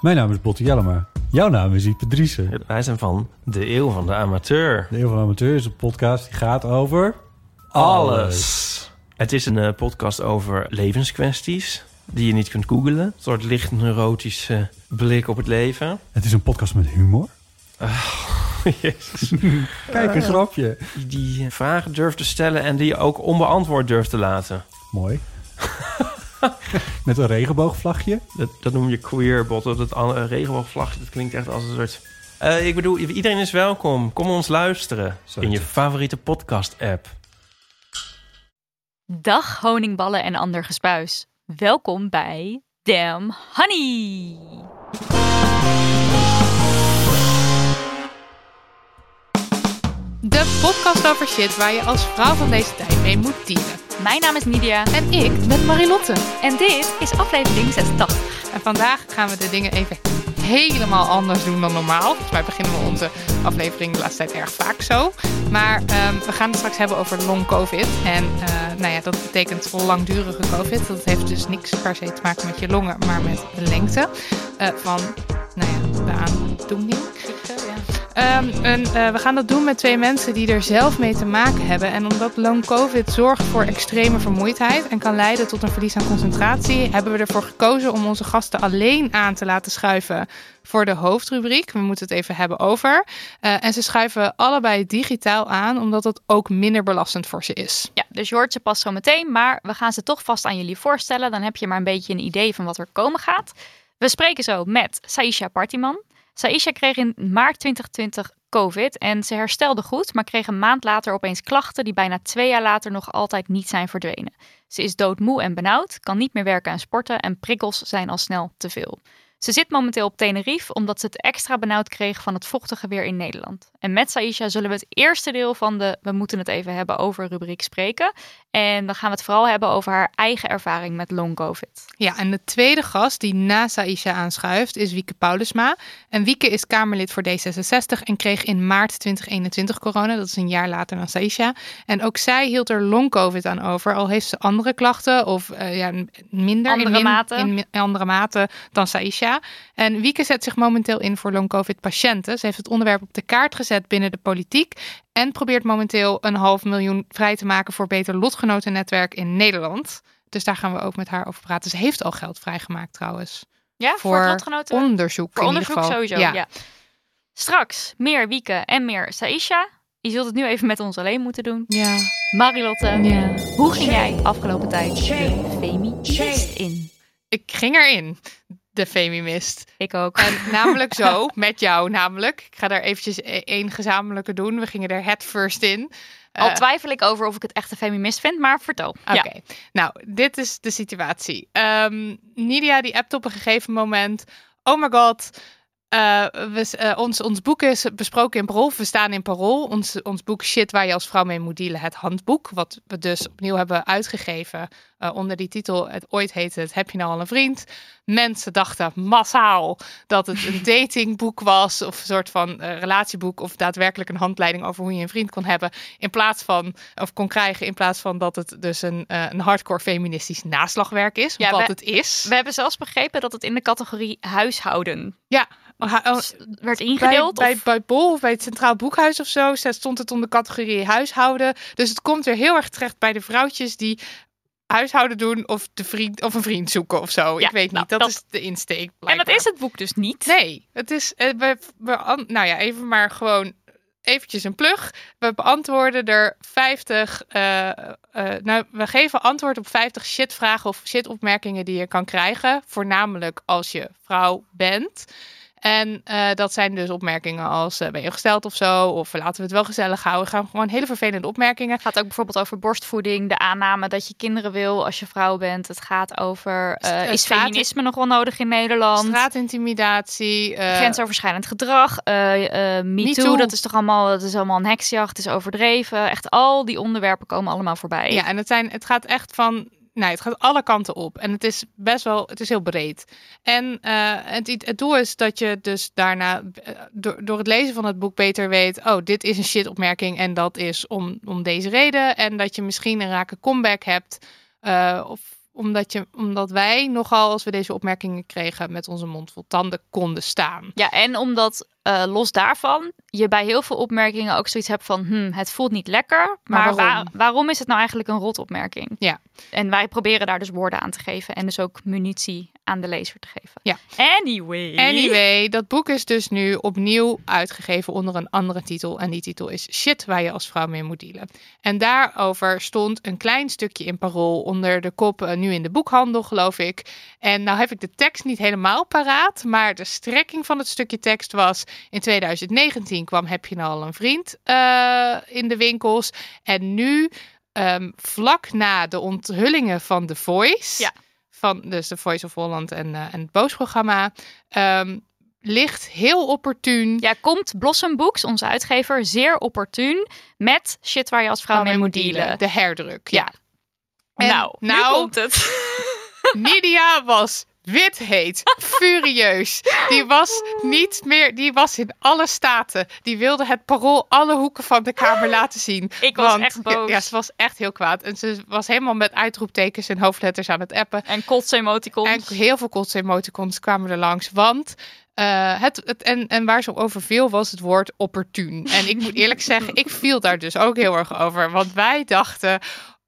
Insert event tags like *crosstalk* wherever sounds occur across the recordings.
Mijn naam is Botte Jellema. Jouw naam is Ipe Driessen. Wij zijn van de Eeuw van de Amateur. De Eeuw van de Amateur is een podcast die gaat over... Alles. Het is een eh, podcast over levenskwesties die je niet kunt googlen. Een soort licht neurotische blik op het leven. Het is een podcast met humor. *laughs* Jezus. Kijk, een grapje. Die, die vragen durft te stellen en die je ook onbeantwoord durft te laten. Mooi. *laughs* *laughs* met een regenboogvlagje. Dat, dat noem je queerbot. Dat het regenboogvlagje, dat klinkt echt als een soort... Eh, ik bedoel, iedereen is welkom. Kom ons luisteren in je favoriete podcast-app. Dag honingballen en ander gespuis. Welkom bij Damn Honey. De podcast over shit waar je als vrouw van deze tijd mee moet dealen. Mijn naam is Nidia En ik ben Marilotte. en dit is aflevering 86. En vandaag gaan we de dingen even helemaal anders doen dan normaal. Volgens mij beginnen we onze aflevering de laatste tijd erg vaak zo. Maar ehm, we gaan het straks hebben over long covid. En eh, nou ja, dat betekent langdurige covid. Dat heeft dus niks per se te maken met je longen, maar met de lengte eh, van nou ja, de aandoening. Ehm, eh, we gaan dat doen met twee mensen die er zelf mee te maken hebben. En omdat long covid zorgt voor extreme vermoeidheid en kan leiden tot een verlies aan concentratie, hebben we ervoor gekozen om onze gasten alleen aan te laten schuiven voor de hoofdrubriek. We moeten het even hebben over. Eh, en ze schuiven allebei digitaal aan, omdat het ook minder belastend voor ze is. Ja, dus je hoort ze pas zo meteen, maar we gaan ze toch vast aan jullie voorstellen. Dan heb je maar een beetje een idee van wat er komen gaat. We spreken zo met Saisha Partiman. Saisha kreeg in maart 2020 COVID en ze herstelde goed, maar kreeg een maand later opeens klachten die bijna twee jaar later nog altijd niet zijn verdwenen. Ze is doodmoe en benauwd, kan niet meer werken en sporten en prikkels zijn al snel te veel. Ze zit momenteel op Tenerife omdat ze het extra benauwd kreeg van het vochtige weer in Nederland. En met Saisha zullen we het eerste deel van de We moeten het even hebben over rubriek spreken. En dan gaan we het vooral hebben over haar eigen ervaring met long covid. Ja, en de tweede gast die na Saisha aanschuift is Wieke Paulusma. En Wieke is Kamerlid voor D66 en kreeg in maart 2021 corona. Dat is een jaar later dan Saisha. En ook zij hield er long covid aan over. Al heeft ze andere klachten of eh, ja, minder Andere in, min- mate. in andere mate dan Saisha. En Wieke zet zich momenteel in voor long covid patiënten. Ze heeft het onderwerp op de kaart gezet binnen de politiek. En probeert momenteel een half miljoen vrij te maken voor beter lotgenotennetwerk in Nederland. Dus daar gaan we ook met haar over praten. Ze heeft al geld vrijgemaakt trouwens. Ja, voor, het lotgenoten? onderzoek. Voor in onderzoek ieder geval. sowieso, ja. Straks meer Wieke en meer Saisha. Je zult het nu even met ons alleen moeten doen. Ja. Marilotte, Ja. hoe ging jij afgelopen tijd de Femi Mist in? Ik ging erin, de Femimist. Ik ook. En *laughs* namelijk zo, met jou namelijk. Ik ga daar eventjes e- één gezamenlijke doen. We gingen er het first in. Al Eh, twijfel ik over of ik het echt een Femimist vind, maar vertel. Oké, Ja. nou, dit is de situatie. Ehm, Nidia die appt op een gegeven moment. Oh my god, eh, we, eh, ons, ons boek is besproken in Parool. We staan in Parool. Ons, ons boek Shit waar je als vrouw mee moet dealen. Het handboek. Wat we dus opnieuw hebben uitgegeven. eh, onder die titel. Het ooit heette het Heb je nou al een vriend? Mensen dachten massaal dat het een *laughs* datingboek was. Of een soort van relatieboek. Of daadwerkelijk een handleiding over hoe je een vriend kon hebben. In plaats van, of kon krijgen. In plaats van dat het dus een, een hardcore feministisch naslagwerk is. Ja, wat we- het is. We hebben zelfs begrepen dat het in de categorie huishouden ja. Oh, werd bij, ingedeeld. bij, of- bij Bol of bij het Centraal Boekhuis of zo stond het onder de categorie huishouden. Dus het komt weer heel erg terecht bij de vrouwtjes die huishouden doen of, de vriend, of een vriend zoeken of zo. Ja, ik weet nou, niet. Dat, dat- is de insteek. en dat is het boek dus niet. Nee, het is. eh, We, we, nou ja, even maar gewoon eventjes een plug. We beantwoorden er 50. eh, eh, nou, we geven antwoord op 50 shitvragen of shitopmerkingen die je kan krijgen. Voornamelijk als je vrouw bent. En eh, dat zijn dus opmerkingen als eh, ben je gesteld of zo, of laten we het wel gezellig houden. Gaan gewoon hele vervelende opmerkingen. Het gaat ook bijvoorbeeld over borstvoeding, de aanname dat je kinderen wil als je vrouw bent. Het gaat over eh, is feminisme nog wel nodig in Nederland? Straatintimidatie. Grensoverschrijdend gedrag, Me MeToo, Too. dat is toch allemaal, dat is allemaal een heksjacht, het is overdreven. Echt al die onderwerpen komen allemaal voorbij. Ja, en het, zijn, het gaat echt van. Nee, het gaat alle kanten op. En het is best wel, het is heel breed. En eh, het, het doel is dat je dus daarna, eh, door, door het lezen van het boek beter weet, oh, dit is een shit opmerking en dat is om, om deze reden. En dat je misschien een rake comeback hebt. eh, of omdat, je, omdat wij nogal, als we deze opmerkingen kregen, met onze mond vol tanden konden staan. Ja, en omdat eh, los daarvan je bij heel veel opmerkingen ook zoiets hebt van, hm, het voelt niet lekker, maar, Maar waarom? waar- waarom is het nou eigenlijk een rotopmerking? Ja. En wij proberen daar dus woorden aan te geven en dus ook munitie aan de lezer te geven. Ja. Anyway. Anyway, dat boek is dus nu opnieuw uitgegeven onder een andere titel. En die titel is Shit waar je als vrouw mee moet dealen. En daarover stond een klein stukje in parool onder de kop eh, nu in de boekhandel, geloof ik. En nou heb ik de tekst niet helemaal paraat, maar de strekking van het stukje tekst was... In 2019 kwam Heb je nou al een vriend eh, in de winkels. En nu, ehm, vlak na de onthullingen van The Voice... Ja. Van dus The Voice of Holland en, eh, en het Boos-programma... ehm, ligt heel opportun Ja, komt Blossom Books, onze uitgever, zeer opportun met shit waar je als vrouw mee moet dealen. De herdruk, ja. Ja. En nou, nu nou komt het. *laughs* *laughs* Nidia was wit heet, furieus. Die was niet meer, die was in alle staten. Die wilde het parool alle hoeken van de kamer laten zien. Ik was Want- echt boos. Ja, ze was echt heel kwaad. En ze was helemaal met uitroeptekens en hoofdletters aan het appen. En kotsemoticons. En heel veel kotse-emoticons kwamen er langs. Want eh, het, het, en, en waar ze over viel was het woord opportun. En ik moet eerlijk zeggen, *laughs* ik viel daar dus ook heel erg over. Want wij dachten,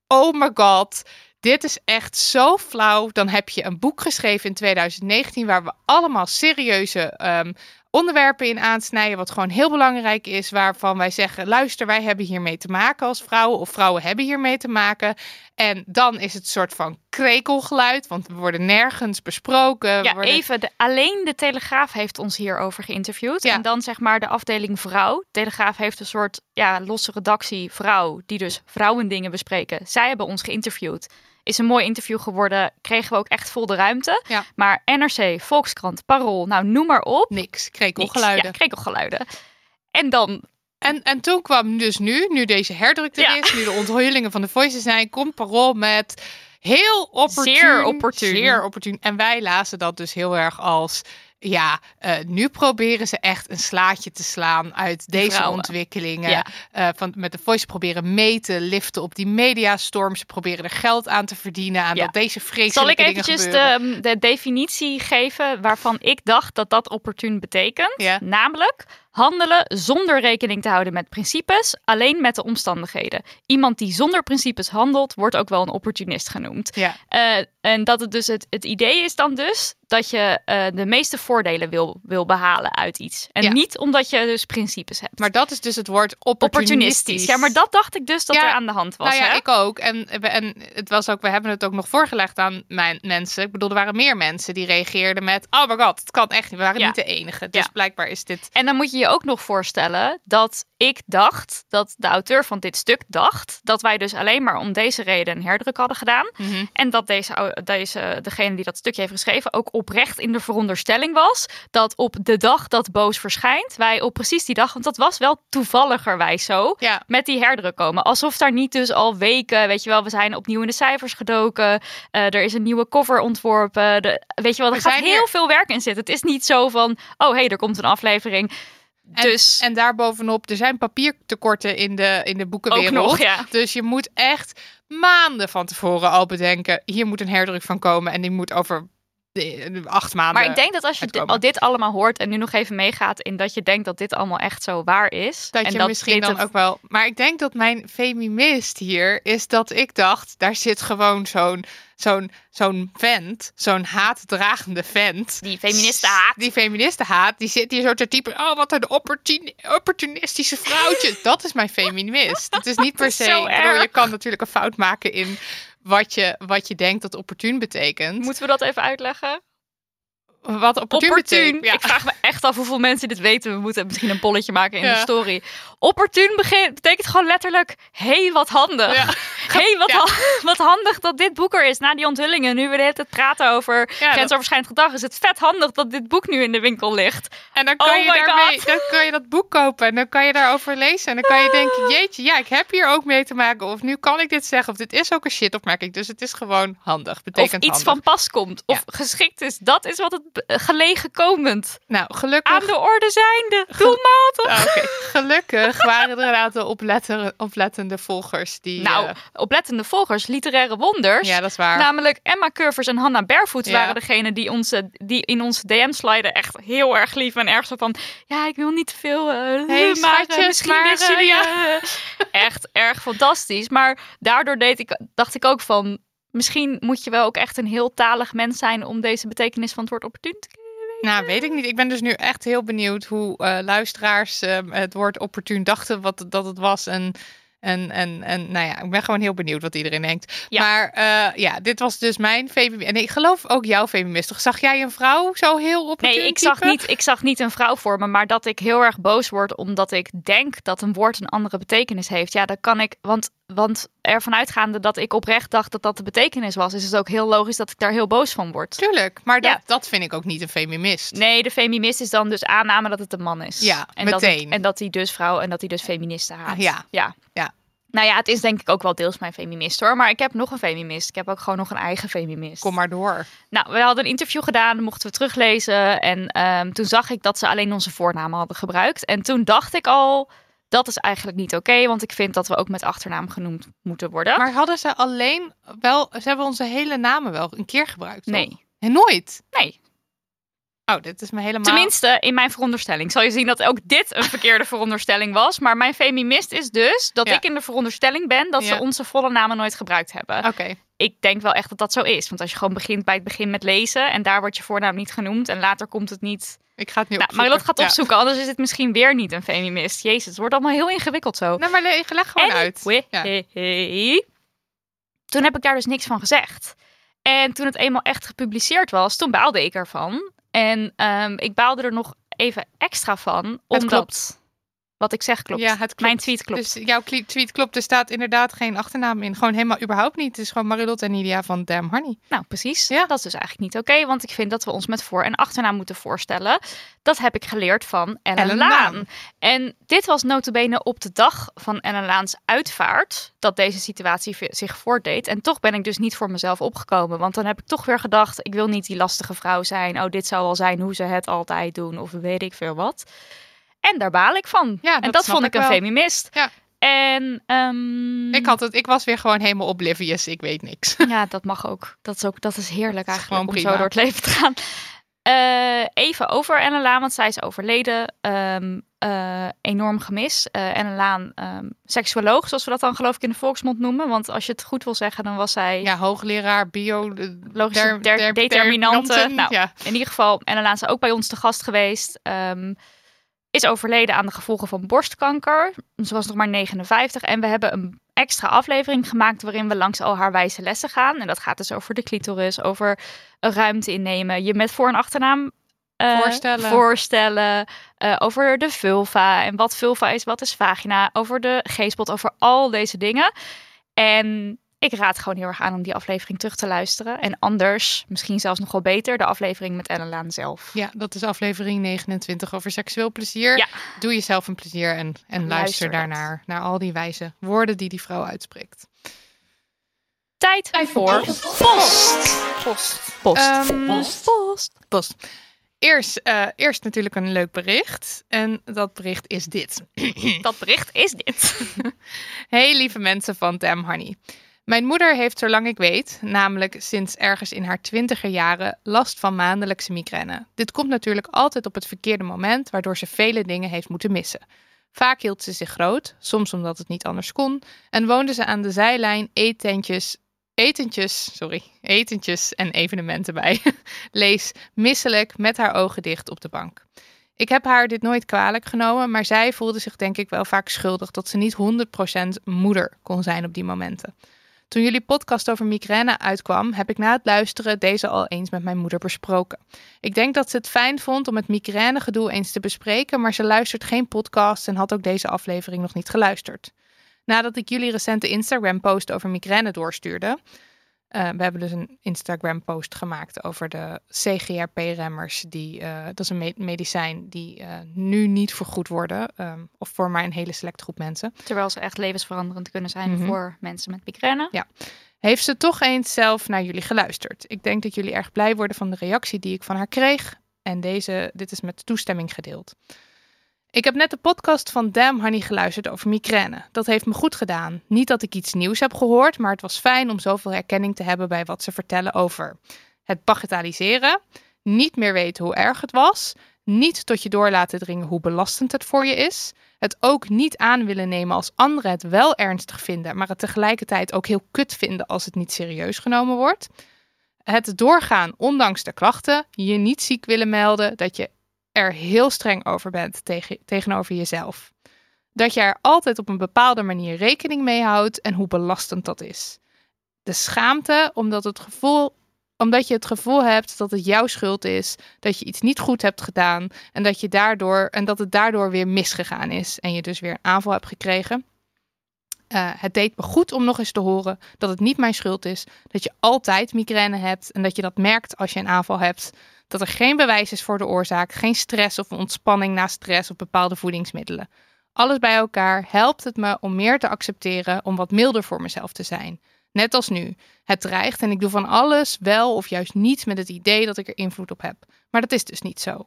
oh my god, dit is echt zo flauw. Dan heb je een boek geschreven in 2019 waar we allemaal serieuze ehm, onderwerpen in aansnijden. Wat gewoon heel belangrijk is. Waarvan wij zeggen, luister, wij hebben hiermee te maken als vrouwen. Of vrouwen hebben hiermee te maken. En dan is het een soort van krekelgeluid. Want we worden nergens besproken. Ja, worden- even. De, alleen de Telegraaf heeft ons hierover geïnterviewd. Ja. En dan zeg maar de afdeling vrouw. Telegraaf heeft een soort ja, losse redactie vrouw. Die dus vrouwendingen bespreken. Zij hebben ons geïnterviewd. Is een mooi interview geworden. Kregen we ook echt vol de ruimte. Ja. Maar NRC, Volkskrant, Parool. Nou, noem maar op. Niks, Niks. krekelgeluiden. Ja, krekelgeluiden. En dan En, en toen kwam dus nu, nu deze herdruk er Ja. is, nu de onthullingen van de voices zijn, komt Parool met heel opportun. Zeer opportun. Zeer opportun. En wij lazen dat dus heel erg als, ja, eh, nu proberen ze echt een slaatje te slaan uit deze vrouwen. ontwikkelingen. Ja. Eh, van, met de voice proberen mee te liften op die mediastorm. Ze proberen er geld aan te verdienen aan Ja. dat deze vreselijke Zal ik eventjes de, de definitie geven waarvan ik dacht dat dat opportun betekent? Ja. Namelijk handelen zonder rekening te houden met principes, alleen met de omstandigheden. Iemand die zonder principes handelt, wordt ook wel een opportunist genoemd. Ja. Eh, en dat het dus het, het idee is dan dus dat je eh, de meeste voordelen wil, wil behalen uit iets. En Ja. niet omdat je dus principes hebt. Maar dat is dus het woord opportunistisch. opportunistisch. Ja, maar dat dacht ik dus dat Ja, er aan de hand was. nou ja, hè? ik ook. En, en het was ook, we hebben het ook nog voorgelegd aan mijn mensen. Ik bedoel, er waren meer mensen die reageerden met: Oh my god, het kan echt niet. We waren Ja. niet de enige. Dus blijkbaar is dit. En dan moet je je ook nog voorstellen dat ik dacht, dat de auteur van dit stuk dacht, dat wij dus alleen maar om deze reden een herdruk hadden gedaan. Mhm. En dat deze, deze, degene die dat stukje heeft geschreven ook oprecht in de veronderstelling was dat op de dag dat Boos verschijnt, wij op precies die dag, want dat was wel toevalligerwijs zo, Ja. met die herdruk komen. Alsof daar niet dus al weken, weet je wel, we zijn opnieuw in de cijfers gedoken, eh, er is een nieuwe cover ontworpen, de, weet je wel, er gaat heel hier- veel werk in zitten. Het is niet zo van, oh hé, hey, er komt een aflevering. En, dus en daarbovenop, er zijn papiertekorten in de, in de boekenwereld. nog, ja. Dus je moet echt maanden van tevoren al bedenken: hier moet een herdruk van komen. En die moet over acht maanden. Maar ik denk dat als je al dit allemaal hoort en nu nog even meegaat in dat je denkt dat dit allemaal echt zo waar is. Dat en je dat misschien dan ook wel. Maar ik denk dat mijn feminist hier is dat ik dacht, daar zit gewoon zo'n zo'n zo'n vent, zo'n haatdragende vent. Die feministen haat. Die feministen haat, die zit hier zo te typen. Oh, wat een opportun, opportunistische vrouwtje. dat is mijn feminist. Het is niet per *laughs* se. bedoel, je kan natuurlijk een fout maken in wat je, wat je denkt dat opportun betekent. Moeten we dat even uitleggen? Wat opportun. Ja. Ik vraag me echt af hoeveel mensen dit weten. We moeten misschien een polletje maken in Ja. de story. Opportun betekent gewoon letterlijk... hey, wat handig. Ja. *laughs* hey, wat, ha- wat handig dat dit boek er is. Na die onthullingen, nu we de hele tijd praten over grensoverschrijdend gedrag... is het vet handig dat dit boek nu in de winkel ligt. En dan kan, Oh je daarmee, God. dan kan je dat boek kopen en dan kan je daarover lezen. En dan kan je denken, jeetje, ja, ik heb hier ook mee te maken. Of nu kan ik dit zeggen. Of dit is ook een shitopmerking. Dus het is gewoon handig. Of Betekent iets handig. van pas komt. Of geschikt is. Dat is wat het gelegen komend. Nou, gelukkig... Aan de orde zijnde. Doelmatig. Ah, oké. Gelukkig waren er een aantal oplettende, oplettende volgers die... Nou, eh, oplettende volgers, literaire wonders. ja, dat is waar. Namelijk Emma Curvers en Hannah Barefoot Ja. waren degene die, onze, die in onze DM sliden echt heel erg lief en erg zo van... Ja, ik wil niet te veel, eh, Hey, eh, misschien maar, eh, jullie... ja. eh, echt erg fantastisch. Maar daardoor deed ik, dacht ik ook van... Misschien moet je wel ook echt een heel talig mens zijn om deze betekenis van het woord opportun te Nou, weet ik niet. Ik ben dus nu echt heel benieuwd hoe eh, luisteraars eh, het woord opportun dachten wat, dat het was. En, en, en, en nou ja, ik ben gewoon heel benieuwd wat iedereen denkt. Ja. Maar eh, ja, dit was dus mijn feminisme. En ik geloof ook jouw feminisme. Toch zag jij een vrouw zo heel opportun Nee, ik zag, niet, ik zag niet een vrouw voor me, maar dat ik heel erg boos word omdat ik denk dat een woord een andere betekenis heeft. Ja, dat kan ik, want, want ervan uitgaande dat ik oprecht dacht dat dat de betekenis was, is het ook heel logisch dat ik daar heel boos van word. Tuurlijk, maar dat, Ja. dat vind ik ook niet een feminist. Nee, de feminist is dan dus aanname dat het een man is. Ja, en Dat meteen. het- en dat hij dus vrouw en dat hij dus feministen haat. Ja. ja. Ja. Nou ja, het is denk ik ook wel deels mijn feminist hoor. Maar ik heb nog een feminist. Ik heb ook gewoon nog een eigen feminist. Kom maar door. Nou, we hadden een interview gedaan, dat mochten we teruglezen. En ehm, toen zag ik dat ze alleen onze voornamen hadden gebruikt. En toen dacht ik al, dat is eigenlijk niet oké. want ik vind dat we ook met achternaam genoemd moeten worden. Maar hadden ze alleen wel... Ze hebben onze hele namen wel een keer gebruikt, toch? nee, En nooit? nee. Oh, dit is me helemaal... Tenminste, in mijn veronderstelling. Zal je zien dat ook dit een verkeerde veronderstelling was. Maar mijn feminist is dus dat Ja. ik in de veronderstelling ben dat Ja. ze onze volle namen nooit gebruikt hebben. Oké. Ik denk wel echt dat dat zo is. Want als je gewoon begint bij het begin met lezen en daar wordt je voornaam niet genoemd en later komt het niet Ik ga het nu Nou. Marilot gaat Ja. opzoeken, anders is het misschien weer niet een feminist. Jezus, het wordt allemaal heel ingewikkeld zo. Nou, maar leg, leg gewoon uit. Ja. Toen heb ik daar dus niks van gezegd. En toen het eenmaal echt gepubliceerd was, toen baalde ik ervan. En ehm, ik baalde er nog even extra van, omdat klopt. Wat ik zeg klopt. Ja, het klopt. Mijn tweet klopt. Dus jouw tweet klopt. Er staat inderdaad geen achternaam in. Gewoon helemaal überhaupt niet. Het is gewoon Marilot en Nidia van Damn Honey. Nou, precies. Ja. Dat is dus eigenlijk niet oké, want ik vind dat we ons met voor- en achternaam moeten voorstellen. Dat heb ik geleerd van Ellen, Ellen Laan. Laan. En dit was notabene op de dag van Ellen Laans uitvaart dat deze situatie zich voortdeed. En toch ben ik dus niet voor mezelf opgekomen, want dan heb ik toch weer gedacht, ik wil niet die lastige vrouw zijn. Oh, dit zou wel zijn hoe ze het altijd doen of weet ik veel wat. En daar baal ik van. Ja, en dat dat snap vond ik ik een wel. feminist. Ja. En ehm, Ik, had het, ik was weer gewoon helemaal oblivious. Ik weet niks. *laughs* ja, dat mag ook. Dat is ook dat is heerlijk is eigenlijk om zo door het leven te gaan. Eh, even over Ellen Laan, want zij is overleden. Ehm, eh, enorm gemis. Eh Ellen Laan, ehm, seksuoloog, zoals we dat dan geloof ik in de volksmond noemen. Want als je het goed wil zeggen, dan was zij Ja, hoogleraar bio... de- logische der- determinante. determinanten. Nou, Ja. in ieder geval, Ellen Laan is ook bij ons te gast geweest. Is overleden aan de gevolgen van borstkanker. Ze was nog maar 59. En we hebben een extra aflevering gemaakt waarin we langs al haar wijze lessen gaan. En dat gaat dus over de clitoris, over ruimte innemen. Je met voor- en achternaam eh, Voorstellen. voorstellen eh, over de vulva en wat vulva is, wat is vagina, over de G-spot, over al deze dingen. En ik raad gewoon heel erg aan om die aflevering terug te luisteren. En anders, misschien zelfs nog wel beter, de aflevering met Ellen Laan zelf. ja, dat is aflevering 29 over seksueel plezier. Ja. Doe jezelf een plezier en, en luister, daarnaar. Naar al die wijze woorden die die vrouw uitspreekt. Tijd voor post. Post. Post. Ehm, Post. Post. Post. Eerst, eh, eerst natuurlijk een leuk bericht. En dat bericht is dit. Dat bericht is dit. *laughs* Hey lieve mensen van Damn Honey. Mijn moeder heeft zolang ik weet, namelijk sinds ergens in haar twintiger jaren, last van maandelijkse migraine. Dit komt natuurlijk altijd op het verkeerde moment, waardoor ze vele dingen heeft moeten missen. Vaak hield ze zich groot, soms omdat het niet anders kon, en woonde ze aan de zijlijn etentjes, etentjes, sorry, etentjes en evenementen bij. *laughs* Lees misselijk met haar ogen dicht op de bank. Ik heb haar dit nooit kwalijk genomen, maar zij voelde zich denk ik wel vaak schuldig dat ze niet 100% moeder kon zijn op die momenten. Toen jullie podcast over migraine uitkwam, heb ik na het luisteren deze al eens met mijn moeder besproken. Ik denk dat ze het fijn vond om het migrainegedoe eens te bespreken, maar ze luistert geen podcast en had ook deze aflevering nog niet geluisterd. Nadat ik jullie recente Instagram-post over migraine doorstuurde, uh, we hebben dus een Instagram-post gemaakt over de CGRP-remmers. Die, uh, dat is een medicijn die uh, nu niet vergoed worden. Um, of voor maar een hele select groep mensen. Terwijl ze echt levensveranderend kunnen zijn mm -hmm. voor mensen met migraine. Ja. Heeft ze toch eens zelf naar jullie geluisterd? Ik denk dat jullie erg blij worden van de reactie die ik van haar kreeg. En deze, dit is met toestemming gedeeld. Ik heb net de podcast van Damn Honey geluisterd over migraine. Dat heeft me goed gedaan. Niet dat ik iets nieuws heb gehoord, maar het was fijn om zoveel herkenning te hebben bij wat ze vertellen over het bagatelliseren, niet meer weten hoe erg het was, niet tot je door laten dringen hoe belastend het voor je is, het ook niet aan willen nemen als anderen het wel ernstig vinden, maar het tegelijkertijd ook heel kut vinden als het niet serieus genomen wordt. Het doorgaan ondanks de klachten, je niet ziek willen melden, dat je er heel streng over bent tegen, tegenover jezelf. Dat je er altijd op een bepaalde manier rekening mee houdt en hoe belastend dat is. De schaamte omdat, het gevoel, omdat je het gevoel hebt dat het jouw schuld is, dat je iets niet goed hebt gedaan en dat, je daardoor, en dat het daardoor weer misgegaan is en je dus weer een aanval hebt gekregen. Uh, het deed me goed om nog eens te horen dat het niet mijn schuld is, dat je altijd migraine hebt en dat je dat merkt als je een aanval hebt dat er geen bewijs is voor de oorzaak, geen stress of ontspanning na stress of bepaalde voedingsmiddelen. Alles bij elkaar helpt het me om meer te accepteren, om wat milder voor mezelf te zijn. Net als nu. Het dreigt en ik doe van alles wel of juist niet met het idee dat ik er invloed op heb. Maar dat is dus niet zo.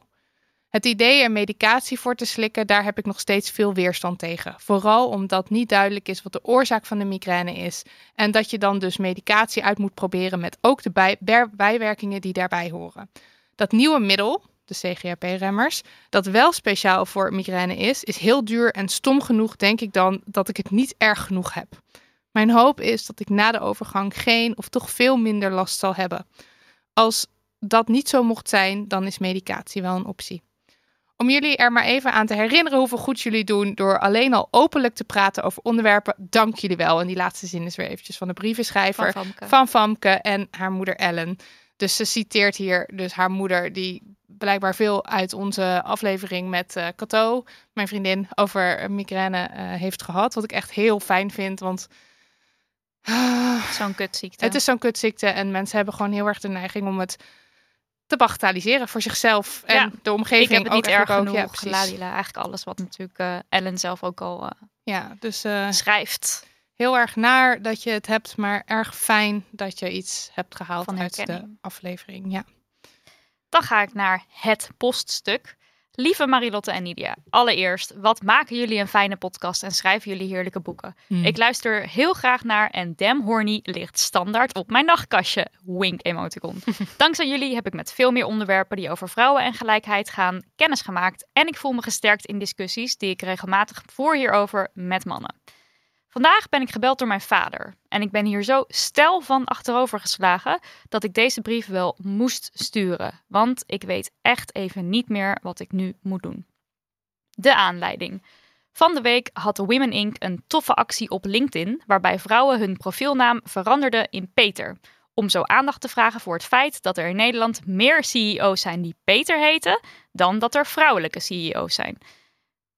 Het idee er medicatie voor te slikken, daar heb ik nog steeds veel weerstand tegen. Vooral omdat niet duidelijk is wat de oorzaak van de migraine is. En dat je dan dus medicatie uit moet proberen met ook de bij bijwerkingen die daarbij horen. Dat nieuwe middel, de CGRP-remmers, dat wel speciaal voor migraine is, is heel duur en stom genoeg, denk ik dan, dat ik het niet erg genoeg heb. Mijn hoop is dat ik na de overgang geen of toch veel minder last zal hebben. Als dat niet zo mocht zijn, dan is medicatie wel een optie. Om jullie er maar even aan te herinneren hoeveel goed jullie doen door alleen al openlijk te praten over onderwerpen, dank jullie wel. En die laatste zin is weer eventjes van de brievenschrijver Van Famke. van Famke en haar moeder Ellen. Dus ze citeert hier dus haar moeder, die blijkbaar veel uit onze aflevering met uh, Cato, mijn vriendin, over migraine uh, heeft gehad. Wat ik echt heel fijn vind, want... Uh, zo'n kutziekte. Het is zo'n kutziekte en mensen hebben gewoon heel erg de neiging om het te bagatelliseren voor zichzelf en Ja, de omgeving. ik heb het niet ook erg eigenlijk genoeg. ook. Ja, precies. Ladila, eigenlijk alles wat natuurlijk eh, Ellen zelf ook al eh, Ja, dus eh, schrijft. heel erg naar dat je het hebt, maar erg fijn dat je iets hebt gehaald uit de aflevering. Ja. Dan ga ik naar het poststuk. Lieve Marilotte en Nidia, allereerst, wat maken jullie een fijne podcast en schrijven jullie heerlijke boeken? Hmm. Ik luister heel graag naar en Damn Horny ligt standaard op mijn nachtkastje. Wink emoticon. *laughs* Dankzij jullie heb ik met veel meer onderwerpen die over vrouwen en gelijkheid gaan kennis gemaakt. En ik voel me gesterkt in discussies die ik regelmatig voer hierover met mannen. Vandaag ben ik gebeld door mijn vader. En ik ben hier zo stel van achterover geslagen dat ik deze brief wel moest sturen. Want ik weet echt even niet meer wat ik nu moet doen. De aanleiding. Van de week had Women Inc. een toffe actie op LinkedIn waarbij vrouwen hun profielnaam veranderden in Peter. Om zo aandacht te vragen voor het feit dat er in Nederland meer CEO's zijn die Peter heten dan dat er vrouwelijke CEO's zijn.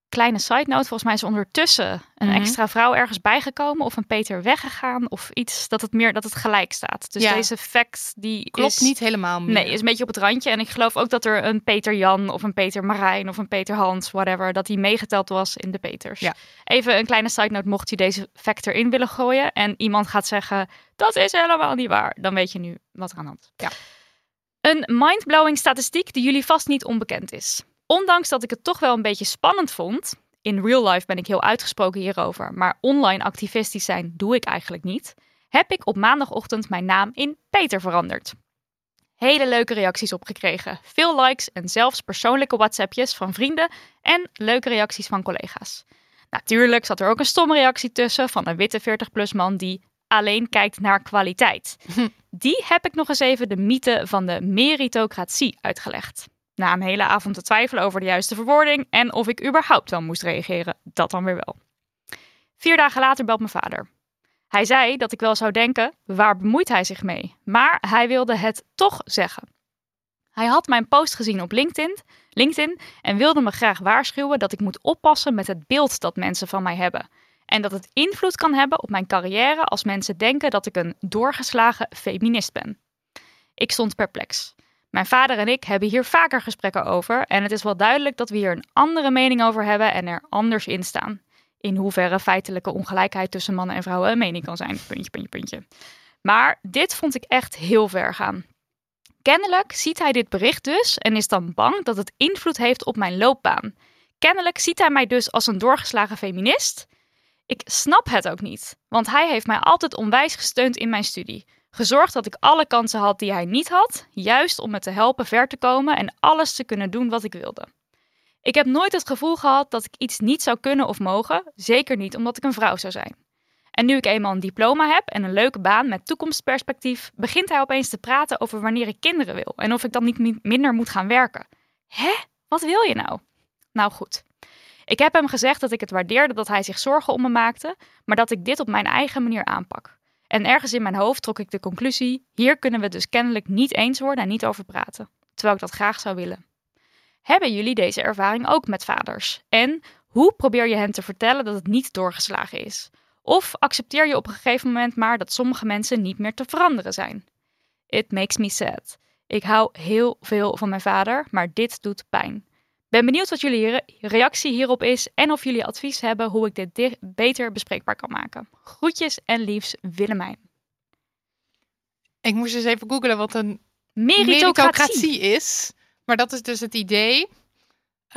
Kleine side note, volgens mij is er ondertussen een Mhm. extra vrouw ergens bijgekomen of een Peter weggegaan of iets dat het meer dat het gelijk staat. Dus Ja. deze fact die Klopt is, niet helemaal meer. Nee, is een beetje op het randje. En ik geloof ook dat er een Peter Jan of een Peter Marijn of een Peter Hans, whatever, dat die meegeteld was in de Peters. Ja. Even een kleine side note, mocht je deze fact erin willen gooien en iemand gaat zeggen, dat is helemaal niet waar, dan weet je nu wat er aan de hand is. Ja. Een mindblowing statistiek die jullie vast niet onbekend is. Ondanks dat ik het toch wel een beetje spannend vond, in real life ben ik heel uitgesproken hierover, maar online activistisch zijn doe ik eigenlijk niet, heb ik op maandagochtend mijn naam in Peter veranderd. Hele leuke reacties opgekregen. Veel likes en zelfs persoonlijke WhatsAppjes van vrienden en leuke reacties van collega's. Natuurlijk zat er ook een stomme reactie tussen van een witte 40-plus man die alleen kijkt naar kwaliteit. *laughs* Die heb ik nog eens even de mythe van de meritocratie uitgelegd. Na een hele avond te twijfelen over de juiste verwoording en of ik überhaupt wel moest reageren, dat dan weer wel. Vier dagen later belt mijn vader. Hij zei dat ik wel zou denken, waar bemoeit hij zich mee? Maar hij wilde het toch zeggen. Hij had mijn post gezien op LinkedIn, LinkedIn en wilde me graag waarschuwen dat ik moet oppassen met het beeld dat mensen van mij hebben. En dat het invloed kan hebben op mijn carrière als mensen denken dat ik een doorgeslagen feminist ben. Ik stond perplex. Mijn vader en ik hebben hier vaker gesprekken over en het is wel duidelijk dat we hier een andere mening over hebben en er anders in staan. In hoeverre feitelijke ongelijkheid tussen mannen en vrouwen een mening kan zijn. Puntje, puntje, puntje. Maar dit vond ik echt heel ver gaan. Kennelijk ziet hij dit bericht dus en is dan bang dat het invloed heeft op mijn loopbaan. Kennelijk ziet hij mij dus als een doorgeslagen feminist. Ik snap het ook niet, want hij heeft mij altijd onwijs gesteund in mijn studie. Gezorgd dat ik alle kansen had die hij niet had, juist om me te helpen ver te komen en alles te kunnen doen wat ik wilde. Ik heb nooit het gevoel gehad dat ik iets niet zou kunnen of mogen, zeker niet omdat ik een vrouw zou zijn. En nu ik eenmaal een diploma heb en een leuke baan met toekomstperspectief, begint hij opeens te praten over wanneer ik kinderen wil en of ik dan niet minder moet gaan werken. Hè? Wat wil je nou? Nou goed. Ik heb hem gezegd dat ik het waardeerde dat hij zich zorgen om me maakte, maar dat ik dit op mijn eigen manier aanpak. En ergens in mijn hoofd trok ik de conclusie: hier kunnen we dus kennelijk niet eens worden en niet over praten, terwijl ik dat graag zou willen. Hebben jullie deze ervaring ook met vaders? En hoe probeer je hen te vertellen dat het niet doorgeslagen is? Of accepteer je op een gegeven moment maar dat sommige mensen niet meer te veranderen zijn? It makes me sad. Ik hou heel veel van mijn vader, maar dit doet pijn. Ben benieuwd wat jullie reactie hierop is en of jullie advies hebben hoe ik dit beter bespreekbaar kan maken. Groetjes en liefs, Willemijn. Ik moest eens even googlen wat een meritocratie, meritocratie is. Maar dat is dus het idee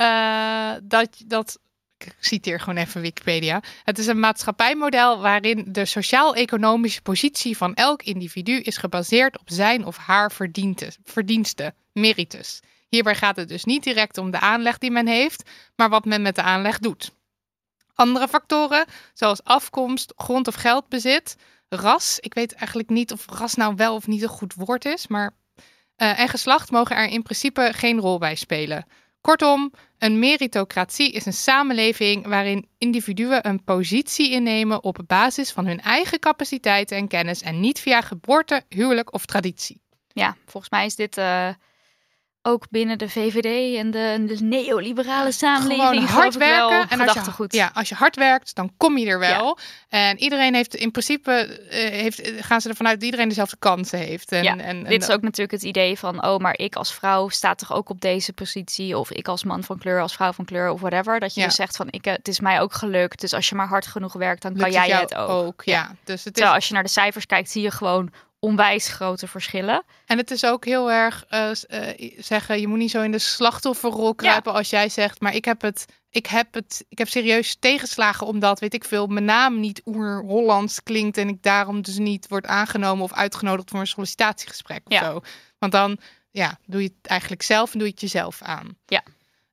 uh, dat, dat ik citeer gewoon even Wikipedia. Het is een maatschappijmodel waarin de sociaal-economische positie van elk individu is gebaseerd op zijn of haar verdiensten, meritus. Hierbij gaat het dus niet direct om de aanleg die men heeft, maar wat men met de aanleg doet. Andere factoren, zoals afkomst, grond of geldbezit, ras. Ik weet eigenlijk niet of ras nou wel of niet een goed woord is, maar. Uh, en geslacht mogen er in principe geen rol bij spelen. Kortom, een meritocratie is een samenleving waarin individuen een positie innemen op basis van hun eigen capaciteiten en kennis en niet via geboorte, huwelijk of traditie. Ja, volgens mij is dit uh, ook binnen de VVD en de, de neoliberale samenleving. Gewoon hard werken. en als je, goed. Ja, als je hard werkt, dan kom je er wel. En iedereen heeft in principe, uh, heeft, gaan ze ervan uit dat iedereen dezelfde kansen heeft. En, ja, en, dit is ook natuurlijk het idee van, oh, maar ik als vrouw sta toch ook op deze positie. Of ik als man van kleur, als vrouw van kleur of whatever. Dat je ja. dus zegt van, ik, het is mij ook gelukt. Dus als je maar hard genoeg werkt, dan kan jij het ook. ook ja. Dus het is... als je naar de cijfers kijkt, zie je gewoon onwijs grote verschillen. En het is ook heel erg uh, uh, zeggen, je moet niet zo in de slachtofferrol kruipen als jij zegt, maar ik heb het, ik heb het, ik heb serieus tegenslagen omdat, weet ik veel, mijn naam niet oer-Hollands klinkt en ik daarom dus niet word aangenomen of uitgenodigd voor een sollicitatiegesprek of zo. Want dan, ja, doe je het eigenlijk zelf en doe je het jezelf aan. Ja.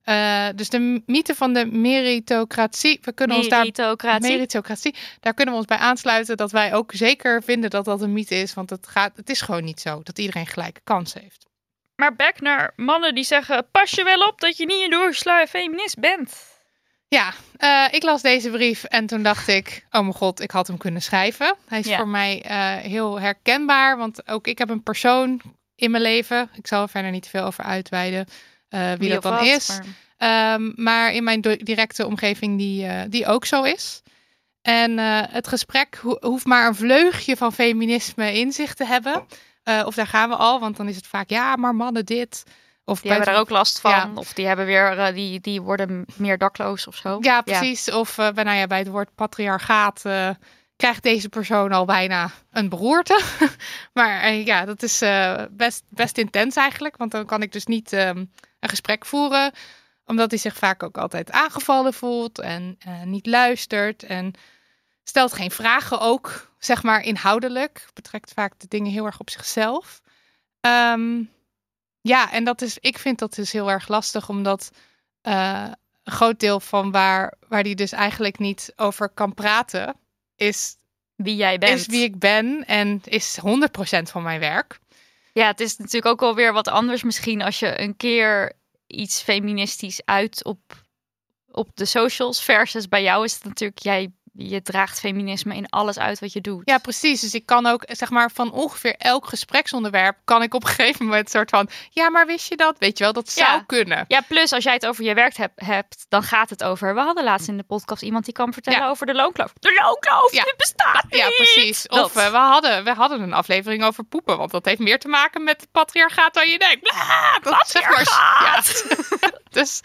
Uh, dus de mythe van de meritocratie. We kunnen meritocratie. Ons daar, meritocratie. Daar kunnen we ons bij aansluiten dat wij ook zeker vinden dat dat een mythe is. Want het, gaat, het is gewoon niet zo dat iedereen gelijke kansen heeft. Maar back naar mannen die zeggen: pas je wel op dat je niet een doorgeslagen feminist bent. Ja, uh, ik las deze brief en toen dacht ik: oh mijn god, ik had hem kunnen schrijven. Hij is ja. voor mij uh, heel herkenbaar, want ook ik heb een persoon in mijn leven. Ik zal er verder niet veel over uitweiden wie, wie, dat dan wat, is. Maar... Um, maar... in mijn directe omgeving die, uh, die ook zo is. En uh, het gesprek ho hoeft maar een vleugje van feminisme in zich te hebben. of daar gaan we al, want dan is het vaak ja, maar mannen dit. Of die hebben daar ook last van. Ja. Of die hebben weer, die, die worden meer dakloos of zo. Ja, precies. Ja. Of bij, nou ja, bij het woord patriarchaat krijgt deze persoon al bijna een beroerte. *laughs* maar ja, dat is best, best intens eigenlijk. Want dan kan ik dus niet um, een gesprek voeren. Omdat hij zich vaak ook altijd aangevallen voelt en uh, niet luistert. En stelt geen vragen ook, zeg maar inhoudelijk. Betrekt vaak de dingen heel erg op zichzelf. Um, ja, en dat is, ik vind dat dus heel erg lastig, omdat uh, een groot deel van waar, waar die dus eigenlijk niet over kan praten, is wie jij bent. Is wie ik ben en is 100% van mijn werk. Ja, het is natuurlijk ook wel weer wat anders misschien als je een keer iets feministisch uit op, op de socials. Versus bij jou is het natuurlijk, jij je draagt feminisme in alles uit wat je doet. Ja, precies. Dus ik kan ook, zeg maar, van ongeveer elk gespreksonderwerp kan ik op een gegeven moment soort van, ja, maar wist je dat? Weet je wel, dat zou Ja. kunnen. Ja, plus als jij het over je werk hebt, hebt, dan gaat het over. We hadden laatst in de podcast iemand die kan vertellen Ja. over de loonkloof. De loonkloof, Ja. die bestaat niet. Ja, precies. Dat. Of eh, we, hadden, we hadden een aflevering over poepen, want dat heeft meer te maken met het patriarchaat dan je denkt. Bla, dat, zeg maar, ja. *laughs* dus,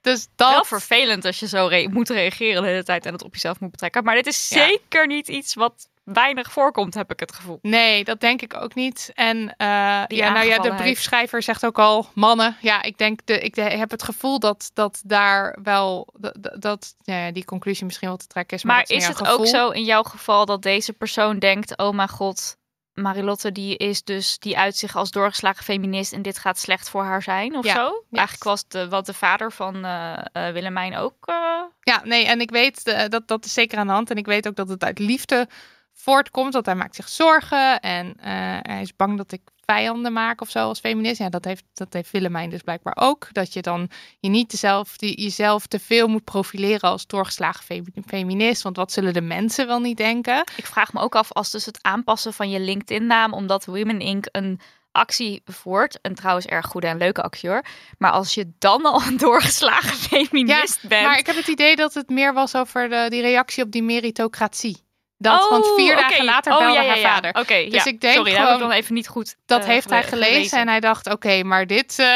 dus dat. Wel vervelend als je zo re- moet reageren de hele tijd en het op jezelf moet betrekken. Maar dit is Ja. zeker niet iets wat weinig voorkomt, heb ik het gevoel. Nee, dat denk ik ook niet. En eh, ja, nou ja, de briefschrijver zegt ook al mannen. Ja, ik denk, de, ik heb het gevoel dat, dat daar wel dat, dat ja, die conclusie misschien wel te trekken is. Maar, Maar is het ook zo in jouw geval dat deze persoon denkt: oh mijn god, Marilotte die is dus die uit zich als doorgeslagen feminist en dit gaat slecht voor haar zijn of Ja, zo? Eigenlijk was de, wat de vader van eh, eh, Willemijn ook. eh, Ja, nee, en ik weet dat dat is zeker aan de hand. En ik weet ook dat het uit liefde voortkomt. Want hij maakt zich zorgen en hij is bang dat ik vijanden maak of zo als feminist. Ja, dat heeft, dat heeft Willemijn dus blijkbaar ook. Dat je dan je niet dezelfde, jezelf te veel moet profileren als doorgeslagen femi- feminist. Want wat zullen de mensen wel niet denken? Ik vraag me ook af als dus het aanpassen van je LinkedIn-naam, omdat Women Inc. een actie voert. En trouwens erg goede en leuke actie hoor. Maar als je dan al een doorgeslagen *laughs* feminist bent. Maar ik heb het idee dat het meer was over de, die reactie op die meritocratie. Dat, want vier Oh, dagen oké. later Oh, belde ja, ja, haar vader. Oké, Dus ik denk Sorry, dat heb ik gewoon- dan even niet goed Dat eh, heeft hij gele- gelezen, en hij dacht, oké, maar dit eh,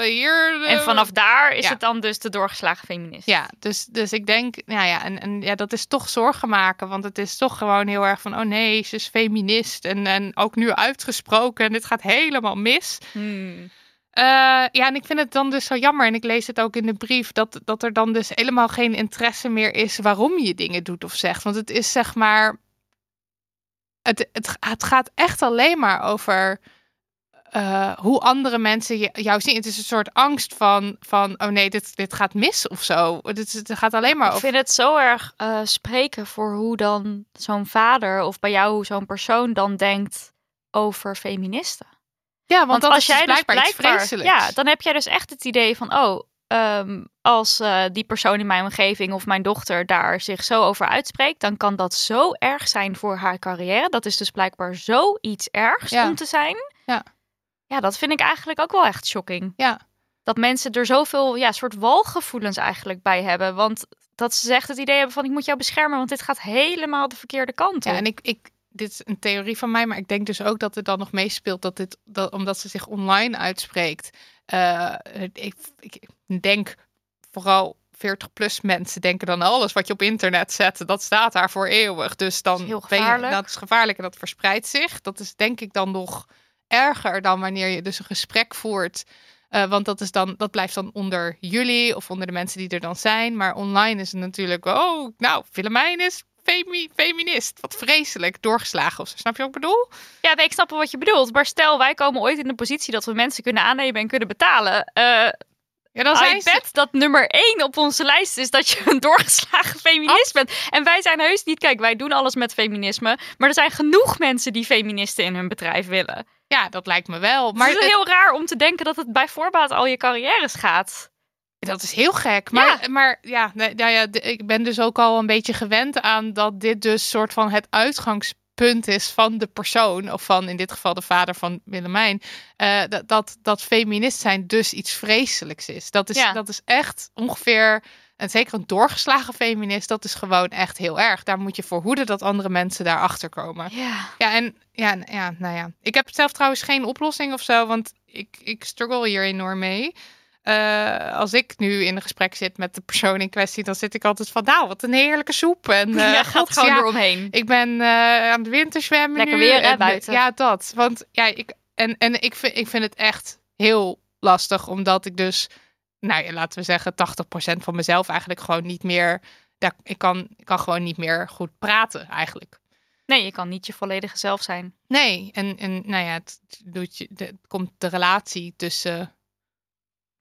hier... eh, En vanaf daar is het dan dus de doorgeslagen feminist. Ja, dus, dus ik denk, nou ja, en, en ja, dat is toch zorgen maken. Want het is toch gewoon heel erg van, oh nee, ze is feminist. En, en ook nu uitgesproken en dit gaat helemaal mis. Hmm. Eh, ja, en ik vind het dan dus zo jammer. En ik lees het ook in de brief, dat, dat er dan dus helemaal geen interesse meer is waarom je dingen doet of zegt. Want het is zeg maar, het, het, het gaat echt alleen maar over eh, hoe andere mensen jou zien. Het is een soort angst van, van oh nee, dit, dit gaat mis of zo. Het, gaat alleen maar Ik over... vind het zo erg eh, spreken voor hoe dan zo'n vader of bij jou zo'n persoon dan denkt over feministen. Ja, want, Want dat als is jij dus dus blijkbaar, blijkbaar, ja, dan heb jij dus echt het idee van, oh, ehm, als eh, die persoon in mijn omgeving of mijn dochter daar zich zo over uitspreekt, dan kan dat zo erg zijn voor haar carrière. Dat is dus blijkbaar zoiets ergs Ja. om te zijn. Ja. Ja, dat vind ik eigenlijk ook wel echt shocking. Ja. Dat mensen er zoveel, ja, soort walgevoelens eigenlijk bij hebben. Want dat ze echt het idee hebben van, ik moet jou beschermen, want dit gaat helemaal de verkeerde kant op. Ja, en ik, ik, dit is een theorie van mij, maar ik denk dus ook dat er dan nog meespeelt dat dit, dat, omdat ze zich online uitspreekt. eh, ik, ik denk vooral 40-plus mensen denken dan alles wat je op internet zet, dat staat daar voor eeuwig. Dus dan Dat ben je- dat is gevaarlijk en dat verspreidt zich. Dat is denk ik dan nog erger dan wanneer je dus een gesprek voert. Eh, want dat, is dan, dat blijft dan onder jullie of onder de mensen die er dan zijn. Maar online is het natuurlijk, oh, nou, Willemijn is femi- feminist. Wat vreselijk, doorgeslagen of zo. Snap je wat ik bedoel? Ja, nee, ik snap wel wat je bedoelt. Maar stel, wij komen ooit in de positie dat we mensen kunnen aannemen en kunnen betalen. Eh Ja, dan zijn ze... dat nummer één op onze lijst is dat je een doorgeslagen feminist bent. En wij zijn heus niet, kijk, wij doen alles met feminisme. Maar er zijn genoeg mensen die feministen in hun bedrijf willen. Ja, dat lijkt me wel. Maar Maar het is het- heel raar om te denken dat het bij voorbaat al je carrières gaat. Dat is heel gek. Maar Ja. maar ja, nee, nou ja, ik ben dus ook al een beetje gewend aan dat dit dus soort van het uitgangspunt is van de persoon. Of van in dit geval de vader van Willemijn. eh, dat, dat, dat feminist zijn dus iets vreselijks is. Dat is, Ja. dat is echt ongeveer... En zeker een doorgeslagen feminist, dat is gewoon echt heel erg. Daar moet je voor hoeden dat andere mensen daarachter komen. Ja. Ja, en ja, ja, nou ja. Ik heb zelf trouwens geen oplossing of zo, want ik, ik struggle hier enorm mee. Eh, als ik nu in een gesprek zit met de persoon in kwestie, dan zit ik altijd van, nou, wat een heerlijke soep. En *laughs* ja, gaat god, gewoon ja, eromheen. ik ben eh, aan het winterzwemmen Lekker nu. weer, hè, en, buiten. Ja, dat. Want ja, ik, en, en ik, vind, ik vind het echt heel lastig, omdat ik dus, nou ja, laten we zeggen, 80% van mezelf eigenlijk gewoon niet meer, ja, ik, kan, ik kan gewoon niet meer goed praten eigenlijk. Nee, je kan niet je volledige zelf zijn. Nee, en, en nou ja, het doet je, de, komt de relatie tussen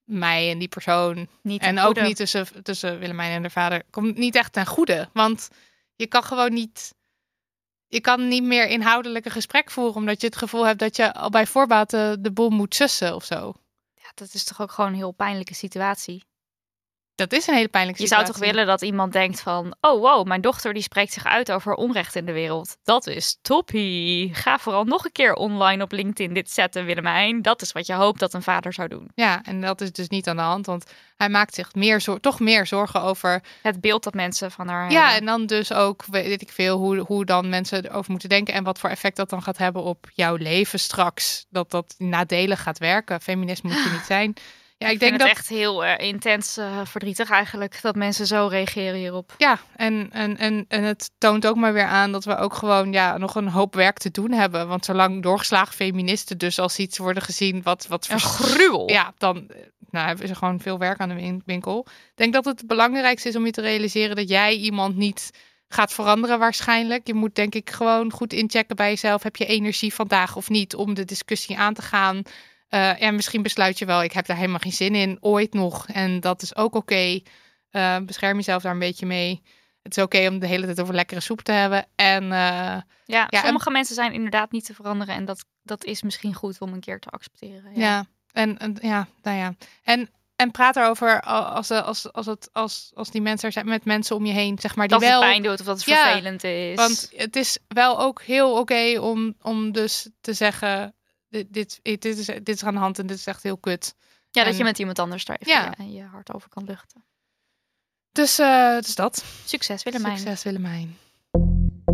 mij en die persoon. Niet en ook niet tussen, tussen Willemijn en de vader. Komt niet echt ten goede. Want je kan gewoon niet. Je kan niet meer inhoudelijk een gesprek voeren. Omdat je het gevoel hebt dat je al bij voorbaat de, de boel moet sussen of zo. Ja, dat is toch ook gewoon een heel pijnlijke situatie. Dat is een hele pijnlijke Je zou situatie. toch willen dat iemand denkt van... Oh wow, mijn dochter die spreekt zich uit over onrecht in de wereld. Dat is toppie. Ga vooral nog een keer online op LinkedIn dit zetten, Willemijn. Dat is wat je hoopt dat een vader zou doen. Ja, en dat is dus niet aan de hand, want hij maakt zich meer toch meer zorgen over. Het beeld dat mensen van haar Ja, hebben. en dan dus ook, weet ik veel, hoe, hoe dan mensen erover moeten denken en wat voor effect dat dan gaat hebben op jouw leven straks. Dat dat nadelig gaat werken. Feminist moet je *gasps* niet zijn. Ja, ik, Ik denk vind dat. het echt heel eh, intens eh, verdrietig eigenlijk dat mensen zo reageren hierop. Ja, en, en, en, en het toont ook maar weer aan dat we ook gewoon ja, nog een hoop werk te doen hebben. Want zolang doorgeslagen feministen dus als iets worden gezien wat, wat Een gruwel. Ja, dan eh, nou, hebben ze gewoon veel werk aan de win- winkel. Ik denk dat het belangrijkste is om je te realiseren dat jij iemand niet gaat veranderen waarschijnlijk. Je moet denk ik gewoon goed inchecken bij jezelf. Heb je energie vandaag of niet om de discussie aan te gaan? Eh, en misschien besluit je wel, ik heb daar helemaal geen zin in, ooit nog. En dat is ook oké. Eh, bescherm jezelf daar een beetje mee. Het is oké om de hele tijd over lekkere soep te hebben. En eh, Ja, en- sommige mensen zijn inderdaad niet te veranderen. En dat, dat is misschien goed om een keer te accepteren. Ja, en, en ja, nou ja. En, en praat erover als, als, als, het, als, als die mensen er zijn met mensen om je heen, zeg maar, die Dat wel. het pijn doet of dat het Ja, vervelend is. Want het is wel ook heel oké om, om dus te zeggen: dit, dit, dit, is, dit is aan de hand en dit is echt heel kut. ja, dat je met iemand anders daar even Ja. je, je hart over kan luchten. Dus, eh, dus dat. Succes Willemijn. Succes Willemijn.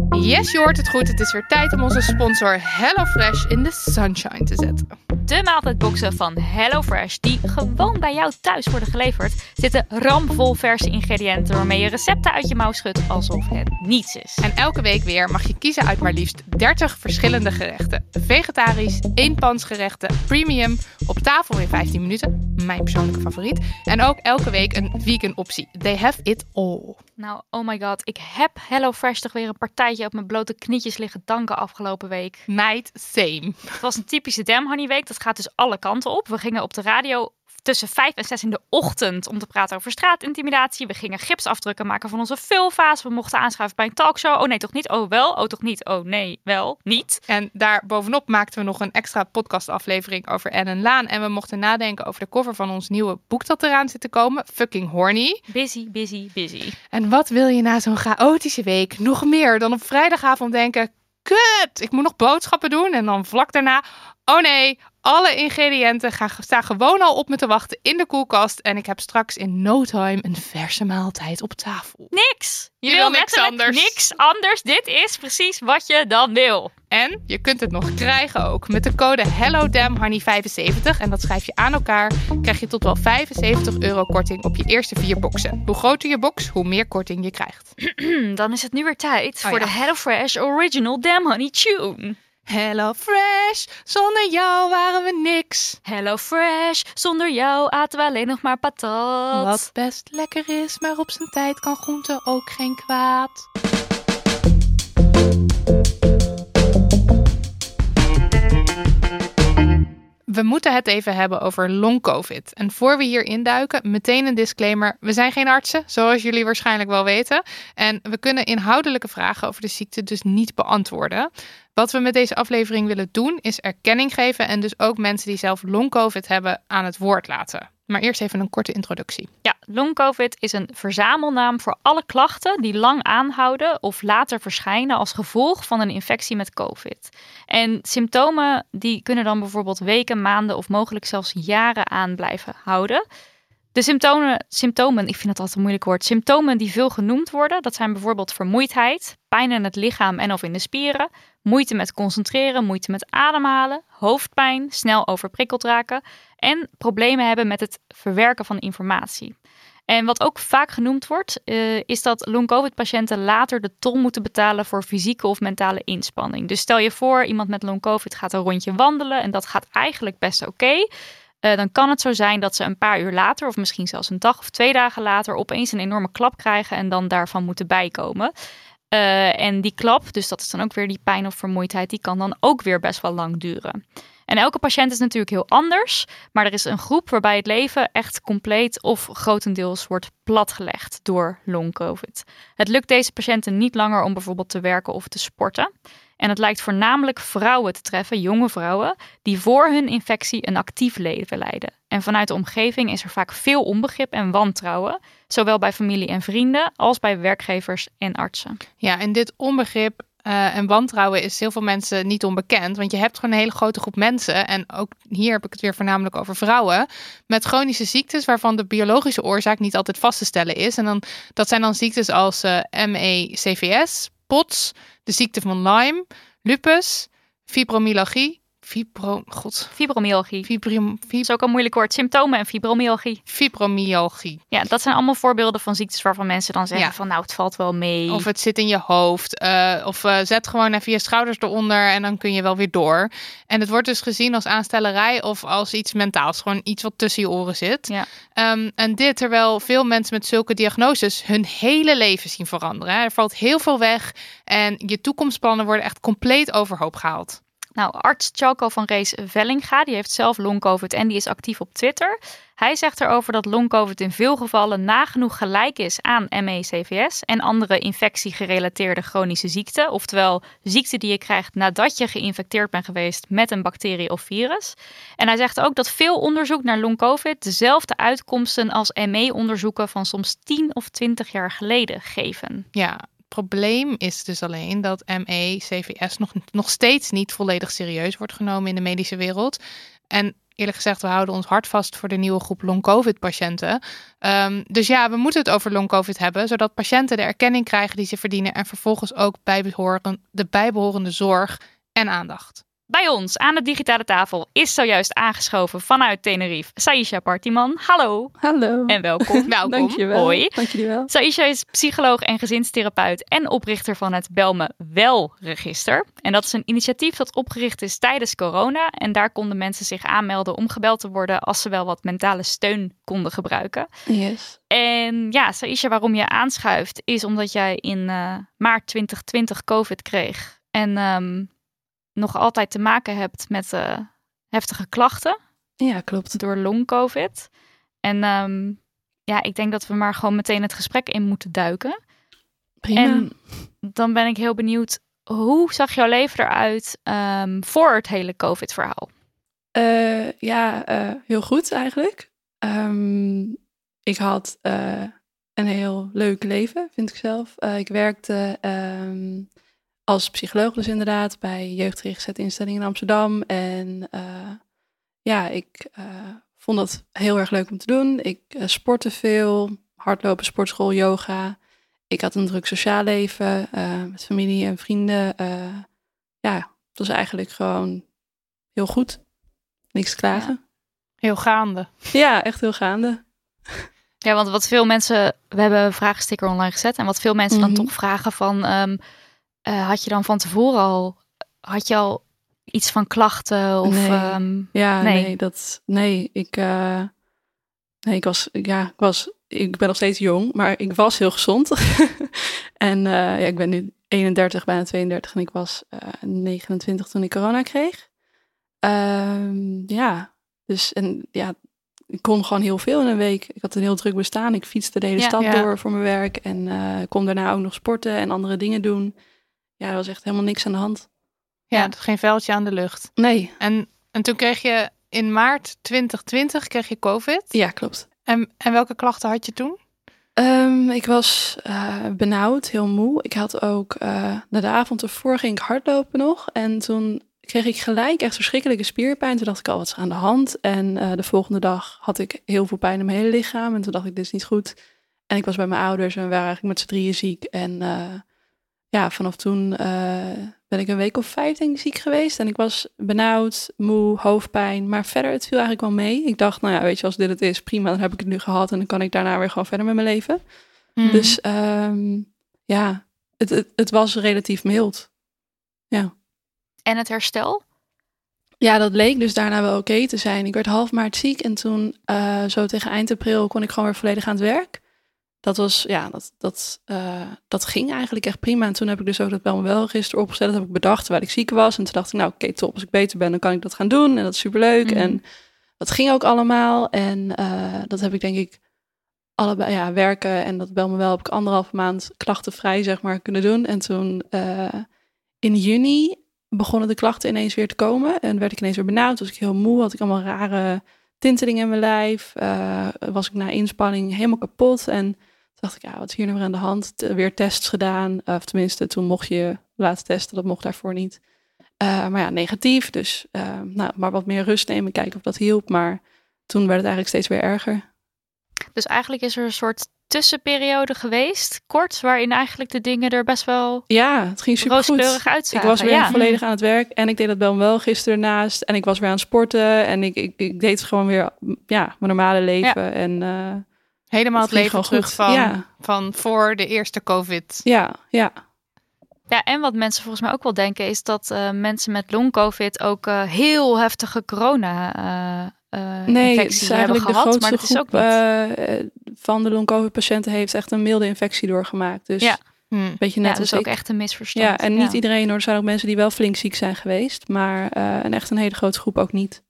Yes, je hoort het goed. Het is weer tijd om onze sponsor HelloFresh in de sunshine te zetten. De maaltijdboxen van HelloFresh, die gewoon bij jou thuis worden geleverd, zitten ramvol verse ingrediënten waarmee je recepten uit je mouw schudt alsof het niets is. En elke week weer mag je kiezen uit maar liefst 30 verschillende gerechten. Vegetarisch, eenpansgerechten, premium, op tafel in 15 minuten, mijn persoonlijke favoriet. En ook elke week een vegan optie. They have it all. Nou, oh my god, ik heb HelloFresh toch weer een partijtje op mijn blote knietjes liggen danken afgelopen week. Night same. Het was een typische Damn Honey week. Dat gaat dus alle kanten op. We gingen op de radio tussen vijf en zes in de ochtend om te praten over straatintimidatie. We gingen gipsafdrukken maken van onze vulva's. We mochten aanschuiven bij een talkshow. Oh nee, toch niet? Oh wel? Oh toch niet? Oh nee, wel? Niet? En daar bovenop maakten we nog een extra podcastaflevering over Ellen Laan. En we mochten nadenken over de cover van ons nieuwe boek dat eraan zit te komen. Fucking Horny. Busy, busy, busy. En wat wil je na zo'n chaotische week nog meer dan op vrijdagavond denken... Kut, ik moet nog boodschappen doen. En dan vlak daarna... Oh nee, alle ingrediënten gaan, staan gewoon al op me te wachten in de koelkast. En ik heb straks in no time een verse maaltijd op tafel. Niks. Je, Je wil wil niks anders. Niks anders. Dit is precies wat je dan wil. En je kunt het nog krijgen ook. Met de code HelloDamHoney75, en dat schrijf je aan elkaar, krijg je tot wel 75 euro korting op je eerste vier boxen. Hoe groter je box, hoe meer korting je krijgt. *clears throat* Dan is het nu weer tijd Oh voor ja. de HelloFresh Original Damn Honey Tune. Hello Fresh, zonder jou waren we niks. HelloFresh, zonder jou aten we alleen nog maar patat. Wat best lekker is, maar op zijn tijd kan groente ook geen kwaad. We moeten het even hebben over long covid. En voor we hier induiken, meteen een disclaimer. We zijn geen artsen, zoals jullie waarschijnlijk wel weten. En we kunnen inhoudelijke vragen over de ziekte dus niet beantwoorden. Wat we met deze aflevering willen doen, is erkenning geven en dus ook mensen die zelf long covid hebben aan het woord laten. Maar eerst even een korte introductie. Ja, long-covid is een verzamelnaam voor alle klachten die lang aanhouden of later verschijnen als gevolg van een infectie met covid. En symptomen die kunnen dan bijvoorbeeld weken, maanden of mogelijk zelfs jaren aan blijven houden. De symptomen, symptomen, ik vind het altijd een moeilijk woord, symptomen die veel genoemd worden, dat zijn bijvoorbeeld vermoeidheid, pijn in het lichaam en of in de spieren, moeite met concentreren, moeite met ademhalen, hoofdpijn, snel overprikkeld raken en problemen hebben met het verwerken van informatie. En wat ook vaak genoemd wordt, eh, is dat long-covid-patiënten later de tol moeten betalen voor fysieke of mentale inspanning. Dus stel je voor, iemand met long-covid gaat een rondje wandelen en dat gaat eigenlijk best oké. Eh, dan kan het zo zijn dat ze een paar uur later, of misschien zelfs een dag of twee dagen later, opeens een enorme klap krijgen en dan daarvan moeten bijkomen. Eh, en die klap, dus dat is dan ook weer die pijn of vermoeidheid, die kan dan ook weer best wel lang duren. En elke patiënt is natuurlijk heel anders, maar er is een groep waarbij het leven echt compleet of grotendeels wordt platgelegd door long-covid. Het lukt deze patiënten niet langer om bijvoorbeeld te werken of te sporten. En het lijkt voornamelijk vrouwen te treffen, jonge vrouwen, die voor hun infectie een actief leven leiden. En vanuit de omgeving is er vaak veel onbegrip en wantrouwen, zowel bij familie en vrienden als bij werkgevers en artsen. Ja, en dit onbegrip uh, en wantrouwen is heel veel mensen niet onbekend. Want je hebt gewoon een hele grote groep mensen. En ook hier heb ik het weer voornamelijk over vrouwen. Met chronische ziektes waarvan de biologische oorzaak niet altijd vast te stellen is. En dan, dat zijn dan ziektes als uh, ME-CVS, POTS, de ziekte van Lyme, lupus, fibromyalgie, Fibro, god. Fibromyalgie. Fibrom, fib... is ook een moeilijk woord. Symptomen en fibromyalgie. Fibromyalgie. Ja, dat zijn allemaal voorbeelden van ziektes waarvan mensen dan zeggen van nou, het valt wel mee. Of het zit in je hoofd. Uh, of uh, zet gewoon even je schouders eronder en dan kun je wel weer door. En het wordt dus gezien als aanstellerij of als iets mentaals. Gewoon iets wat tussen je oren zit. Ja. Um, en dit terwijl veel mensen met zulke diagnoses hun hele leven zien veranderen. Er valt heel veel weg en je toekomstplannen worden echt compleet overhoop gehaald. Nou, arts Chalco van Rees Vellinga, die heeft zelf long-covid en die is actief op Twitter. Hij zegt erover dat long-covid in veel gevallen nagenoeg gelijk is aan ME-CVS en andere infectiegerelateerde chronische ziekten. Oftewel ziekten die je krijgt nadat je geïnfecteerd bent geweest met een bacterie of virus. En hij zegt ook dat veel onderzoek naar long-covid dezelfde uitkomsten als ME-onderzoeken van soms 10 of 20 jaar geleden geven. Ja, probleem is dus alleen dat ME, CVS nog, nog steeds niet volledig serieus wordt genomen in de medische wereld. En eerlijk gezegd, we houden ons hart vast voor de nieuwe groep long-covid-patiënten. Um, dus ja, we moeten het over long-covid hebben, zodat patiënten de erkenning krijgen die ze verdienen en vervolgens ook bijbehoren, de bijbehorende zorg en aandacht. Bij ons aan de digitale tafel is zojuist aangeschoven vanuit Tenerife Saisha Partiman. Hallo. Hallo. En welkom. *laughs* welkom. Dankjewel. Hoi. Dankjewel. Saisha is psycholoog en gezinstherapeut en oprichter van het Belme Wel-register. En dat is een initiatief dat opgericht is tijdens corona. En daar konden mensen zich aanmelden om gebeld te worden als ze wel wat mentale steun konden gebruiken. Yes. En ja, Saisha, waarom je aanschuift is omdat jij in uh, maart 2020 COVID kreeg. En um, nog altijd te maken hebt met uh, heftige klachten. Ja, klopt. Door long-covid. En um, ja, ik denk dat we maar gewoon meteen het gesprek in moeten duiken. Prima. En dan ben ik heel benieuwd, hoe zag jouw leven eruit um, voor het hele covid-verhaal? Uh, ja, uh, heel goed eigenlijk. Um, ik had uh, een heel leuk leven, vind ik zelf. ik werkte als psycholoog dus inderdaad bij jeugdgerichte instellingen in Amsterdam. En uh, ja, ik uh, vond dat heel erg leuk om te doen. Ik uh, sportte veel, hardlopen, sportschool, yoga. Ik had een druk sociaal leven met familie en vrienden. ja, het was eigenlijk gewoon heel goed. Niks te klagen. Ja. Heel gaande. Ja, echt heel gaande. Ja, want wat veel mensen, we hebben een vraagsticker online gezet en wat veel mensen mm -hmm. dan toch vragen van, um, uh, had je dan van tevoren al, had je al iets van klachten of? Nee. Um, ja, nee. nee. dat, nee, ik, uh, nee, ik was, ja, ik was, ik ben nog steeds jong, maar ik was heel gezond. *laughs* en uh, ja, ik ben nu 31, bijna 32 en ik was 29 toen ik corona kreeg. Um, ja, dus en ja, ik kon gewoon heel veel in een week. Ik had een heel druk bestaan. Ik fietste de hele Ja, stad ja. door voor mijn werk en uh, kon daarna ook nog sporten en andere dingen doen. Ja, er was echt helemaal niks aan de hand. Ja, Ja. geen vuiltje aan de lucht. Nee, En, en toen kreeg je in maart 2020 kreeg je COVID. ja, klopt. En, en welke klachten had je toen? Ehm, ik was eh, benauwd, heel moe. Ik had ook, eh, na de avond ervoor ging ik hardlopen nog. En toen kreeg ik gelijk echt verschrikkelijke spierpijn. Toen dacht ik al, wat is aan de hand? En eh, de volgende dag had ik heel veel pijn in mijn hele lichaam. En toen dacht ik, dit is niet goed. En ik was bij mijn ouders en we waren eigenlijk met z'n drieën ziek. En ja, vanaf toen eh, ben ik een week of vijf denk ik ziek geweest. En ik was benauwd, moe, hoofdpijn. Maar verder, het viel eigenlijk wel mee. Ik dacht, nou ja, weet je, als dit het is, prima. Dan heb ik het nu gehad en dan kan ik daarna weer gewoon verder met mijn leven. Mhm. Dus ehm, ja, het, het, het was relatief mild. en het herstel? Ja, dat leek dus daarna wel oké te zijn. Ik werd half maart ziek en toen, eh, zo tegen eind april, kon ik gewoon weer volledig aan het werk. Dat was, ja, dat, dat, eh, dat ging eigenlijk echt prima. En toen heb ik dus ook dat wel wel register opgezet. Dat heb ik bedacht terwijl ik ziek was. En toen dacht ik, nou oké, top. Als ik beter ben, dan kan ik dat gaan doen. En dat is superleuk. Mhm. En dat ging ook allemaal. En eh, dat heb ik denk ik allebei, ja, werken en dat bel me wel heb ik anderhalve maand klachtenvrij, zeg maar, kunnen doen. En toen eh, in juni begonnen de klachten ineens weer te komen. En werd ik ineens weer benauwd. Was ik heel moe, had ik allemaal rare tintelingen in mijn lijf. was ik na inspanning helemaal kapot. En toen dacht ik, ja, wat is hier nou weer aan de hand? Weer tests gedaan. Of tenminste, toen mocht je laten testen. Dat mocht daarvoor niet. Eh, maar ja, negatief. Dus eh, nou, maar wat meer rust nemen, kijken of dat hielp. Maar toen werd het eigenlijk steeds weer erger. Dus eigenlijk is er een soort tussenperiode geweest, kort, waarin eigenlijk de dingen er best wel Ja, het ging super goed. Ik was weer ja. volledig aan het werk en ik deed dat wel wel gisteren naast. En ik was weer aan het sporten en ik, ik, ik deed gewoon weer ja, mijn normale leven. En uh, Helemaal het, leven terug goed. van, Ja. van voor de eerste COVID. ja, ja, Ja, en wat mensen volgens mij ook wel denken is dat eh, mensen met long-covid ook eh, heel heftige corona eh eh, nee, het is hebben eigenlijk de gehad, grootste maar dat is ook groep niet. van de long-covid-patiënten heeft echt een milde infectie doorgemaakt. Dus Ja. Hm. een beetje net ja, als dus ook ik. echt een misverstand. Ja, en niet iedereen hoor. Er zijn ook mensen die wel flink ziek zijn geweest, maar eh, een echt een hele grote groep ook niet.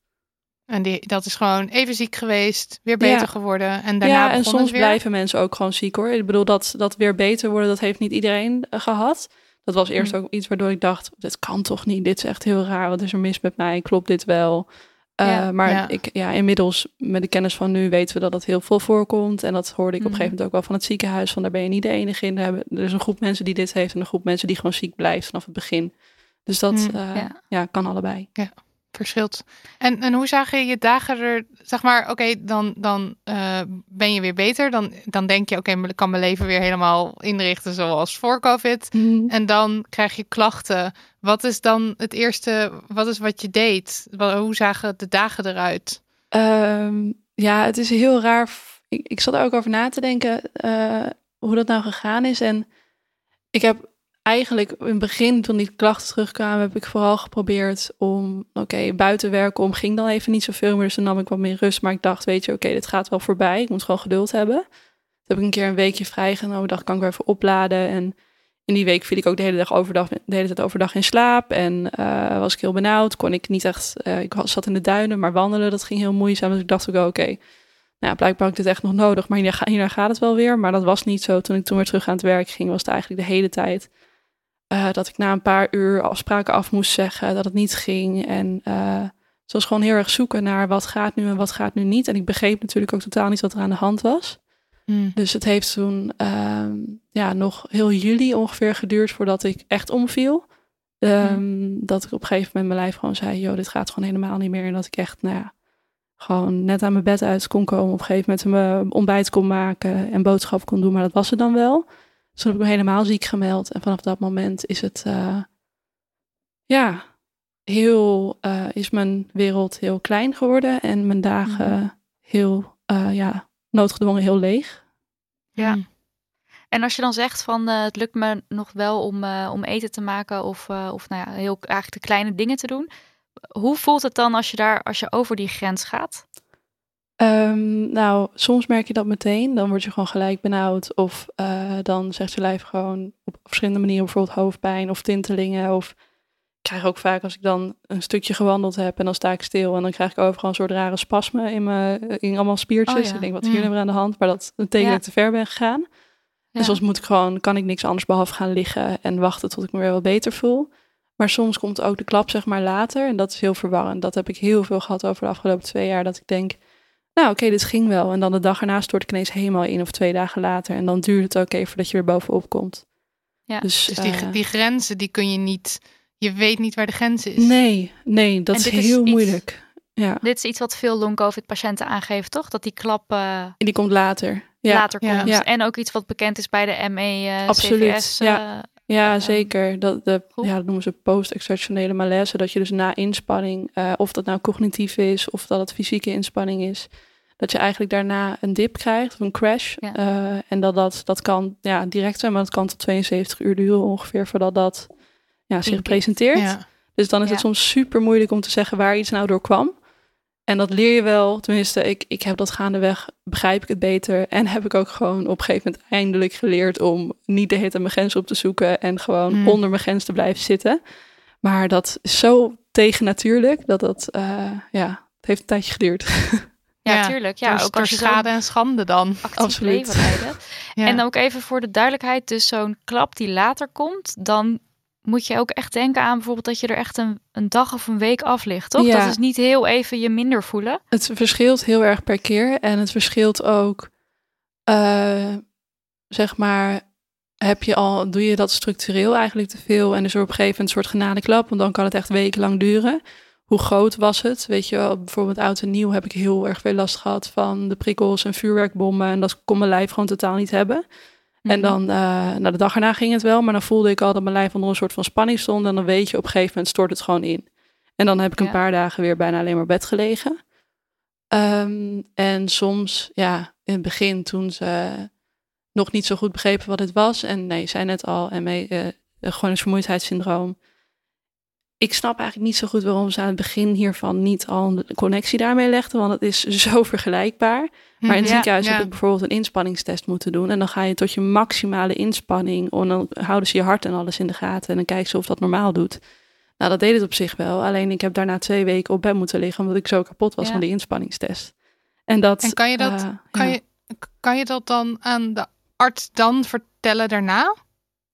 En die, dat is gewoon even ziek geweest, weer beter Ja. geworden. En daarna ja, en soms weer. blijven mensen ook gewoon ziek hoor. Ik bedoel, dat, dat weer beter worden, dat heeft niet iedereen eh, gehad. Dat was eerst Hm. ook iets waardoor ik dacht, dit kan toch niet. Dit is echt heel raar. Wat is er mis met mij? Klopt dit wel? Eh, Ja, maar ja. Ik, ja, inmiddels, met de kennis van nu, weten we dat dat heel veel voorkomt. En dat hoorde ik op een Mhm. gegeven moment ook wel van het ziekenhuis. Van daar ben je niet de enige in. Er, hebben, er is een groep mensen die dit heeft en een groep mensen die gewoon ziek blijft vanaf het begin. Dus dat Mhm, eh, ja. ja, kan allebei. Verschilt. En, en hoe zagen je dagen er, zeg maar, oké, dan, dan eh, ben je weer beter. Dan, dan denk je, oké, ik kan mijn leven weer helemaal inrichten zoals voor COVID. En dan krijg je klachten. Wat is dan het eerste, wat is wat je deed? Hoe zagen de dagen eruit? Ehm, ja, het is heel raar. Ik, ik zat er ook over na te denken eh, hoe dat nou gegaan is. En ik heb eigenlijk in het begin, toen die klachten terugkwamen, heb ik vooral geprobeerd om, oké, buiten werken om ging dan even niet zoveel meer. Dus dan nam ik wat meer rust. Maar ik dacht, weet je, oké, dit gaat wel voorbij. Ik moet gewoon geduld hebben. Toen heb ik een keer een weekje vrijgenomen. dacht, kan ik weer even opladen. En in die week viel ik ook de hele dag overdag, de hele tijd overdag in slaap. En eh, was ik heel benauwd. Kon ik niet echt, eh, ik zat in de duinen, maar wandelen, dat ging heel moeizaam. Dus ik dacht ook, oké, nou, blijkbaar heb ik dit echt nog nodig. Maar hierna gaat het wel weer. Maar dat was niet zo. Toen ik toen weer terug aan het werk ging, was het eigenlijk de hele tijd eh, dat ik na een paar uur afspraken af moest zeggen, dat het niet ging. En het was gewoon heel erg zoeken naar wat gaat nu en wat gaat nu niet. En ik begreep natuurlijk ook totaal niet wat er aan de hand was. Dus het heeft toen ehm, ja, nog heel juli ongeveer geduurd voordat ik echt omviel. Ehm, Dat ik op een gegeven moment mijn lijf gewoon zei, joh, dit gaat gewoon helemaal niet meer. En dat ik echt, nou ja, gewoon net aan mijn bed uit kon komen. Op een gegeven moment mijn ontbijt kon maken en boodschap kon doen. Maar dat was het dan wel. Dus toen heb ik me helemaal ziek gemeld. En vanaf dat moment is het, eh, ja, heel, eh, is mijn wereld heel klein geworden. En mijn dagen heel, eh, ja, noodgedwongen heel leeg. Ja. En als je dan zegt van eh, het lukt me nog wel om, eh, om eten te maken of, eh, of nou ja, heel eigenlijk de kleine dingen te doen. Hoe voelt het dan als je daar als je over die grens gaat? Ehm, nou, soms merk je dat meteen. Dan word je gewoon gelijk benauwd. Of eh, dan zegt je lijf gewoon op verschillende manieren, bijvoorbeeld hoofdpijn of tintelingen. Of ik krijg ook vaak als ik dan een stukje gewandeld heb en dan sta ik stil. En dan krijg ik overal een soort rare spasme in, mijn, in allemaal spiertjes. Oh ja. Ik denk, wat is hier Mm. nou weer aan de hand? Maar dat betekent dat ik te ver ben gegaan. Ja. En soms moet ik gewoon, kan ik niks anders behalve gaan liggen en wachten tot ik me weer wat beter voel. Maar soms komt ook de klap zeg maar later en dat is heel verwarrend. Dat heb ik heel veel gehad over de afgelopen twee jaar. Dat ik denk, nou oké, dit ging wel. En dan de dag erna stort ik ineens helemaal in of twee dagen later. En dan duurt het ook even voordat je weer bovenop komt. Ja, Dus, Dus die, eh, die grenzen, die kun je niet, je weet niet waar de grens is. nee, nee, dat is heel iets- moeilijk. Ja, Dit is iets wat veel long-covid-patiënten aangeven, toch? Dat die klap eh, en die komt later. Ja, later komt. Ja. En ook iets wat bekend is bij de ME, eh Absoluut, CVS. ja. Ja, Ehm, zeker. Dat, de, goed. ja, dat noemen ze post-exertionele malaise. Dat je dus na inspanning, eh, of dat nou cognitief is of dat het fysieke inspanning is, dat je eigenlijk daarna een dip krijgt of een crash. Ja. Eh, en dat, dat dat kan ja, direct zijn, maar dat kan tot 72 uur duren ongeveer voordat dat ja, zich presenteert. Ja. Dus dan is het soms super moeilijk om te zeggen waar iets nou door kwam. En dat leer je wel. Tenminste, ik, ik heb dat gaandeweg, begrijp ik het beter. En heb ik ook gewoon op een gegeven moment eindelijk geleerd om niet de tijd mijn grens op te zoeken en gewoon Hmm. onder mijn grens te blijven zitten. Maar dat is zo tegennatuurlijk dat dat, eh, ja, het heeft een tijdje geduurd. *laughs* Ja, tuurlijk. Ja, ook als je schade en schande dan. actief *laughs* Absoluut. Ja. En ook even voor de duidelijkheid, dus zo'n klap die later komt, dan moet je ook echt denken aan bijvoorbeeld dat je er echt een, een dag of een week af ligt, toch? Ja. Dat is niet heel even je minder voelen. Het verschilt heel erg per keer. En het verschilt ook, eh, zeg maar, heb je al, doe je dat structureel eigenlijk te veel en is er op een gegeven moment een soort genadeklap, want dan kan het echt wekenlang duren. Hoe groot was het? Weet je wel, bijvoorbeeld oud en nieuw heb ik heel erg veel last gehad van de prikkels en vuurwerkbommen. En dat kon mijn lijf gewoon totaal niet hebben. En Mhm. dan, uh, na de dag erna ging het wel, maar dan voelde ik al dat mijn lijf onder een soort van spanning stond. En dan weet je, op een gegeven moment stort het gewoon in. En dan heb ik een Ja. paar dagen weer bijna alleen maar bed gelegen. Ehm, en soms, ja, in het begin toen ze nog niet zo goed begrepen wat het was. En nee, zei net al, en mee, gewoon een vermoeidheidssyndroom. Ik snap eigenlijk niet zo goed waarom ze aan het begin hiervan niet al een connectie daarmee legden. Want het is *laughs* zo vergelijkbaar. Maar in het Ja, ziekenhuis ja. heb ik bijvoorbeeld een inspanningstest moeten doen. En dan ga je tot je maximale inspanning. En dan houden ze je hart en alles in de gaten. En dan kijken ze of dat normaal doet. Nou, dat deed het op zich wel. Alleen ik heb daarna twee weken op bed moeten liggen. Omdat ik zo kapot was Ja. van die inspanningstest. En, dat, En kan je dat- eh, Kan, je, kan je dat dan aan de arts dan vertellen daarna?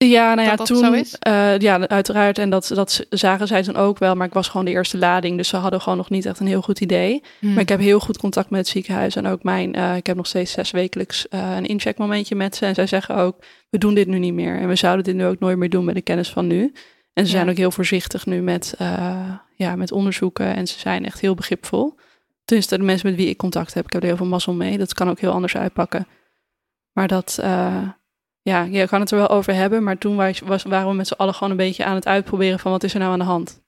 Ja, nou ja, dat toen, eh, ja, uiteraard. En dat, dat zagen zij toen ook wel. Maar ik was gewoon de eerste lading. Dus ze hadden gewoon nog niet echt een heel goed idee. Hm. Maar ik heb heel goed contact met het ziekenhuis. En ook mijn, eh, ik heb nog steeds zes wekelijks eh, een incheckmomentje met ze. En zij zeggen ook, we doen dit nu niet meer. En we zouden dit nu ook nooit meer doen met de kennis van nu. En ze Ja. zijn ook heel voorzichtig nu met, ja, met onderzoeken. En ze zijn echt heel begripvol. Tenminste, de mensen met wie ik contact heb. Ik heb er heel veel mazzel mee. Dat kan ook heel anders uitpakken. Maar dat, ja, je kan het er wel over hebben. Maar toen was, was, waren we met z'n allen gewoon een beetje aan het uitproberen van wat is er nou aan de hand.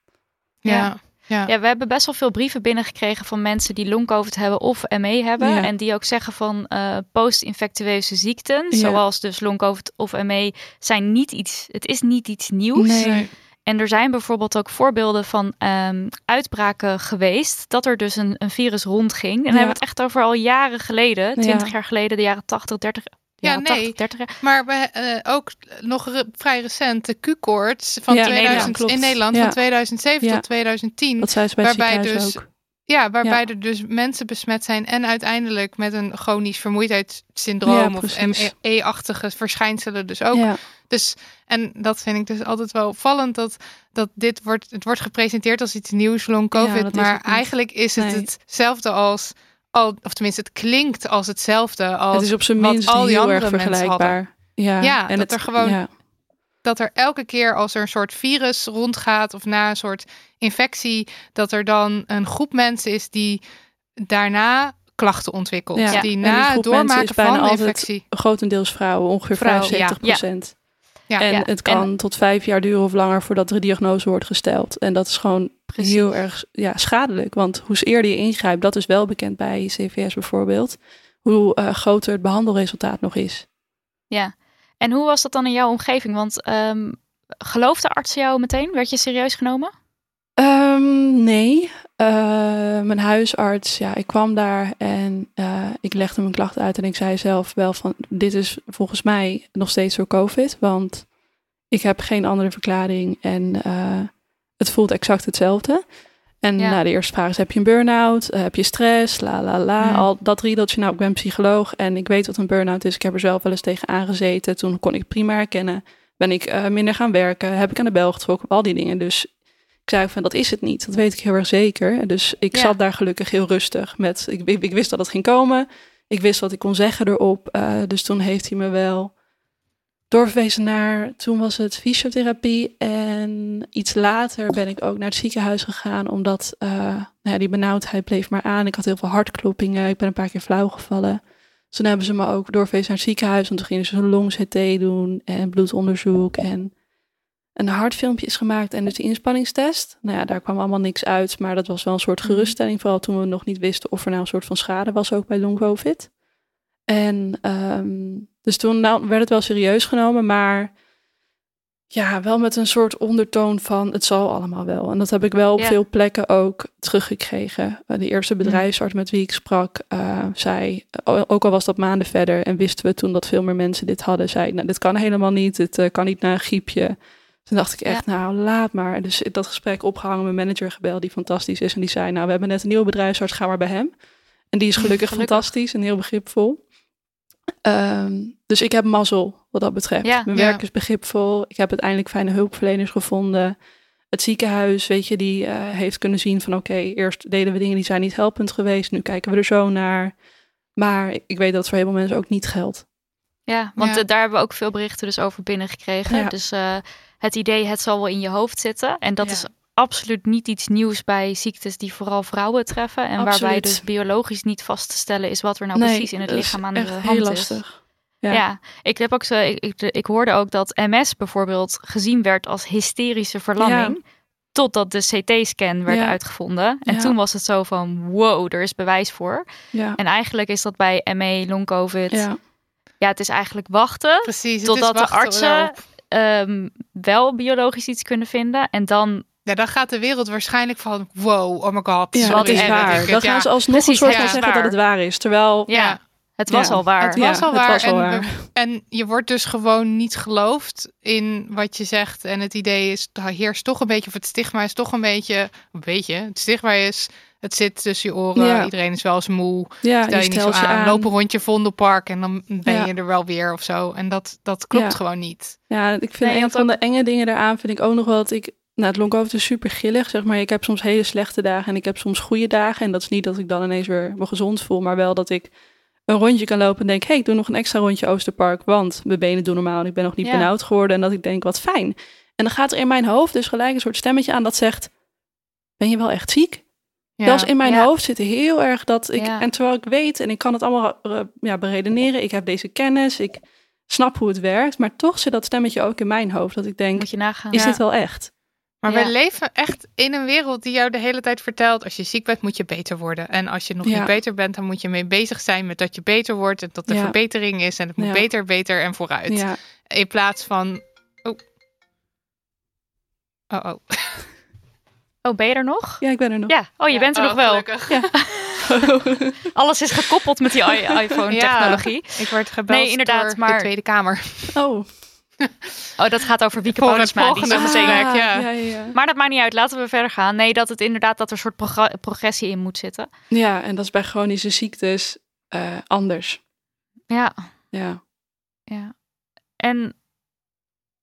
ja. Ja. Ja, we hebben best wel veel brieven binnengekregen van mensen die long-covid hebben of ME hebben. Ja. En die ook zeggen van eh, post-infectueuze ziekten, Ja. zoals dus long-covid of ME, zijn niet iets, het is niet iets nieuws. Nee. En er zijn bijvoorbeeld ook voorbeelden van ehm, uitbraken geweest, dat er dus een, een virus rondging. En dan Ja. hebben we het echt over al jaren geleden, 20 Ja. jaar geleden, de jaren 80, 30. Ja, nee. 80, 30 jaar. Maar we, eh, ook nog re- vrij recent de Q-koorts van Ja, in 2000 Nederland, klopt. in Nederland Ja. van 2007 Ja. tot 2010. Dat zei ze bij het Waarbij dus- ook. Ja, waarbij er dus mensen besmet zijn en uiteindelijk met een chronisch vermoeidheidssyndroom of. ME-achtige verschijnselen dus ook. Dus, en dat vind ik dus altijd wel opvallend dat, dat dit wordt, het wordt gepresenteerd als iets nieuws, long covid, maar eigenlijk is het Nee. hetzelfde als, al, of tenminste het klinkt als hetzelfde als Het is op zijn minst al die heel erg andere hadden. vergelijkbaar. Ja, Ja, en dat het, er gewoon- Ja, dat er elke keer als er een soort virus rondgaat of na een soort infectie, dat er dan een groep mensen is die daarna klachten ontwikkelt. Ja. Die na het doormaken van de altijd infectie. grotendeels vrouwen, ongeveer Vrouw, ja. 75 procent. Ja. en Ja, het kan tot vijf jaar duren of langer voordat er een diagnose wordt gesteld. En dat is gewoon Precies. heel erg ja, schadelijk. Want hoe eerder je ingrijpt, dat is wel bekend bij CVS bijvoorbeeld, hoe eh, groter het behandelresultaat nog is. Ja. En hoe was dat dan in jouw omgeving? Want ehm geloofde artsen jou meteen? Werd je serieus genomen? Ehm, nee, Eh, mijn huisarts, ja, ik kwam daar en eh, ik legde mijn klachten uit en ik zei zelf wel van, dit is volgens mij nog steeds door COVID, want ik heb geen andere verklaring en eh, het voelt exact hetzelfde. En Ja. nou, de eerste vraag is, heb je een burn-out? Heb je stress? La la la. Al dat riedeltje. Nou, ik ben psycholoog en ik weet wat een burn-out is. Ik heb er zelf wel eens tegen aangezeten. Toen kon ik prima herkennen. Ben ik minder gaan werken? Heb ik aan de bel getrokken? Al die dingen. Dus ik zei van, dat is het niet. Dat weet ik heel erg zeker. Dus ik Ja. zat daar gelukkig heel rustig met... Ik, ik, ik wist dat het ging komen. Ik wist wat ik kon zeggen erop. Eh, dus toen heeft hij me wel doorverwezen naar... Toen was het fysiotherapie. En iets later ben ik ook naar het ziekenhuis gegaan. Omdat eh, nou ja, die benauwdheid bleef maar aan. Ik had heel veel hartkloppingen. Ik ben een paar keer flauw gevallen. Dus toen hebben ze me ook doorverwezen naar het ziekenhuis. En toen gingen ze een long-CT doen en bloedonderzoek. En een hartfilmpje is gemaakt en dus de inspanningstest. Nou ja, daar kwam allemaal niks uit. Maar dat was wel een soort Mhm. geruststelling. Vooral toen we nog niet wisten of er nou een soort van schade was ook bij long covid. En ehm, dus toen nou, werd het wel serieus genomen. Maar ja, wel met een soort ondertoon van het zal allemaal wel. En dat heb ik wel op Ja. veel plekken ook teruggekregen. Eh, de eerste bedrijfsarts met wie ik sprak, eh, zei, ook al was dat maanden verder en wisten we toen dat veel meer mensen dit hadden, zei, nou, dit kan helemaal niet, dit eh, kan niet na een griepje. Toen dacht ik echt, nou, laat maar. Dus dat gesprek opgehangen, mijn manager gebeld, die fantastisch is. En die zei, nou, we hebben net een nieuwe bedrijfsarts, ga maar bij hem. En die is gelukkig, Gelukkig. fantastisch en heel begripvol. Ehm, dus ik heb mazzel wat dat betreft. Ja. Mijn Ja. werk is begripvol. Ik heb uiteindelijk fijne hulpverleners gevonden. Het ziekenhuis, weet je, die eh, heeft kunnen zien van oké, eerst deden we dingen die zijn niet helpend geweest. Nu kijken we er zo naar. Maar ik- ik weet dat het voor heel veel mensen ook niet geldt. Ja, want Ja. eh, daar hebben we ook veel berichten dus over binnengekregen. Ja. Dus eh, het idee, het zal wel in je hoofd zitten. En dat Ja. is absoluut niet iets nieuws bij ziektes die vooral vrouwen treffen. En waarbij dus biologisch niet vast te stellen is wat er nou Nee, precies in het lichaam aan de hand heel is. lastig. Ja. Ja. ik heb ook zo, ik, ik, ik hoorde ook dat MS bijvoorbeeld gezien werd als hysterische verlamming. Totdat de CT-scan werd Ja. uitgevonden. En toen was het zo van, wow, er is bewijs voor. En eigenlijk is dat bij ME, long covid. Ja, Ja. het is eigenlijk wachten Precies. Totdat de artsen- ehm, wel biologisch iets kunnen vinden. En dan, Ja, dan gaat de wereld waarschijnlijk van wow, oh my god. Ja, sorry, dat is waar. het, Dan gaan ze alsnog Precies, een soort van zeggen waar. dat het waar is. Terwijl, ja, het was Ja, al waar. Het was ja, al het waar. was al en, waar. en je wordt dus gewoon niet geloofd in wat je zegt. En het idee is, er heerst toch een beetje, of het stigma is toch een beetje, een beetje, het stigma is, het zit tussen je oren, Ja. iedereen is wel eens moe, ja, stel je je niet zo aan, aan. loop een rondje Vondelpark en dan ben Ja. je er wel weer of zo. En dat, dat klopt Ja. gewoon niet. Ja, ik vind Nee, een van de enge dingen daaraan vind ik ook nog wel dat ik... Nou, het long-covid is super gillig, zeg maar. Ik heb soms hele slechte dagen en ik heb soms goede dagen. En dat is niet dat ik dan ineens weer me gezond voel, maar wel dat ik een rondje kan lopen en denk... hey, ik doe nog een extra rondje Oosterpark, want mijn benen doen normaal en ik ben nog niet Ja. benauwd geworden. En dat ik denk, wat fijn. En dan gaat er in mijn hoofd dus gelijk een soort stemmetje aan dat zegt... Ben je wel echt ziek? Ja. Zelfs in mijn Ja. hoofd zit heel erg dat ik... Ja. En terwijl ik weet en ik kan het allemaal eh, ja, beredeneren. Ik heb deze kennis, ik snap hoe het werkt. Maar toch zit dat stemmetje ook in mijn hoofd. Dat ik denk, Moet je nagaan. is Ja. dit wel echt? Maar Ja. we leven echt in een wereld die jou de hele tijd vertelt: als je ziek bent, moet je beter worden. En als je nog Ja. niet beter bent, dan moet je mee bezig zijn met dat je beter wordt en dat er Ja. verbetering is en het moet Ja. beter, beter en vooruit. Ja, In plaats van. Oh. Oh, oh. Oh, ben je er nog? ja ik ben er nog. Ja, oh, je bent er nog wel. gelukkig. *laughs* Alles is gekoppeld met die iPhone-technologie. Ik word gebeld Nee, inderdaad, door maar- de Tweede Kamer. Oh, *laughs* Oh, dat gaat over Wieke die zo meteen- gesprek, ja. ja, ja, ja. Maar dat maakt niet uit. Laten we verder gaan. Nee, dat het inderdaad dat er een soort progr- progressie in moet zitten. Ja, en dat is bij chronische ziektes eh, anders. Ja, Ja. ja. En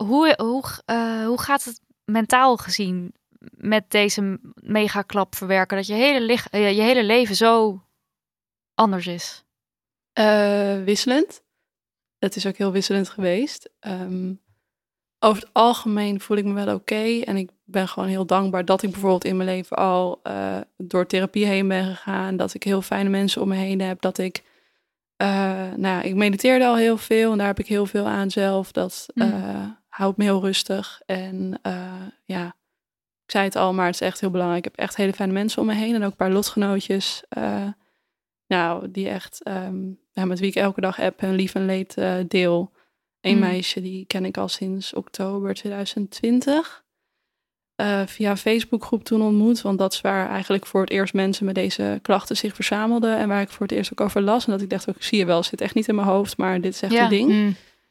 hoe, hoe, eh, hoe gaat het mentaal gezien met deze megaklap verwerken? Dat je hele, eh, je hele leven zo anders is. Eh, wisselend. Het is ook heel wisselend geweest. Ehm, over het algemeen voel ik me wel oké. En ik ben gewoon heel dankbaar dat ik bijvoorbeeld in mijn leven al eh, door therapie heen ben gegaan. Dat ik heel fijne mensen om me heen heb. Dat ik, nou ja, ik mediteerde al heel veel en daar heb ik heel veel aan zelf. Dat Mm. houdt me heel rustig. En ja, ik zei het al, maar het is echt heel belangrijk. Ik heb echt hele fijne mensen om me heen en ook een paar lotgenootjes. eh, nou, die echt, ehm, ja, met wie ik elke dag app en lief en leed eh, deel. Een Mm. meisje, die ken ik al sinds oktober 2020. Eh, via een Facebookgroep toen ontmoet. Want dat is waar eigenlijk voor het eerst mensen met deze klachten zich verzamelden. En waar ik voor het eerst ook over las. En dat ik dacht, ook, zie je wel, het zit echt niet in mijn hoofd. Maar dit is echt Ja. een ding. Mm.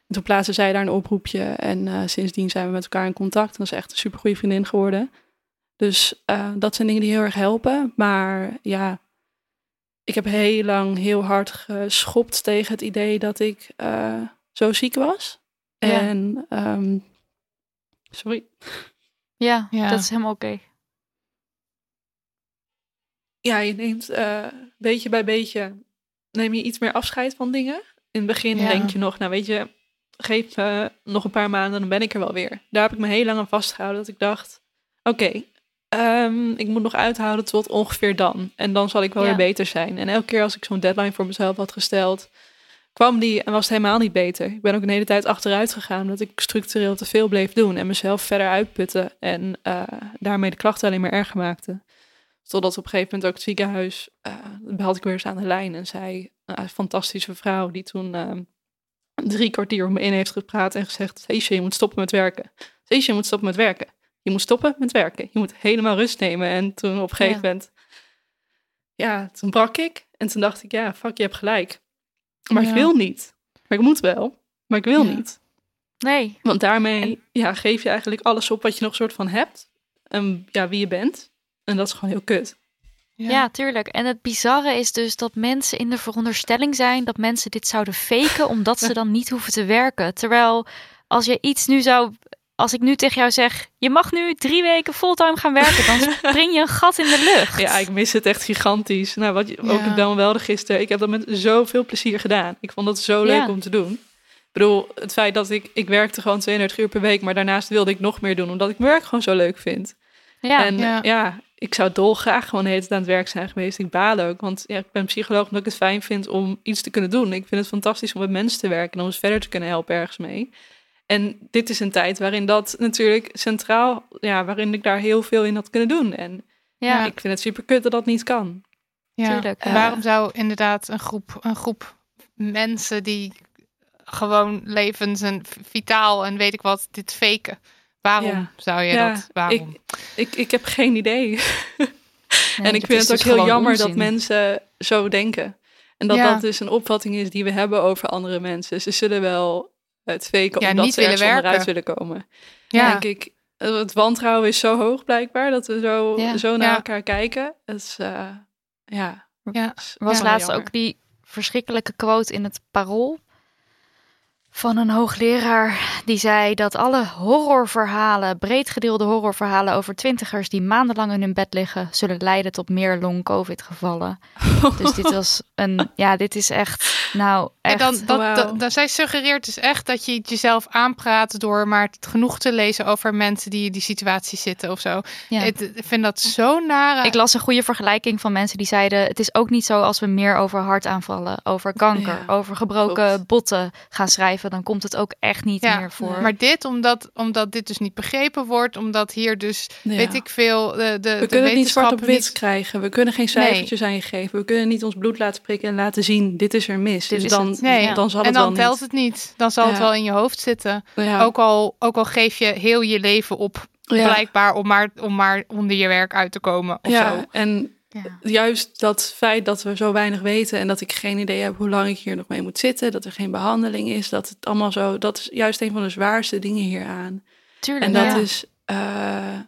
En toen plaatste zij daar een oproepje. En sindsdien zijn we met elkaar in contact. En dat is echt een super goede vriendin geworden. Dus eh, dat zijn dingen die heel erg helpen. Maar ja, ik heb heel lang heel hard geschopt tegen het idee dat ik eh, zo ziek was. Ja. En ehm, sorry. Ja, Ja. dat is helemaal oké. Ja, je neemt eh, beetje bij beetje neem je iets meer afscheid van dingen. In het begin Ja. denk je nog, nou weet je, geef me nog een paar maanden, dan ben ik er wel weer. Daar heb ik me heel lang aan vastgehouden, dat ik dacht, oké, ehm, ik moet nog uithouden tot ongeveer dan. En dan zal ik wel Ja. weer beter zijn. En elke keer als ik zo'n deadline voor mezelf had gesteld, kwam die en was het helemaal niet beter. Ik ben ook een hele tijd achteruit gegaan, omdat ik structureel te veel bleef doen en mezelf verder uitputte en eh, daarmee de klachten alleen maar erger maakte. Totdat op een gegeven moment ook het ziekenhuis, eh had ik weer eens aan de lijn en zei, een fantastische vrouw die toen ehm, drie kwartier om me in heeft gepraat en gezegd, Heesje, je moet stoppen met werken. Zie je moet stoppen met werken. Je moet stoppen met werken. Je moet helemaal rust nemen. En toen op een gegeven Ja. moment, ja, toen brak ik. En toen dacht ik, ja, fuck, je hebt gelijk. Maar Ja. ik wil niet. Maar ik moet wel. Maar ik wil Ja. niet. Nee. Want daarmee ja, geef je eigenlijk alles op wat je nog soort van hebt. En ja, wie je bent. En dat is gewoon heel kut. Ja. tuurlijk. En het bizarre is dus dat mensen in de veronderstelling zijn dat mensen dit zouden faken omdat ze *laughs* dan niet hoeven te werken. Terwijl als je iets nu zou. Als ik nu tegen jou zeg, je mag nu drie weken fulltime gaan werken, dan *laughs* spring je een gat in de lucht. Ja, ik mis het echt gigantisch. Nou, wat je, Ja. ook dan wel de gisteren. Ik heb dat met zoveel plezier gedaan. Ik vond dat zo leuk Ja. om te doen. Ik bedoel, het feit dat ik... Ik werkte gewoon 32 uur per week. Maar daarnaast wilde ik nog meer doen. Omdat ik mijn werk gewoon zo leuk vind. Ja, en Ja. ik zou dolgraag gewoon de hele tijd aan het werk zijn geweest. Ik baal ook. Want ja, ik ben psycholoog omdat ik het fijn vind om iets te kunnen doen. Ik vind het fantastisch om met mensen te werken. En om ons verder te kunnen helpen ergens mee. En dit is een tijd waarin dat natuurlijk centraal... Ja, waarin ik daar heel veel in had kunnen doen. En ja, ik vind het super kut dat dat niet kan. Ja. tuurlijk. En waarom zou inderdaad een groep, een groep mensen die gewoon levens en vitaal en weet ik wat, dit faken? Waarom Ja. zou je Ja, dat? Waarom? Ik, ik heb geen idee. *laughs* Nee, en ik vind het ook dus heel jammer dat mensen zo denken. En dat Ja. dat dus een opvatting is die we hebben over andere mensen. Ze zullen wel het faken Ja, omdat niet ze willen ergens onderuit werken. willen komen. ja, Denk ik, eh, het wantrouwen is zo hoog blijkbaar dat we zo, Ja. zo naar Ja. elkaar kijken. Is, eh, ja. was laatst jammer. ook die verschrikkelijke quote in het parool van een hoogleraar die zei dat alle horrorverhalen, breed gedeelde horrorverhalen over twintigers die maandenlang in hun bed liggen, zullen leiden tot meer long-covid gevallen. *laughs* Dus dit was een, ja, dit is echt, nou En echt. dan, dat, dat- zij suggereert dus echt dat je het jezelf aanpraat door maar genoeg te lezen over mensen die in die situatie zitten of zo. ja. Ik vind dat zo nare. Ik las een goede vergelijking van mensen die zeiden: Het is ook niet zo als we meer over hartaanvallen, over kanker, Ja, over gebroken klopt. botten gaan schrijven. Dan komt het ook echt niet Ja, meer voor. Maar dit, omdat, omdat dit dus niet begrepen wordt, omdat hier dus, Ja. weet ik veel, de, de, We kunnen het niet zwart op wit niet... krijgen. We kunnen geen cijfertjes aan je geven. We kunnen niet ons bloed laten prikken en laten zien: dit is er mis. Dit dus is dan. Nee, Ja. dan zal En het dan wel telt niet. het niet. Dan zal het wel in je hoofd zitten. Ja. Ook, al, ook al geef je heel je leven op, Ja. blijkbaar, om maar, om maar onder je werk uit te komen. Of ja, zo. en Ja. juist dat feit dat we zo weinig weten en dat ik geen idee heb hoe lang ik hier nog mee moet zitten, dat er geen behandeling is, dat het allemaal zo, dat is juist een van de zwaarste dingen hieraan. Tuurlijk. En dat ja. is, eh,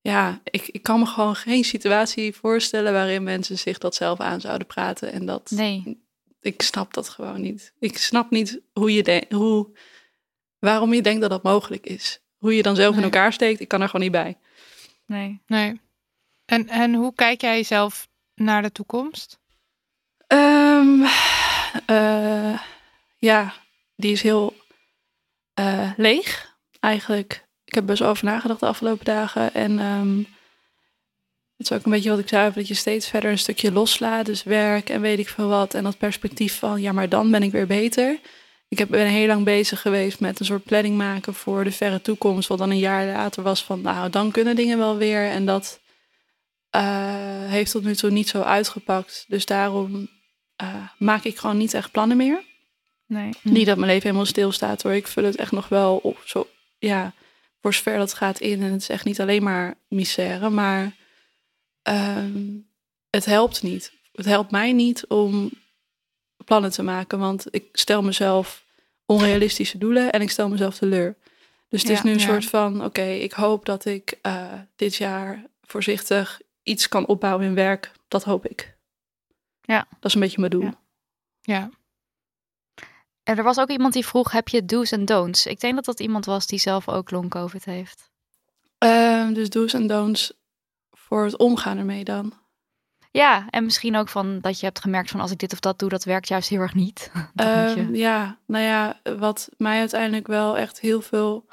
ja, ik, ik kan me gewoon geen situatie voorstellen waarin mensen zich dat zelf aan zouden praten. En dat, Nee. ik snap dat gewoon niet. Ik snap niet hoe je denkt, hoe, waarom je denkt dat dat mogelijk is. Hoe je dan zelf in elkaar steekt, ik kan er gewoon niet bij. Nee. Nee. En, en hoe kijk jij zelf naar de toekomst? Ehm, eh, ja, die is heel eh, leeg eigenlijk. Ik heb best over nagedacht de afgelopen dagen. En ehm, het is ook een beetje wat ik zei, dat je steeds verder een stukje loslaat. Dus werk en weet ik veel wat. En dat perspectief van, ja, maar dan ben ik weer beter. Ik heb, ben heel lang bezig geweest met een soort planning maken voor de verre toekomst. Wat dan een jaar later was van, nou, dan kunnen dingen wel weer. En dat eh, heeft tot nu toe niet zo uitgepakt. Dus daarom eh, maak ik gewoon niet echt plannen meer. Nee. Niet dat mijn leven helemaal stilstaat hoor. Ik vul het echt nog wel op. Zo, ja, voor zover dat gaat in. En het is echt niet alleen maar misère. Maar ehm, het helpt niet. Het helpt mij niet om plannen te maken. Want ik stel mezelf onrealistische doelen. En ik stel mezelf teleur. Dus het is nu een ja. soort van... Oké, ik hoop dat ik eh, dit jaar voorzichtig iets kan opbouwen in werk. Dat hoop ik. Ja. Dat is een beetje mijn doel. Ja. Ja. En er was ook iemand die vroeg: Heb je do's en don'ts? Ik denk dat dat iemand was die zelf ook long COVID heeft. Ehm, dus do's en don'ts voor het omgaan ermee dan. Ja, en misschien ook van dat je hebt gemerkt van als ik dit of dat doe, dat werkt juist heel erg niet. *laughs* Je- Ehm, ja, nou ja, wat mij uiteindelijk wel echt heel veel,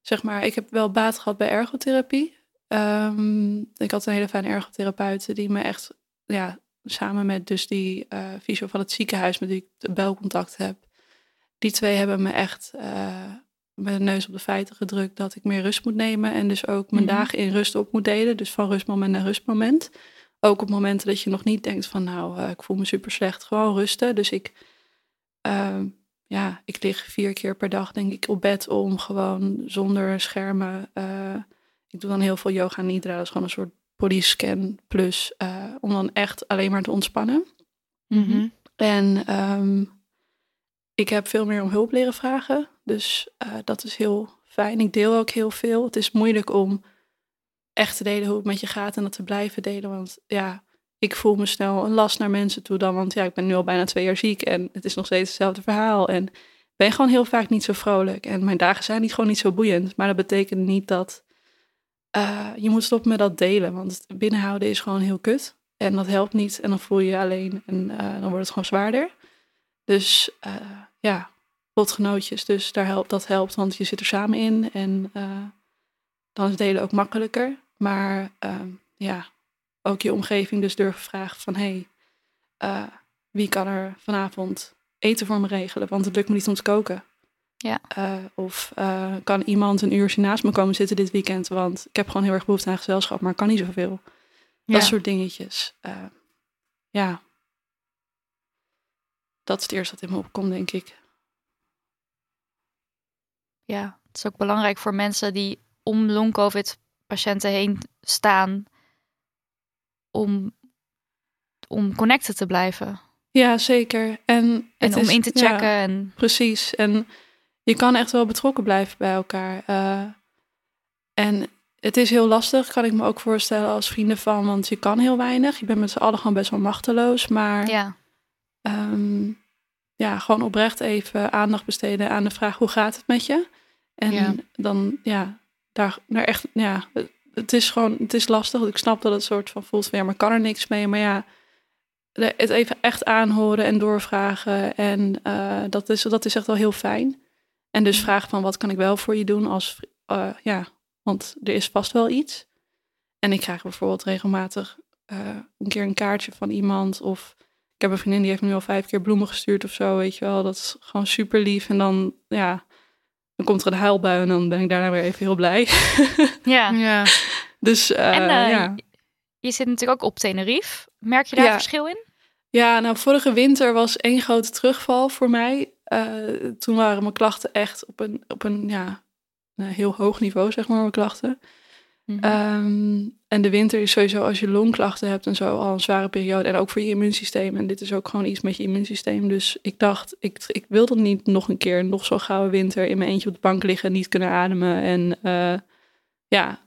zeg maar, ik heb wel baat gehad bij ergotherapie. Ehm, ik had een hele fijne ergotherapeut die me echt, ja, samen met dus die eh fysio van het ziekenhuis met wie ik belcontact heb. Die twee hebben me echt eh, met de neus op de feiten gedrukt dat ik meer rust moet nemen en dus ook mijn Mhm. dagen in rust op moet delen. Dus van rustmoment naar rustmoment. Ook op momenten dat je nog niet denkt van nou, eh, ik voel me super slecht, gewoon rusten. Dus ik, ehm, ja, ik lig vier keer per dag, denk ik, op bed om gewoon zonder schermen. Ik doe dan heel veel yoga nidra. Dat is gewoon een soort body scan plus. Uh, om dan echt alleen maar te ontspannen. Mhm. En um, ik heb veel meer om hulp leren vragen. Dus uh, dat is heel fijn. Ik deel ook heel veel. Het is moeilijk om echt te delen hoe het met je gaat en dat te blijven delen. Want ja, ik voel me snel een last naar mensen toe dan. Want ja, ik ben nu al bijna twee jaar ziek en het is nog steeds hetzelfde verhaal. En ben gewoon heel vaak niet zo vrolijk. En mijn dagen zijn niet gewoon niet zo boeiend. Maar dat betekent niet dat uh, je moet stoppen met dat delen. Want het binnenhouden is gewoon heel kut. En dat helpt niet. En dan voel je je alleen en uh, dan wordt het gewoon zwaarder. Dus uh, ja, lotgenootjes. Dus daar helpt, dat helpt, want je zit er samen in. En dan is delen ook makkelijker. Maar ehm, ja, ook je omgeving dus durven vragen van... hé, hey, wie kan er vanavond eten voor me regelen? Want het lukt me niet om te koken. Ja. Uh, of uh, kan iemand een uurtje naast me komen zitten dit weekend? Want ik heb gewoon heel erg behoefte aan gezelschap, maar kan niet zoveel. Ja. Dat soort dingetjes. Uh, ja. Dat is het eerste wat in me opkomt, denk ik. Ja, het is ook belangrijk voor mensen die om long-covid-patiënten heen staan... om, om connected te blijven. Ja, zeker. En, en om is, in te checken. Ja, en... Precies. En je kan echt wel betrokken blijven bij elkaar. Uh, en het is heel lastig, kan ik me ook voorstellen als vrienden van, want je kan heel weinig. Je bent met z'n allen gewoon best wel machteloos. Maar ja. Um, ja, gewoon oprecht even aandacht besteden aan de vraag hoe gaat het met je? En Ja. dan ja, daar, daar echt, ja, het is gewoon, het is lastig. Ik snap dat het soort van voelt van ja, maar kan er niks mee. Maar ja, het even echt aanhoren en doorvragen. En eh, dat, is, dat is echt wel heel fijn. En dus vragen van wat kan ik wel voor je doen als, eh, ja, want er is vast wel iets. En ik krijg bijvoorbeeld regelmatig eh, een keer een kaartje van iemand. Of ik heb een vriendin die heeft me nu al vijf keer bloemen gestuurd of zo, weet je wel. Dat is gewoon super lief. En dan, ja, dan komt er een huilbui en dan ben ik daarna weer even heel blij. *laughs* Ja. Ja. dus eh, en ja. je zit natuurlijk ook op Tenerife. Merk je daar Ja. verschil in? Ja, nou, vorige winter was één grote terugval voor mij. Eh, toen waren mijn klachten echt op een, op een, ja, een heel hoog niveau, zeg maar, mijn klachten. Mhm. Ehm, en de winter is sowieso als je longklachten hebt en zo al een zware periode. En ook voor je immuunsysteem. En dit is ook gewoon iets met je immuunsysteem. Dus ik dacht, ik, ik wil dat niet nog een keer, nog zo'n gouden winter in mijn eentje op de bank liggen, niet kunnen ademen. En eh, ja,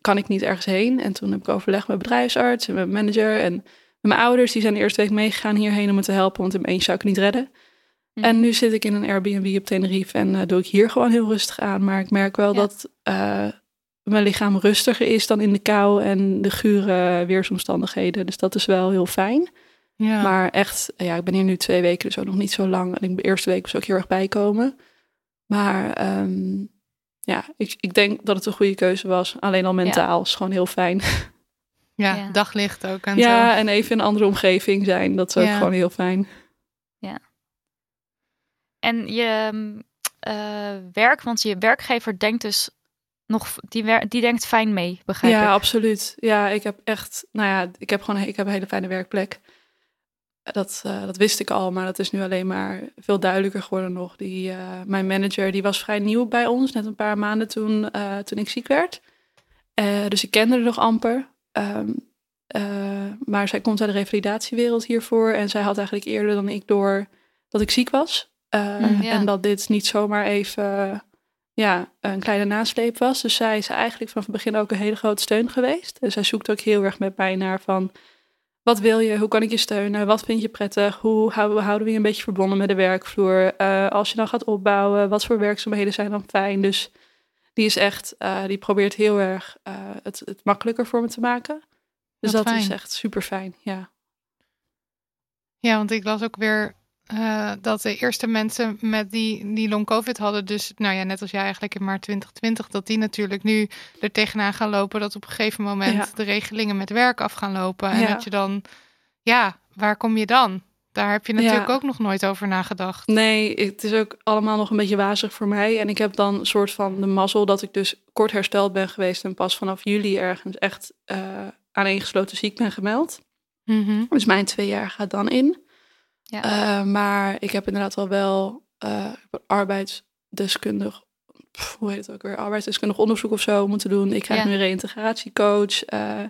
kan ik niet ergens heen. En toen heb ik overlegd met bedrijfsarts en met mijn manager. En met mijn ouders, die zijn de eerste week meegegaan hierheen om me te helpen. Want in mijn eentje zou ik het niet redden. Mhm. En nu zit ik in een Airbnb op Tenerife en eh, doe ik hier gewoon heel rustig aan. Maar ik merk wel Ja. dat eh, mijn lichaam rustiger is dan in de kou en de gure weersomstandigheden. Dus dat is wel heel fijn. Ja. Maar echt, ja, ik ben hier nu twee weken, dus ook nog niet zo lang. En ik de eerste week was ook heel erg bijkomen. Maar ehm, ja, ik, ik denk dat het een goede keuze was. Alleen al mentaal is gewoon heel fijn. *laughs* ja, Ja. daglicht ook en ja, zo. en even in een andere omgeving zijn, dat is ook Ja. gewoon heel fijn. En je mm, eh, werk, want je werkgever denkt dus nog, die, wer- die denkt fijn mee, begrijp ja, ik. absoluut. Ja, ik heb echt, nou ja, ik heb gewoon ik heb een hele fijne werkplek. Dat, eh, dat wist ik al, maar dat is nu alleen maar veel duidelijker geworden nog. Die, eh, mijn manager die was vrij nieuw bij ons, net een paar maanden toen, toen ik ziek werd. Dus ik kende er nog amper. Ehm, eh, maar zij komt uit de revalidatiewereld hiervoor. En zij had eigenlijk eerder dan ik door dat ik ziek was. Eh, Mm. En dat dit niet zomaar even ja, een kleine nasleep was. Dus zij is eigenlijk vanaf het begin ook een hele grote steun geweest. En zij zoekt ook heel erg met mij naar van... Wat wil je? Hoe kan ik je steunen? Wat vind je prettig? Hoe houden we, je een beetje verbonden met de werkvloer? Eh, als je dan gaat opbouwen, wat voor werkzaamheden zijn dan fijn? Dus die is echt, eh, die probeert heel erg het, het makkelijker voor me te maken. Dus Wat dat is echt super fijn, ja. Ja, want ik las ook weer eh, dat de eerste mensen met die, die long covid hadden, dus nou ja, net als jij eigenlijk in maart 2020, dat die natuurlijk nu er tegenaan gaan lopen dat op een gegeven moment Ja. de regelingen met werk af gaan lopen. En Ja. dat je dan, ja, waar kom je dan? Daar heb je natuurlijk Ja. ook nog nooit over nagedacht. Nee, het is ook allemaal nog een beetje wazig voor mij. En ik heb dan een soort van de mazzel dat ik dus kort hersteld ben geweest en pas vanaf juli ergens echt eh aaneengesloten ziek ben gemeld. Mhm. Dus mijn twee jaar gaat dan in. Ja. Eh, maar ik heb inderdaad al wel eh, arbeidsdeskundig, pff, hoe heet het ook weer, arbeidsdeskundig onderzoek of zo moeten doen. Ik krijg Ja. nu een reïntegratiecoach eh,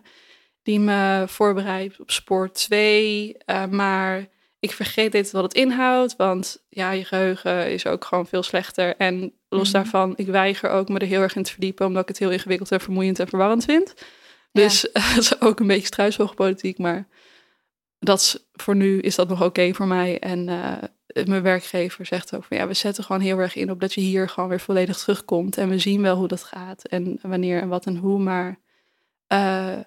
die me voorbereidt op sport 2. eh, maar ik vergeet dit wat het inhoudt, want ja, je geheugen is ook gewoon veel slechter. En los Mhm. daarvan, ik weiger ook me er heel erg in te verdiepen, omdat ik het heel ingewikkeld en vermoeiend en verwarrend vind. Dus *laughs* dat is ook een beetje struisvogelpolitiek, maar dat is, voor nu is dat nog oké voor mij. En eh, mijn werkgever zegt ook van ja, we zetten gewoon heel erg in op dat je hier gewoon weer volledig terugkomt. En we zien wel hoe dat gaat en wanneer en wat en hoe. Maar eh,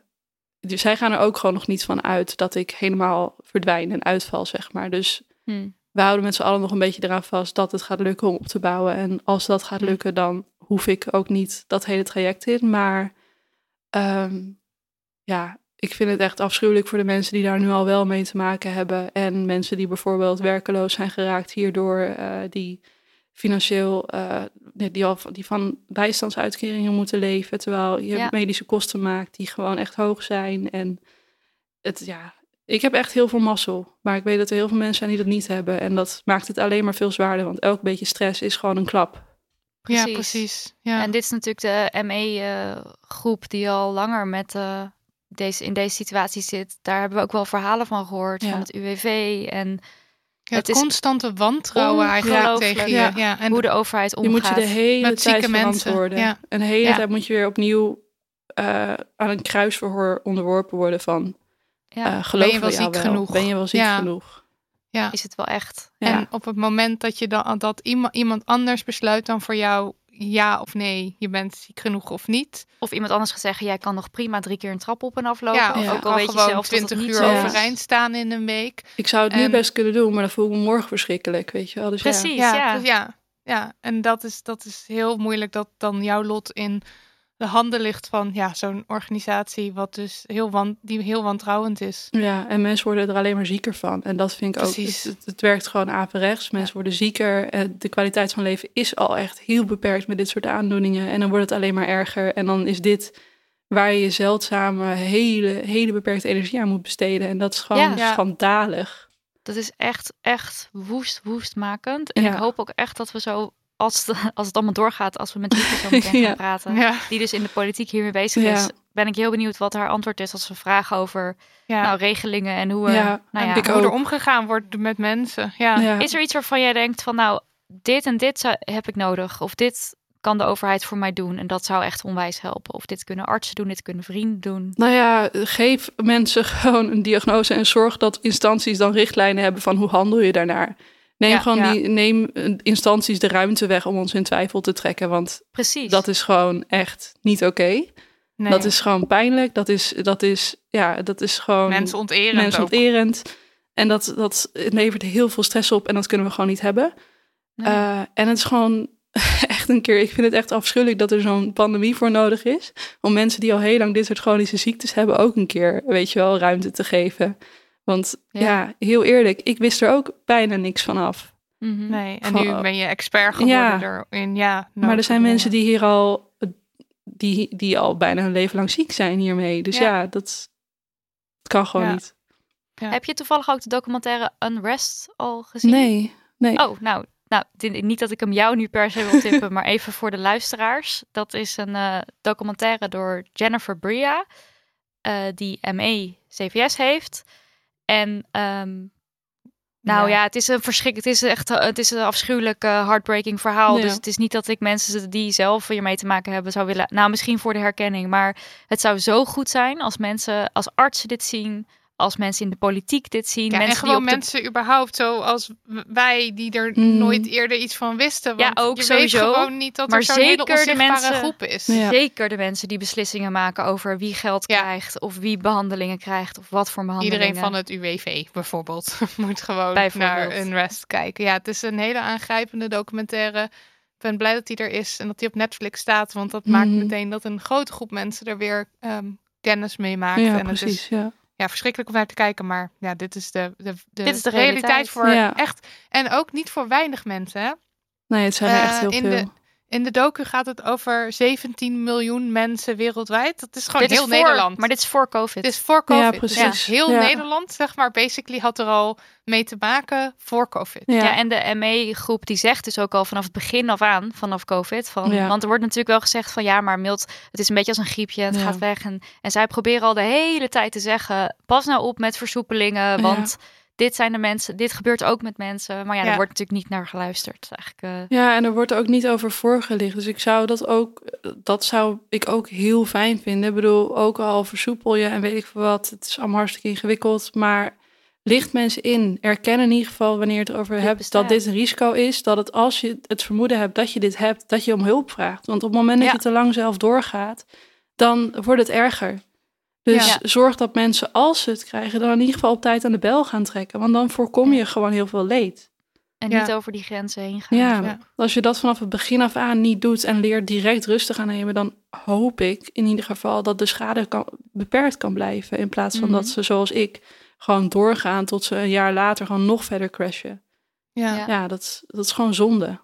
dus zij gaan er ook gewoon nog niet van uit dat ik helemaal verdwijn en uitval, zeg maar. Dus Hm. we houden met z'n allen nog een beetje eraan vast dat het gaat lukken om op te bouwen. En als dat gaat Hm. lukken, dan hoef ik ook niet dat hele traject in. Maar ehm, ja, ik vind het echt afschuwelijk voor de mensen die daar nu al wel mee te maken hebben. En mensen die bijvoorbeeld werkeloos zijn geraakt hierdoor, eh, die financieel, eh, die, al, die van bijstandsuitkeringen moeten leven. Terwijl je Ja. medische kosten maakt die gewoon echt hoog zijn. En het, ja, ik heb echt heel veel mazzel. Maar ik weet dat er heel veel mensen zijn die dat niet hebben. En dat maakt het alleen maar veel zwaarder. Want elk beetje stress is gewoon een klap. Ja, Precies. precies. Ja. En dit is natuurlijk de ME-groep die al langer met eh, deze, in deze situatie zit. Daar hebben we ook wel verhalen van gehoord, Ja. van het UWV en Ja, het het is constante wantrouwen eigenlijk tegen je. Ja. Ja. En hoe de overheid Je omgaat. moet je de hele Met tijd zieke mensen, verantwoorden. ja. En de hele Ja. tijd moet je weer opnieuw eh, aan een kruisverhoor onderworpen worden van... ja, eh geloof Ben je wel ziek genoeg? Ben je wel ziek Ja. genoeg? ja. is het wel echt. Ja. En op het moment dat je dan dat iemand, iemand anders besluit dan voor jou ja of nee, je bent ziek genoeg of niet. Of iemand anders gaat zeggen, jij kan nog prima drie keer een trap op en aflopen. Ja, of ook al al weet je gewoon zelf dat het 20 niet uur overeind staan in een week. Ik zou het nu best kunnen doen, maar dan voel ik me morgen verschrikkelijk, weet je wel. Dus ja. Precies, Ja, ja. ja, ja. En dat is, dat is heel moeilijk dat dan jouw lot in de handen ligt van ja, zo'n organisatie wat dus heel wan, die heel wantrouwend is. Ja, en mensen worden er alleen maar zieker van. En dat vind ik ook. Precies. Het, het, het werkt gewoon averechts. Mensen worden zieker. De kwaliteit van leven is al echt heel beperkt met dit soort aandoeningen. En dan wordt het alleen maar erger. En dan is dit waar je je zeldzame, hele, hele beperkte energie aan moet besteden. En dat is gewoon. Ja. schandalig. Dat is echt, echt woest, woestmakend. En Ja. ik hoop ook echt dat we zo, als het, *laughs* als het allemaal doorgaat, als we met Lieke zo meteen *laughs* Ja. gaan praten, Ja, die dus in de politiek hiermee bezig is, ben ik heel benieuwd wat haar antwoord is als we vragen over ja. nou, regelingen en hoe, we, Ja, nou en hoe er omgegaan wordt met mensen. Ja. Ja. Is er iets waarvan jij denkt van nou, dit en dit zou, heb ik nodig. Of dit kan de overheid voor mij doen. En dat zou echt onwijs helpen. Of dit kunnen artsen doen, dit kunnen vrienden doen. Nou ja, geef mensen *laughs* gewoon een diagnose en zorg dat instanties dan richtlijnen hebben van hoe handel je daarnaar. Neem Ja, gewoon ja. die, neem eh, instanties de ruimte weg om ons in twijfel te trekken. Want Precies. dat is gewoon echt niet oké. Nee. Dat is gewoon pijnlijk. Dat is, dat is, ja, dat is gewoon mensonterend ook. mensonterend. En dat, dat het levert heel veel stress op en dat kunnen we gewoon niet hebben. Nee. Eh, en het is gewoon *laughs* echt een keer, ik vind het echt afschuwelijk dat er zo'n pandemie voor nodig is. Om mensen die al heel lang dit soort chronische ziektes hebben ook een keer, weet je wel, ruimte te geven. Want Ja. ja, heel eerlijk, ik wist er ook bijna niks van af. Mhm. Nee, en nu ben je expert geworden Ja. erin. Ja, maar er zijn mensen die hier al, die, die al bijna hun leven lang ziek zijn hiermee. Dus Ja. ja, dat, dat kan gewoon Ja. niet. Ja. Heb je toevallig ook de documentaire Unrest al gezien? Nee, nee. Oh, nou, nou niet dat ik hem jou nu per se wil tippen, *laughs* maar even voor de luisteraars. Dat is een eh, documentaire door Jennifer Bria, eh, die ME CVS heeft. En ehm, nou ja. het is een verschrik. Het is echt, het is een afschuwelijk eh, heartbreaking verhaal. Ja. Dus het is niet dat ik mensen die zelf hiermee te maken hebben zou willen. Nou, misschien voor de herkenning, maar het zou zo goed zijn als mensen, als artsen dit zien. Als mensen in de politiek dit zien. Ja, mensen en gewoon die op de mensen überhaupt zoals wij die er Mm. nooit eerder iets van wisten. Ja, Want ook je sowieso. weet gewoon niet dat Maar er zo'n hele zeker de mensen- groep is. Ja. Zeker de mensen die beslissingen maken over wie geld Ja. krijgt of wie behandelingen krijgt of wat voor behandelingen. Iedereen van het UWV bijvoorbeeld *laughs* moet gewoon Bijvoorbeeld. naar een rest kijken. Ja, het is een hele aangrijpende documentaire. Ik ben blij dat die er is en dat die op Netflix staat. Want dat maakt Mhm. meteen dat een grote groep mensen er weer ehm, kennis mee maakt. ja, en het precies. is ja. Ja, verschrikkelijk om naar te kijken. Maar ja, dit is de, de, de, Dit is de realiteit. realiteit. voor Ja. echt. En ook niet voor weinig mensen. Hè? Nee, het zijn er Eh, echt heel in veel. de- In de docu gaat het over 17 miljoen mensen wereldwijd. Dat is gewoon dit heel is voor, Nederland. Maar dit is voor COVID. Dit is voor COVID. Ja, Dus precies. heel Ja. Nederland, zeg maar, basically had er al mee te maken voor COVID. Ja. Ja, en de ME-groep die zegt dus ook al vanaf het begin af aan, vanaf COVID. Van, Ja. Want er wordt natuurlijk wel gezegd van ja, maar mild, het is een beetje als een griepje, het Ja. gaat weg. En, en zij proberen al de hele tijd te zeggen, pas nou op met versoepelingen, want dit zijn de mensen, dit gebeurt ook met mensen. Maar ja, Ja. er wordt natuurlijk niet naar geluisterd. Eigenlijk, eh, Ja, en er wordt ook niet over voorgelicht. Dus ik zou dat ook, dat zou ik ook heel fijn vinden. Ik bedoel, ook al versoepel je en weet ik veel wat, het is allemaal hartstikke ingewikkeld. Maar licht mensen in. Erken in ieder geval wanneer je het erover Dit hebt bestaat. dat dit een risico is. Dat het als je het vermoeden hebt dat je dit hebt, dat je om hulp vraagt. Want op het moment dat Ja. je te lang zelf doorgaat, dan wordt het erger. Dus Ja. zorg dat mensen, als ze het krijgen, dan in ieder geval op tijd aan de bel gaan trekken. Want dan voorkom je gewoon heel veel leed. en Ja. niet over die grenzen heen gaan. Ja, Ja. als je dat vanaf het begin af aan niet doet en leert direct rustig aan nemen, dan hoop ik in ieder geval dat de schade kan, beperkt kan blijven. In plaats van Mhm. dat ze, zoals ik, gewoon doorgaan tot ze een jaar later gewoon nog verder crashen. Ja. Ja. Dat, is- dat is gewoon zonde.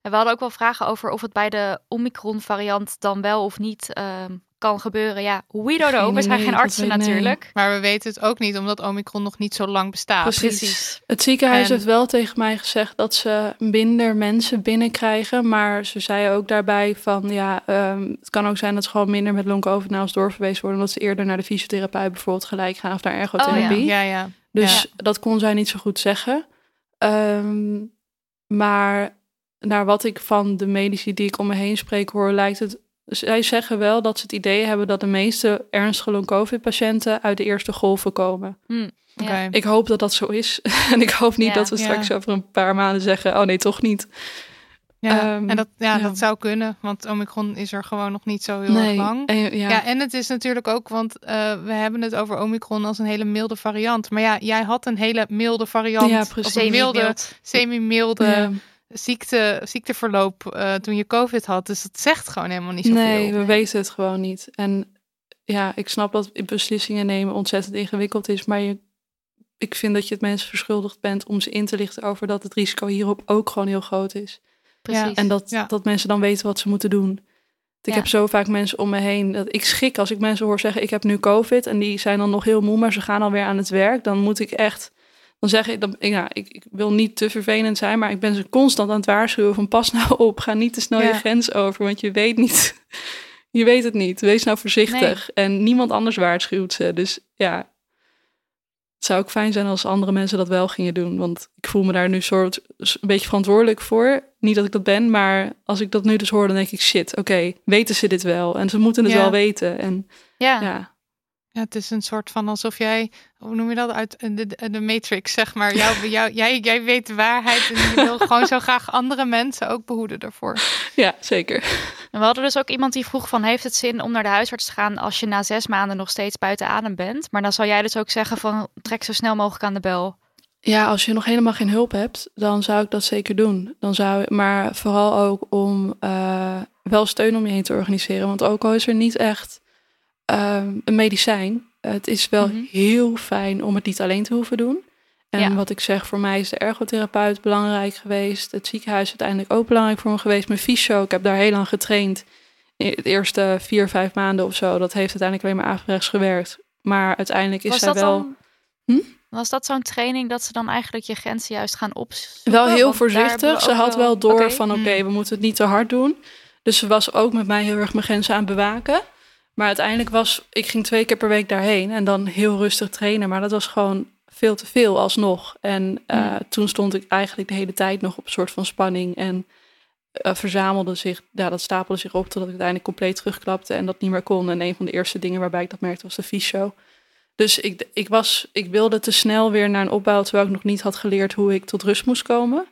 En we hadden ook wel vragen over of het bij de Omicron-variant dan wel of niet ehm, kan gebeuren. Ja, we don't know. We zijn geen artsen nee. natuurlijk. Maar we weten het ook niet, omdat Omicron nog niet zo lang bestaat. Precies. Het ziekenhuis En- heeft wel tegen mij gezegd dat ze minder mensen binnenkrijgen. Maar ze zei ook daarbij van ja, ehm, het kan ook zijn dat ze gewoon minder met ons doorverwezen worden. Omdat ze eerder naar de fysiotherapeut bijvoorbeeld gelijk gaan of naar ergotherapie. Ja, ja. Dus Ja. dat kon zij niet zo goed zeggen. Ehm, maar naar wat ik van de medici die ik om me heen spreek hoor, lijkt het. Zij zeggen wel dat ze het idee hebben dat de meeste ernstige long-covid-patiënten uit de eerste golven komen. Hm, Oké. ja. Ik hoop dat dat zo is. *laughs* en ik hoop niet Ja. dat we Ja. straks over een paar maanden zeggen: oh nee, toch niet. Ja, Ehm, en dat, ja, ja. dat zou kunnen, want Omicron is er gewoon nog niet zo heel erg lang. En, ja. Ja. en het is natuurlijk ook, want eh, we hebben het over Omicron als een hele milde variant. Maar ja, jij had een hele milde variant. Ja, Of precies. een milde, Semi-mild. semi-milde Ja. Ziekte, ziekteverloop eh, toen je COVID had. Dus dat zegt gewoon helemaal niet zoveel. Nee, we weten het gewoon niet. En ja, ik snap dat beslissingen nemen ontzettend ingewikkeld is. Maar je, ik vind dat je het mensen verschuldigd bent om ze in te lichten over dat het risico hierop ook gewoon heel groot is. Precies. En dat, Ja. dat mensen dan weten wat ze moeten doen. Ik Ja. heb zo vaak mensen om me heen. Dat ik schrik als ik mensen hoor zeggen: Ik heb nu COVID. En die zijn dan nog heel moe, maar ze gaan alweer aan het werk. Dan moet ik echt. Dan zeg ik, dan, ja, ik, ik wil niet te vervelend zijn, maar ik ben ze constant aan het waarschuwen van pas nou op, ga niet te snel Ja. je grens over, want je weet niet, *laughs* je weet het niet. Wees nou voorzichtig. En niemand anders waarschuwt ze. Dus ja, het zou ook fijn zijn als andere mensen dat wel gingen doen, want ik voel me daar nu soort een beetje verantwoordelijk voor. Niet dat ik dat ben, maar als ik dat nu dus hoor, dan denk ik shit, oké, weten ze dit wel? En ze moeten het Ja. wel weten. En ja. ja, Ja, het is een soort van alsof jij, hoe noem je dat, uit de, de, de Matrix, zeg maar. Jou, *laughs* jou, jij, jij weet de waarheid en je wil gewoon zo graag andere mensen ook behoeden daarvoor. *laughs* ja, zeker. En we hadden dus ook iemand die vroeg van... heeft het zin om naar de huisarts te gaan als je na zes maanden nog steeds buiten adem bent? Maar dan zou jij dus ook zeggen van trek zo snel mogelijk aan de bel. Ja, als je nog helemaal geen hulp hebt, dan zou ik dat zeker doen. Dan zou, maar vooral ook om eh, wel steun om je heen te organiseren. Want ook al is er niet echt ehm, een medicijn, het is wel Mhm. heel fijn om het niet alleen te hoeven doen. En Ja. wat ik zeg, voor mij is de ergotherapeut belangrijk geweest. Het ziekenhuis is uiteindelijk ook belangrijk voor me geweest. Mijn fysio, ik heb daar heel lang getraind. In de eerste vier, vijf maanden of zo. Dat heeft uiteindelijk alleen maar averechts gewerkt. Maar uiteindelijk is zij dat wel... dan... Hm? Was dat zo'n training dat ze dan eigenlijk je grenzen juist gaan opzoeken? Wel heel voorzichtig. Ze had wel door van oké, Hmm. we moeten het niet te hard doen. Dus ze was ook met mij heel erg mijn grenzen aan bewaken. Maar uiteindelijk was, ik ging twee keer per week daarheen en dan heel rustig trainen. Maar dat was gewoon veel te veel alsnog. En eh, Hmm. toen stond ik eigenlijk de hele tijd nog op een soort van spanning. En eh, verzamelde zich, ja, dat stapelde zich op totdat ik uiteindelijk compleet terugklapte en dat niet meer kon. En een van de eerste dingen waarbij ik dat merkte was de fysio. Dus ik, ik, was, ik wilde te snel weer naar een opbouw, terwijl ik nog niet had geleerd hoe ik tot rust moest komen.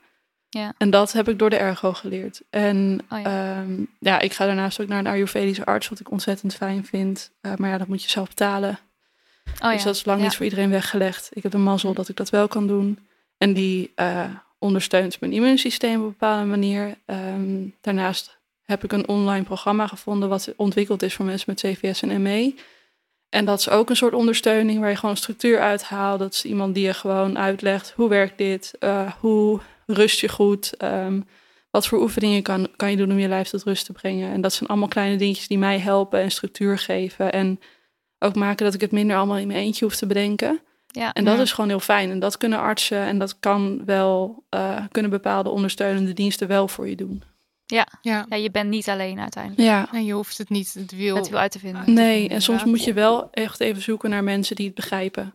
Ja. En dat heb ik door de ergo geleerd. En Oh ja. ja, ik ga daarnaast ook naar een Ayurvedische arts, wat ik ontzettend fijn vind. Eh, maar ja, dat moet je zelf betalen. Oh, Dus ja. dat is lang Ja. niet voor iedereen weggelegd. Ik heb de mazzel dat ik dat wel kan doen. En die eh, ondersteunt mijn immuunsysteem op een bepaalde manier. Ehm, daarnaast heb ik een online programma gevonden wat ontwikkeld is voor mensen met CVS en ME. En dat is ook een soort ondersteuning waar je gewoon structuur uithaalt. Dat is iemand die je gewoon uitlegt hoe werkt dit, eh, hoe rust je goed, ehm, wat voor oefeningen kan, kan je doen om je lijf tot rust te brengen. En dat zijn allemaal kleine dingetjes die mij helpen en structuur geven. En ook maken dat ik het minder allemaal in mijn eentje hoef te bedenken. Ja. En dat Ja. is gewoon heel fijn. En dat kunnen artsen en dat kan wel, eh, kunnen bepaalde ondersteunende diensten wel voor je doen. Ja. ja, je bent niet alleen uiteindelijk. Ja. En je hoeft het niet het wiel. Het wiel uit te vinden. Nee, en soms moet je wel echt even zoeken naar mensen die het begrijpen.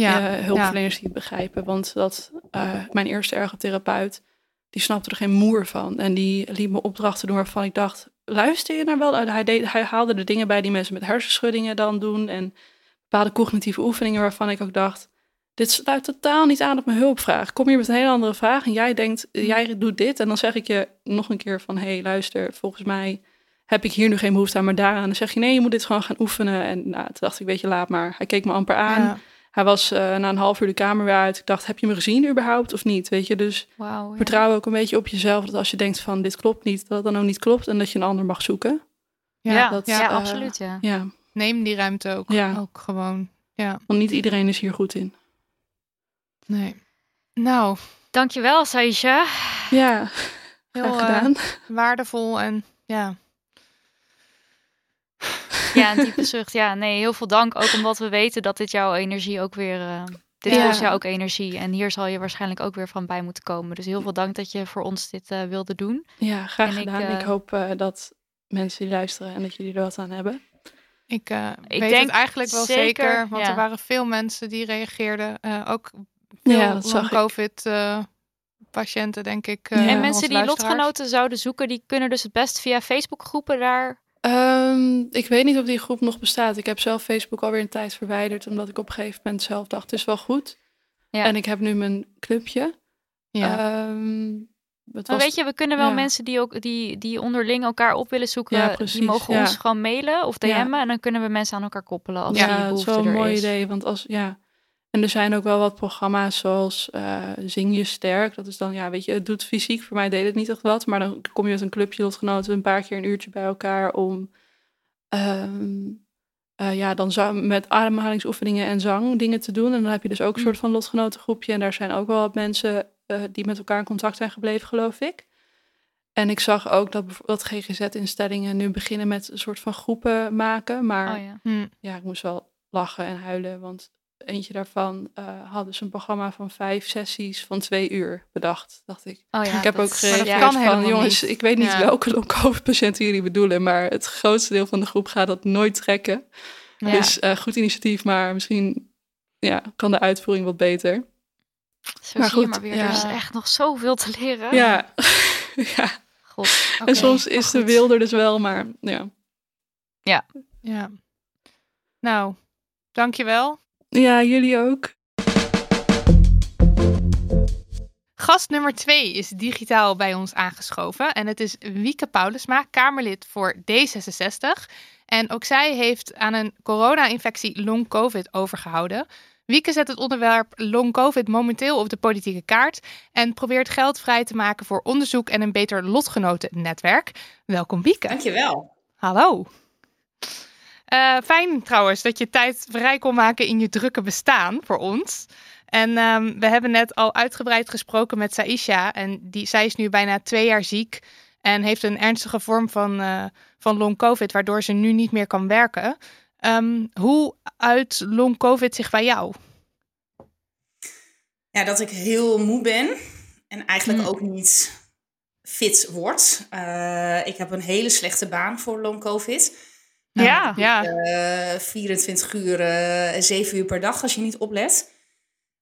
Ja, eh, hulpverleners die het begrijpen. Want dat, eh, mijn eerste ergotherapeut, die snapte er geen moer van. En die liet me opdrachten doen waarvan ik dacht, luister je naar wel? Hij, deed, hij haalde de dingen bij die mensen met hersenschuddingen dan doen. En bepaalde cognitieve oefeningen waarvan ik ook dacht, dit sluit totaal niet aan op mijn hulpvraag. Kom hier met een hele andere vraag en jij denkt, jij doet dit. En dan zeg ik je nog een keer van, hé hey, luister, volgens mij heb ik hier nu geen behoefte aan, maar daaraan. Dan zeg je, nee, je moet dit gewoon gaan oefenen. En nou, toen dacht ik, weet je, laat maar. Hij keek me amper aan. Ja. Hij was eh, na een half uur de kamer weer uit. Ik dacht, heb je me gezien überhaupt of niet? Weet je, dus ja. vertrouw ook een beetje op jezelf. Dat als je denkt van, dit klopt niet, dat het dan ook niet klopt. En dat je een ander mag zoeken. Ja, Ja, dat, ja, eh, absoluut. Ja. Ja, Neem die ruimte ook, Ja. ook gewoon. Ja, want niet iedereen is hier goed in. nee. Nou, Dankjewel, Saisha. Ja, heel graag eh, gedaan. waardevol en ja. Ja, een diepe zucht. Ja, nee, heel veel dank. Ook omdat we weten dat dit jouw energie ook weer... eh, dit Ja. kost jou ook energie. En hier zal je waarschijnlijk ook weer van bij moeten komen. Dus heel veel dank dat je voor ons dit eh, wilde doen. Ja, graag en ik, gedaan. Ik, eh, hoop eh, dat mensen die luisteren en dat jullie er wat aan hebben. Ik, eh, Ik weet denk het eigenlijk wel zeker, zeker, want ja. er waren veel mensen die reageerden. eh, ook veel Ja, dat eh, patiënten, denk ik. eh, Ja. en mensen die lotgenoten zouden zoeken... die kunnen dus het best via Facebookgroepen daar... Ehm, ik weet niet of die groep nog bestaat. Ik heb zelf Facebook alweer een tijd verwijderd, omdat ik op een gegeven moment zelf dacht, het is wel goed. Ja. En ik heb nu mijn clubje. Ja. Ehm, Maar weet je, we kunnen wel ja. mensen die ook die, die onderling elkaar op willen zoeken, Ja, die mogen ja. ons gewoon mailen of. DM'en en dan kunnen we mensen aan elkaar koppelen als Ja, die ja, het is behoefte wel een mooi is. idee. Want als, ja. En er zijn ook wel wat programma's zoals eh, Zing je sterk. Dat is dan, ja, weet je, het doet fysiek. Voor mij deed het niet echt wat. Maar dan kom je met een clubje lotgenoten een paar keer een uurtje bij elkaar om... ehm, eh, ja, dan met ademhalingsoefeningen en zang dingen te doen. En dan heb je dus ook een soort van lotgenotengroepje. En daar zijn ook wel wat mensen eh, die met elkaar in contact zijn gebleven, geloof ik. En ik zag ook dat bijvoorbeeld GGZ-instellingen nu beginnen met een soort van groepen maken. Maar Oh ja. Hm. ja, ik moest wel lachen en huilen. Want eentje daarvan eh had dus een programma van vijf sessies van twee uur bedacht, dacht ik. Oh ja, ik heb dat- ook maar gereageerd dat kan van, jongens, niet. ik weet niet Ja. welke long-covid-patiënten jullie bedoelen, maar het grootste deel van de groep gaat dat nooit trekken. Ja. Dus eh, goed initiatief, maar misschien ja, kan de uitvoering wat beter. Zo maar zie je goed, maar weer, ja. er is echt nog zoveel te leren. Ja, *laughs* ja. God. En soms is de goed. wil er dus wel, maar ja. Ja. Nou, dankjewel. Ja, jullie ook. Gast nummer twee is digitaal bij ons aangeschoven. En het is Wieke Paulusma, Kamerlid voor D66. En ook zij heeft aan een corona-infectie long-covid overgehouden. Wieke zet het onderwerp long-covid momenteel op de politieke kaart. En probeert geld vrij te maken voor onderzoek en een beter lotgenotennetwerk. Welkom Wieke. Dankjewel. Hallo. Eh, fijn trouwens dat je tijd vrij kon maken in je drukke bestaan voor ons. En ehm, we hebben net al uitgebreid gesproken met Saisha. En die, zij is nu bijna twee jaar ziek. En heeft een ernstige vorm van, eh, van long-covid, waardoor ze nu niet meer kan werken. Ehm, hoe uit long-covid zich bij jou? Ja, dat ik heel moe ben en eigenlijk Hmm. ook niet fit word. Eh, ik heb een hele slechte baan voor long covid. Ja. Ja, Eh, 24 uur, eh 7 uur per dag als je niet oplet.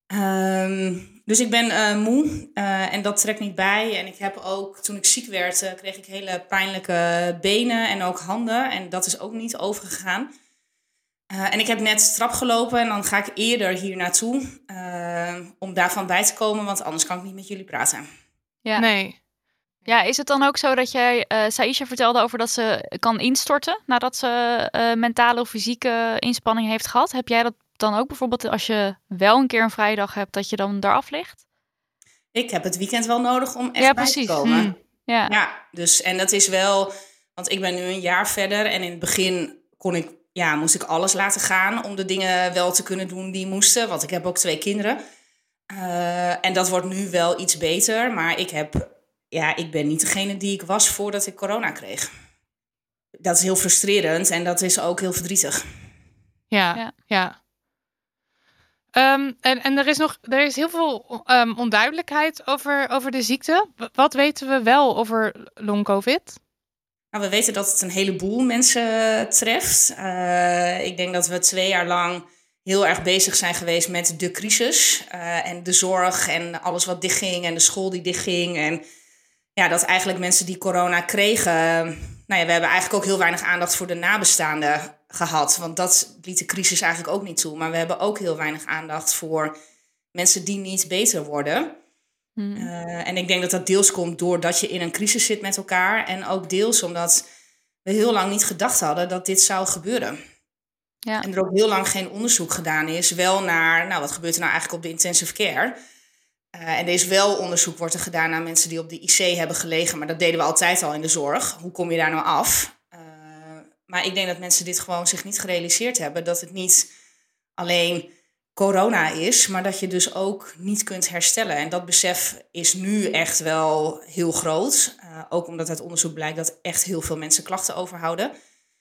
Ehm, dus ik ben eh, moe eh, en dat trekt niet bij. En ik heb ook, toen ik ziek werd, eh, kreeg ik hele pijnlijke benen en ook handen. En dat is ook niet overgegaan. Eh, en ik heb net trap gelopen en dan ga ik eerder hier naartoe eh, om daarvan bij te komen, want anders kan ik niet met jullie praten. Ja. nee. Ja, is het dan ook zo dat jij, eh Saisha vertelde over dat ze kan instorten nadat ze eh, mentale of fysieke inspanning heeft gehad? Heb jij dat dan ook bijvoorbeeld als je wel een keer een vrije dag hebt, dat je dan eraf ligt? Ik heb het weekend wel nodig om echt Ja, bij precies. te komen. Hmm. Ja. Ja, dus en dat is wel, want ik ben nu een jaar verder en in het begin kon ik, ja, moest ik alles laten gaan om de dingen wel te kunnen doen die moesten, want ik heb ook twee kinderen. Eh, en dat wordt nu wel iets beter, maar ik heb ja, ik ben niet degene die ik was voordat ik corona kreeg. Dat is heel frustrerend en dat is ook heel verdrietig. Ja, Ja. ja. Ehm, en, en er is nog er is heel veel ehm, onduidelijkheid over, over de ziekte. Wat weten we wel over long COVID? Nou, we weten dat het een heleboel mensen treft. Eh, ik denk dat we twee jaar lang heel erg bezig zijn geweest met de crisis. eh, en de zorg en alles wat dichtging en de school die dichtging. En ja, dat eigenlijk mensen die corona kregen... Nou ja, we hebben eigenlijk ook heel weinig aandacht voor de nabestaanden gehad. Want dat liet de crisis eigenlijk ook niet toe. Maar we hebben ook heel weinig aandacht voor mensen die niet beter worden. Hm. Eh, en ik denk dat dat deels komt doordat je in een crisis zit met elkaar. En ook deels omdat we heel lang niet gedacht hadden dat dit zou gebeuren. Ja. En er ook heel lang geen onderzoek gedaan is. Wel naar, nou wat gebeurt er nou eigenlijk op de intensive care? Eh, en er is wel onderzoek wordt er gedaan naar mensen die op de IC hebben gelegen. Maar dat deden we altijd al in de zorg. Hoe kom je daar nou af? Eh, maar ik denk dat mensen dit gewoon zich niet gerealiseerd hebben. Dat het niet alleen corona is, maar dat je dus ook niet kunt herstellen. En dat besef is nu echt wel heel groot. Eh, ook omdat uit onderzoek blijkt dat echt heel veel mensen klachten overhouden.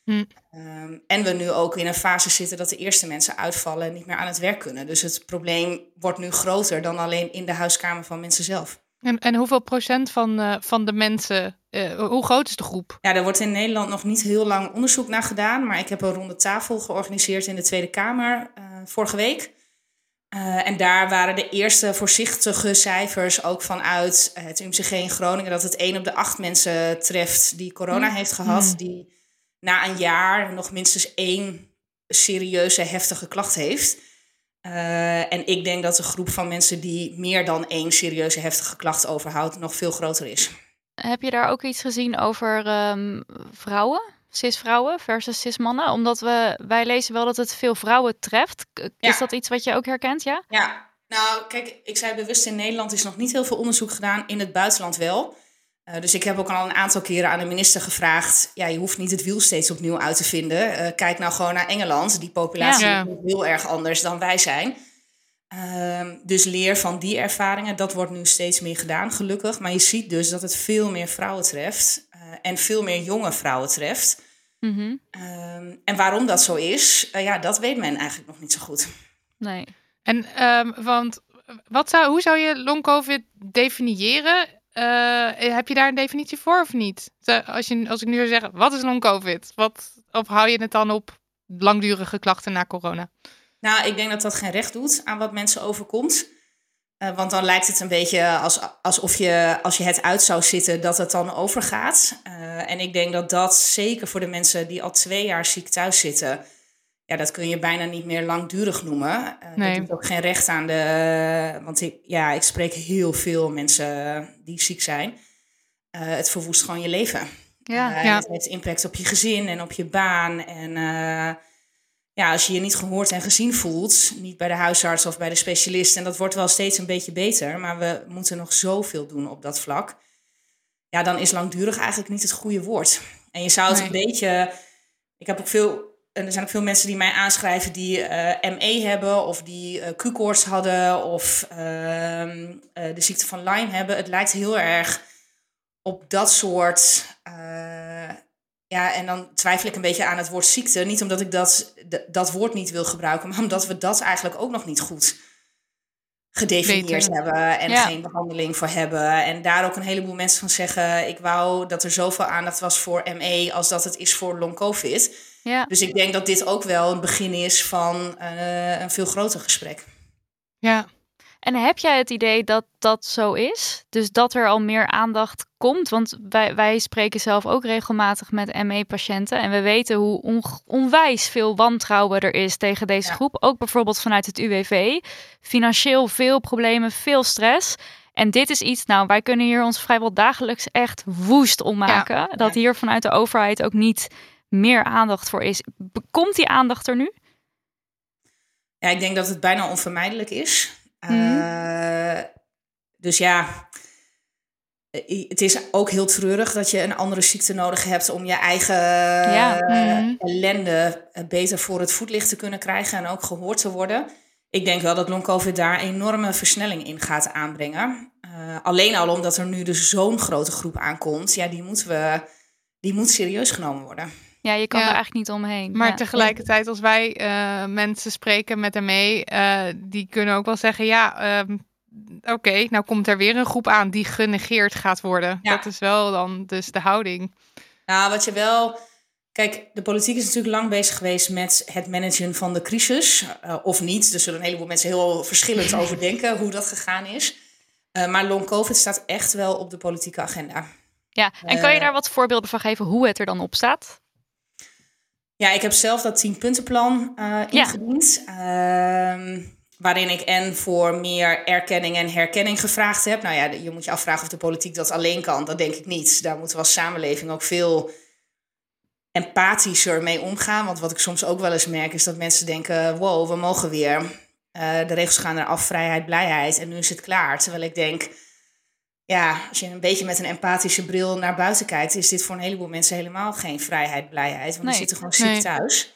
Hm. Ehm, en we nu ook in een fase zitten dat de eerste mensen uitvallen en niet meer aan het werk kunnen. Dus het probleem wordt nu groter dan alleen in de huiskamer van mensen zelf. En, en hoeveel procent van, eh, van de mensen, eh, hoe groot is de groep? Ja, er wordt in Nederland nog niet heel lang onderzoek naar gedaan. Maar ik heb een ronde tafel georganiseerd in de Tweede Kamer eh, vorige week. En daar waren de eerste voorzichtige cijfers ook vanuit het UMCG in Groningen... dat het 1 op de 8 mensen treft die corona heeft gehad... die na een jaar nog minstens één serieuze, heftige klacht heeft... Eh, en ik denk dat de groep van mensen die meer dan één serieuze, heftige klacht overhoudt... nog veel groter is. Heb je daar ook iets gezien over ehm, vrouwen? Cis-vrouwen versus cis-mannen? Omdat we, wij lezen wel dat het veel vrouwen treft. Is Ja. dat iets wat je ook herkent, ja? Ja, nou kijk, ik zei bewust in Nederland is nog niet heel veel onderzoek gedaan, in het buitenland wel. Eh, dus ik heb ook al een aantal keren aan de minister gevraagd, ja, je hoeft niet het wiel steeds opnieuw uit te vinden. Eh, kijk nou gewoon naar Engeland, die populatie Ja. is heel erg anders dan wij zijn. Ehm, dus leer van die ervaringen, dat wordt nu steeds meer gedaan, gelukkig. Maar je ziet dus dat het veel meer vrouwen treft eh, en veel meer jonge vrouwen treft. Mhm. Ehm, en waarom dat zo is, ja, dat weet men eigenlijk nog niet zo goed. Nee. En ehm, want wat zou, hoe zou je long COVID definiëren? Eh, heb je daar een definitie voor of niet? Als, je, als ik nu zou zeggen, wat is long COVID? Wat, of hou je het dan op langdurige klachten na corona? Nou, ik denk dat dat geen recht doet aan wat mensen overkomt. Eh, want dan lijkt het een beetje als, alsof je, als je het uit zou zitten, dat het dan overgaat. Eh, en ik denk dat dat zeker voor de mensen die al twee jaar ziek thuis zitten, ja, dat kun je bijna niet meer langdurig noemen. Eh Nee. Dat ook geen recht aan de. Want ik, ja, ik spreek heel veel mensen die ziek zijn. Eh, het verwoest gewoon je leven. Ja. Eh, Ja. Het heeft impact op je gezin en op je baan. En ja, als je je niet gehoord en gezien voelt, niet bij de huisarts of bij de specialist, en dat wordt wel steeds een beetje beter, maar we moeten nog zoveel doen op dat vlak. Ja, dan is langdurig eigenlijk niet het goede woord. En je zou het Nee. een beetje. Ik heb ook veel. En er zijn ook veel mensen die mij aanschrijven die eh, ME hebben of die eh Q-koorts hadden of ehm, eh, de ziekte van Lyme hebben. Het lijkt heel erg op dat soort. ja, en dan twijfel ik een beetje aan het woord ziekte. Niet omdat ik dat, dat woord niet wil gebruiken, maar omdat we dat eigenlijk ook nog niet goed gedefinieerd hebben en Ja. geen behandeling voor hebben. En daar ook een heleboel mensen van zeggen: ik wou dat er zoveel aandacht was voor ME als dat het is voor long COVID. Ja. Dus ik denk dat dit ook wel een begin is van eh, een veel groter gesprek. Ja, En heb jij het idee dat dat zo is? Dus dat er al meer aandacht komt? Want wij, wij spreken zelf ook regelmatig met ME-patiënten. En we weten hoe on- onwijs veel wantrouwen er is tegen deze Ja. groep. Ook bijvoorbeeld vanuit het UWV. Financieel veel problemen, veel stress. En dit is iets, nou, wij kunnen hier ons vrijwel dagelijks echt woest om maken. Dat hier vanuit de overheid ook niet meer aandacht voor is. Komt die aandacht er nu? Ja, ik denk dat het bijna onvermijdelijk is. Mhm. Eh, dus ja, eh, het is ook heel treurig dat je een andere ziekte nodig hebt om je eigen Ja. eh, Mhm. ellende beter voor het voetlicht te kunnen krijgen en ook gehoord te worden. ik denk wel dat long-covid daar enorme versnelling in gaat aanbrengen. Uh, alleen al omdat er nu dus zo'n grote groep aankomt. Ja, die moeten we, die moet serieus genomen worden. Ja, je kan Ja. er eigenlijk niet omheen. Maar Ja. tegelijkertijd, als wij eh, mensen spreken met hem mee, eh, die kunnen ook wel zeggen: ja, ehm, oké, nou komt er weer een groep aan die genegeerd gaat worden. Ja. Dat is wel dan dus de houding. Nou, wat je wel. Kijk, de politiek is natuurlijk lang bezig geweest met het managen van de crisis. eh, of niet. Er zullen een heleboel mensen heel verschillend *laughs* over denken hoe dat gegaan is. Eh, maar long COVID staat echt wel op de politieke agenda. Ja, en kan je daar wat voorbeelden van geven hoe het er dan op staat? Ja, ik heb zelf dat 10-puntenplan eh ingediend. Ehm, waarin ik en voor meer erkenning en herkenning gevraagd heb. Nou ja, je moet je afvragen of de politiek dat alleen kan. Dat denk ik niet. Daar moeten we als samenleving ook veel empathischer mee omgaan. Want wat ik soms ook wel eens merk is dat mensen denken... wow, we mogen weer. Eh, de regels gaan eraf, vrijheid, blijheid. En nu is het klaar. Terwijl ik denk... Ja, als je een beetje met een empathische bril naar buiten kijkt... is dit voor een heleboel mensen helemaal geen vrijheid, blijheid. Want Nee. die zitten gewoon ziek Nee. thuis.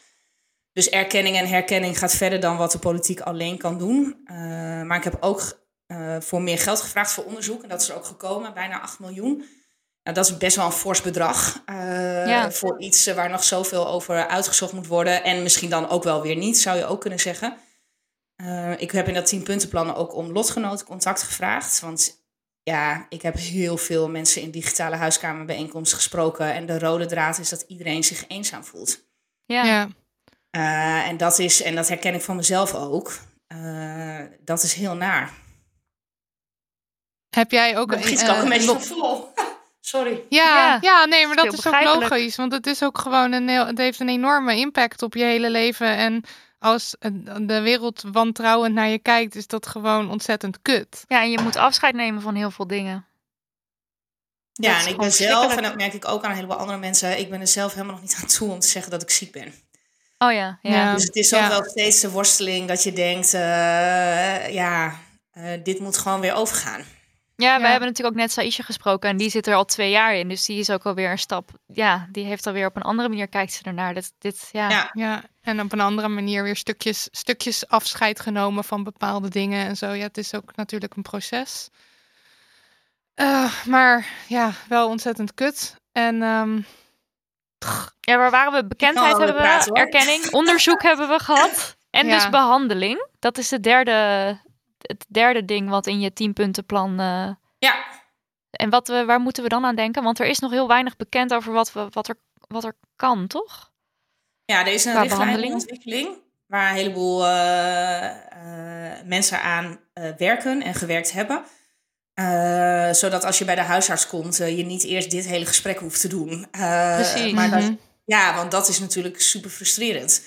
Dus erkenning en herkenning gaat verder dan wat de politiek alleen kan doen. Eh, maar ik heb ook eh, voor meer geld gevraagd voor onderzoek. En dat is er ook gekomen, bijna 8 miljoen. Nou, dat is best wel een fors bedrag. eh, Ja. Voor iets waar nog zoveel over uitgezocht moet worden. En misschien dan ook wel weer niet, zou je ook kunnen zeggen. Ik heb in dat 10 puntenplan ook om lotgenoten contact gevraagd. Want ja, ik heb heel veel mensen in digitale huiskamerbijeenkomsten gesproken. En de rode draad is dat iedereen zich eenzaam voelt. Ja, Ja. Eh, en, dat is, en dat herken ik van mezelf ook. Eh, dat is heel naar. Heb jij ook giet eh, een beetje lo- van vol. *laughs* Sorry. Ja, Ja, ja, nee, maar dat is ook logisch. Want het is ook gewoon een heel, het heeft een enorme impact op je hele leven. En als de wereld wantrouwend naar je kijkt, is dat gewoon ontzettend kut. ja, en je moet afscheid nemen van heel veel dingen. Ja, en ik ben zelf, en dat merk ik ook aan een heleboel andere mensen, ik ben er zelf helemaal nog niet aan toe om te zeggen dat ik ziek ben. Oh ja, ja. Ja. Dus het is ook Ja. wel steeds de worsteling dat je denkt, eh, ja, eh, dit moet gewoon weer overgaan. Ja, we hebben natuurlijk ook net Saisha gesproken en die zit er al twee jaar in. Dus die is ook alweer een stap. Ja, die heeft alweer op een andere manier kijkt ze ernaar. Dit, dit, ja. Ja. Ja, en op een andere manier weer stukjes, stukjes afscheid genomen van bepaalde dingen en zo. Ja, het is ook natuurlijk een proces. Eh, maar ja, wel ontzettend kut. En ehm, Ja, waar waren we? Bekendheid hebben we, praten, erkenning, onderzoek hebben we gehad. En Ja. dus behandeling. Dat is het derde, het derde ding wat in je tienpuntenplan... eh Ja, en wat we, waar moeten we dan aan denken? Want er is nog heel weinig bekend over wat, we, wat, er, wat er kan, toch? Ja, er is een Qua richtlijn in behandeling? ontwikkeling waar een heleboel eh, eh, mensen aan eh, werken en gewerkt hebben. Zodat als je bij de huisarts komt, je niet eerst dit hele gesprek hoeft te doen. Precies. Maar dat, Mhm. ja, want dat is natuurlijk super frustrerend.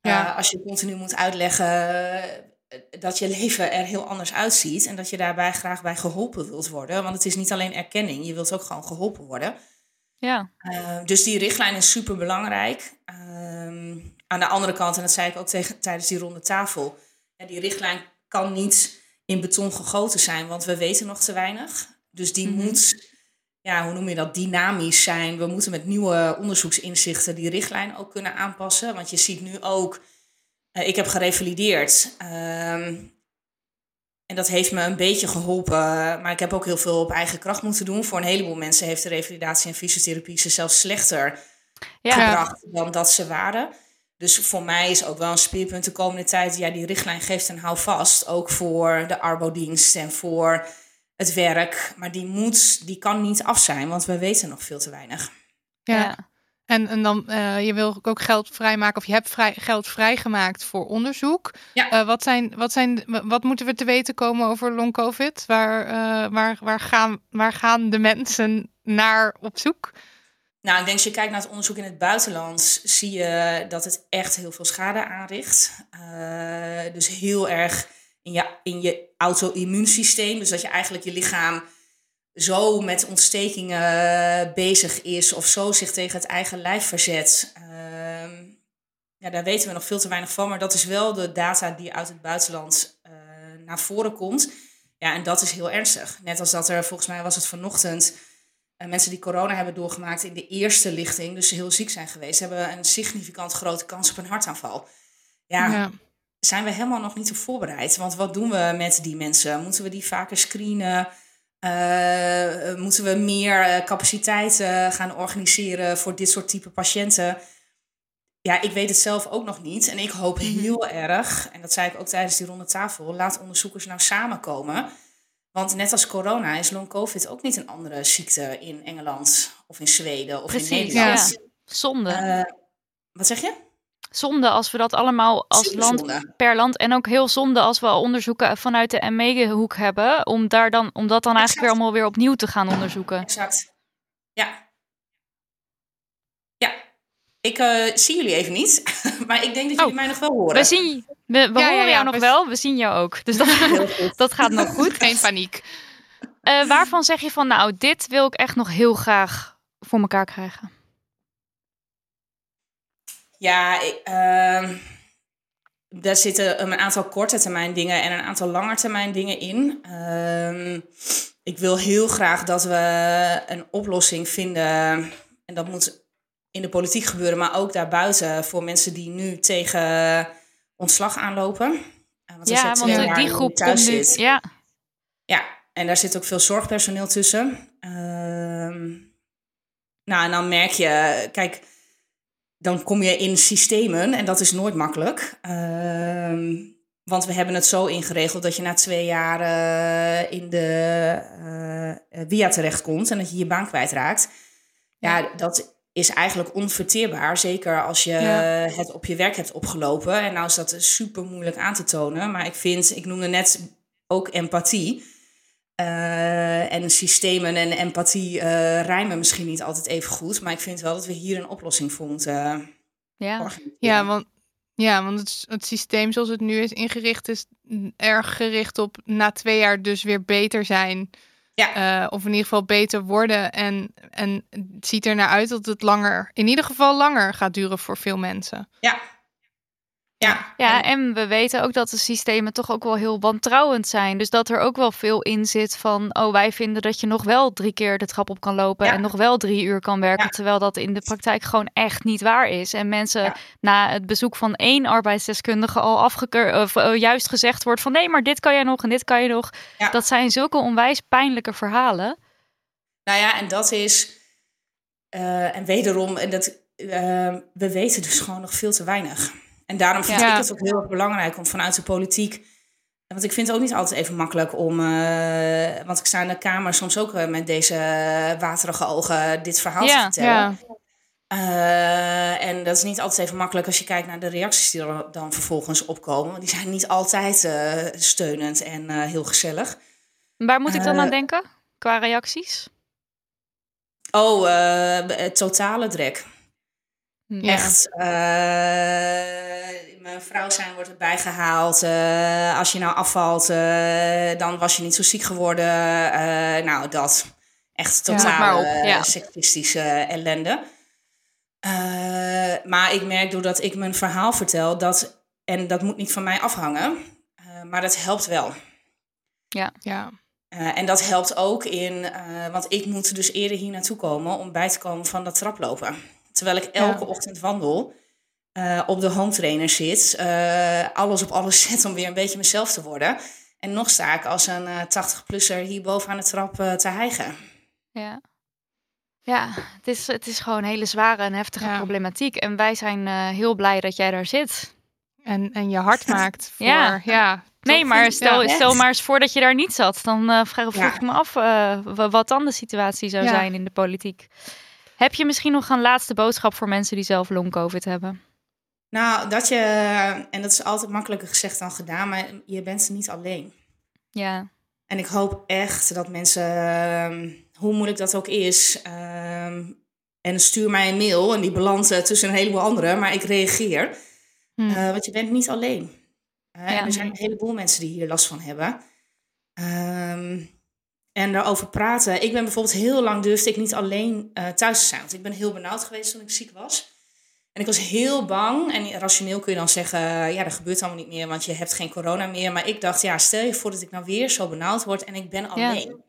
Ja. Als je continu moet uitleggen dat je leven er heel anders uitziet. En dat je daarbij graag bij geholpen wilt worden. Want het is niet alleen erkenning, je wilt ook gewoon geholpen worden. Ja, Uh, dus die richtlijn is super belangrijk. aan de andere kant, en dat zei ik ook tegen, tijdens die ronde tafel, ja, die richtlijn kan niet in beton gegoten zijn, want we weten nog te weinig. Dus die Mhm. moet, ja, hoe noem je dat, dynamisch zijn. We moeten met nieuwe onderzoeksinzichten die richtlijn ook kunnen aanpassen. Want je ziet nu ook, eh, ik heb gerevalideerd. En dat heeft me een beetje geholpen. Maar ik heb ook heel veel op eigen kracht moeten doen. Voor een heleboel mensen heeft de revalidatie en fysiotherapie ze zelfs slechter ja. gebracht dan dat ze waren. Dus voor mij is ook wel een speerpunt de komende tijd. Ja, die richtlijn geeft een houvast. Ook voor de arbodienst en voor het werk. Maar die moet, die kan niet af zijn, want we weten nog veel te weinig. ja. En, en dan, eh, je wil ook geld vrijmaken, of je hebt vrij, geld vrijgemaakt voor onderzoek. Ja. Eh, wat, zijn, wat, zijn, wat moeten we te weten komen over long COVID? Waar, eh, waar, waar, gaan, waar gaan de mensen naar op zoek? Nou, ik denk als je kijkt naar het onderzoek in het buitenland, zie je dat het echt heel veel schade aanricht. Dus heel erg in je, in je auto-immuunsysteem. Dus dat je eigenlijk je lichaam zo met ontstekingen bezig is of zo zich tegen het eigen lijf verzet. Ehm, ja, daar weten we nog veel te weinig van, maar dat is wel de data die uit het buitenland eh, naar voren komt. Ja, en dat is heel ernstig. Net als dat er, volgens mij was het vanochtend, eh, mensen die corona hebben doorgemaakt in de eerste lichting, dus heel ziek zijn geweest, hebben een significant grote kans op een hartaanval. Ja, ja. zijn we helemaal nog niet op voorbereid. Want wat doen we met die mensen? Moeten we die vaker screenen? Uh, moeten we meer uh, capaciteit uh, gaan organiseren voor dit soort type patiënten? Ja, ik weet het zelf ook nog niet. En ik hoop heel erg, en dat zei ik ook tijdens die ronde tafel, laat onderzoekers nou samenkomen. Want net als corona is long covid ook niet een andere ziekte in Engeland of in Zweden of Precies, in Nederland. ja. Zonde. wat zeg je? Zonde als we dat allemaal als Super land zonde. per land. En ook heel zonde als we onderzoeken vanuit de ME-hoek hebben. Om, daar dan, om dat dan eigenlijk weer allemaal weer opnieuw te gaan onderzoeken. Exact. Ja. Ja. Ik eh, zie jullie even niet, *laughs* maar ik denk dat jullie Oh, mij nog wel horen. We, zien, we, we Ja, horen ja, jou nog we- wel, we zien jou ook. Dus dat, *laughs* dat gaat nog goed. Geen paniek. Eh, waarvan zeg je van, nou, dit wil ik echt nog heel graag voor elkaar krijgen? Ja, ik, ehm, daar zitten een aantal korte termijn dingen en een aantal lange termijn dingen in. Ehm, ik wil heel graag dat we een oplossing vinden. En dat moet in de politiek gebeuren, maar ook daarbuiten voor mensen die nu tegen ontslag aanlopen. Eh, Want Ja, want jaar die groep thuis komt nu... zit- Ja, ja, en daar zit ook veel zorgpersoneel tussen. Ehm, nou, en dan merk je, kijk, dan kom je in systemen en dat is nooit makkelijk. Ehm, want we hebben het zo ingeregeld dat je na twee jaar eh, in de eh via terechtkomt en dat je je baan kwijtraakt. Ja, dat is eigenlijk onverteerbaar. Zeker als je Ja. het op je werk hebt opgelopen. En nou is dat super moeilijk aan te tonen. Maar ik vind, ik noemde net ook empathie. Eh, en systemen en empathie eh, rijmen misschien niet altijd even goed. Maar ik vind wel dat we hier een oplossing voor moeten ja. Ja, want, ja, want het, het systeem zoals het nu is ingericht is erg gericht op na twee jaar dus weer beter zijn. Ja. Eh, of in ieder geval beter worden. En, en het ziet er naar uit dat het langer, in ieder geval langer gaat duren voor veel mensen. Ja. Ja. Ja, En- we weten ook dat de systemen toch ook wel heel wantrouwend zijn. Dus dat er ook wel veel in zit van, oh, wij vinden dat je nog wel drie keer de trap op kan lopen Ja. en nog wel drie uur kan werken, Ja. terwijl dat in de praktijk gewoon echt niet waar is. En mensen Ja. na het bezoek van één arbeidsdeskundige al afgekeurd, of eh, juist gezegd wordt van, nee, maar dit kan je nog en dit kan je nog. Dat zijn zulke onwijs pijnlijke verhalen. Nou ja, en dat is. eh, en wederom, en dat, eh, we weten dus gewoon nog veel te weinig. En daarom vind Ja. ik het ook heel erg belangrijk om vanuit de politiek. Want ik vind het ook niet altijd even makkelijk om. eh, want ik sta in de Kamer soms ook eh, met deze waterige ogen dit verhaal te vertellen. Ja, Eh, en dat is niet altijd even makkelijk als je kijkt naar de reacties die er dan vervolgens opkomen. Want die zijn niet altijd steunend en heel gezellig. Waar moet ik dan aan denken qua reacties? Oh, het totale drek. Ja. Echt. eh, mijn vrouw zijn wordt erbij gehaald. Eh, als je nou afvalt, eh, dan was je niet zo ziek geworden. Eh, nou, dat. Echt Ja, totaal ja. sektistische ellende. Eh, maar ik merk doordat ik mijn verhaal vertel, dat, en dat moet niet van mij afhangen, eh, maar dat helpt wel. ja. Eh, en dat helpt ook in, eh, want ik moet dus eerder hier naartoe komen om bij te komen van dat traplopen. Terwijl ik elke Ja. ochtend wandel, eh, op de home trainer zit, eh, alles op alles *laughs* zet om weer een beetje mezelf te worden. En nog sta ik als een eh 80-plusser hier boven aan de trap te hijgen. Ja. Ja, het is, het is gewoon een hele zware en heftige Ja. problematiek. En wij zijn eh, heel blij dat jij daar zit. En, en je hart *laughs* maakt voor, Ja. ja. Nee, maar stel, Ja. stel maar eens voor dat je daar niet zat. Dan vraag, vroeg Ja. ik me af eh, wa- wat dan de situatie zou Ja. zijn in de politiek. Heb je misschien nog een laatste boodschap voor mensen die zelf long-covid hebben? Nou, dat je, en dat is altijd makkelijker gezegd dan gedaan, maar je bent niet alleen. Ja, En ik hoop echt dat mensen, ehm, hoe moeilijk dat ook is, ehm, en stuur mij een mail en die belandt eh, tussen een heleboel anderen, maar ik reageer. Hm. Eh, want je bent niet alleen. Ja. En er zijn een heleboel mensen die hier last van hebben. Ehm, en daarover praten. Ik ben bijvoorbeeld heel lang durfde ik niet alleen eh, thuis te zijn. Want ik ben heel benauwd geweest toen ik ziek was. En ik was heel bang. En rationeel kun je dan zeggen, ja, dat gebeurt allemaal niet meer, want je hebt geen corona meer. Maar ik dacht, ja, stel je voor dat ik nou weer zo benauwd word en ik ben alleen.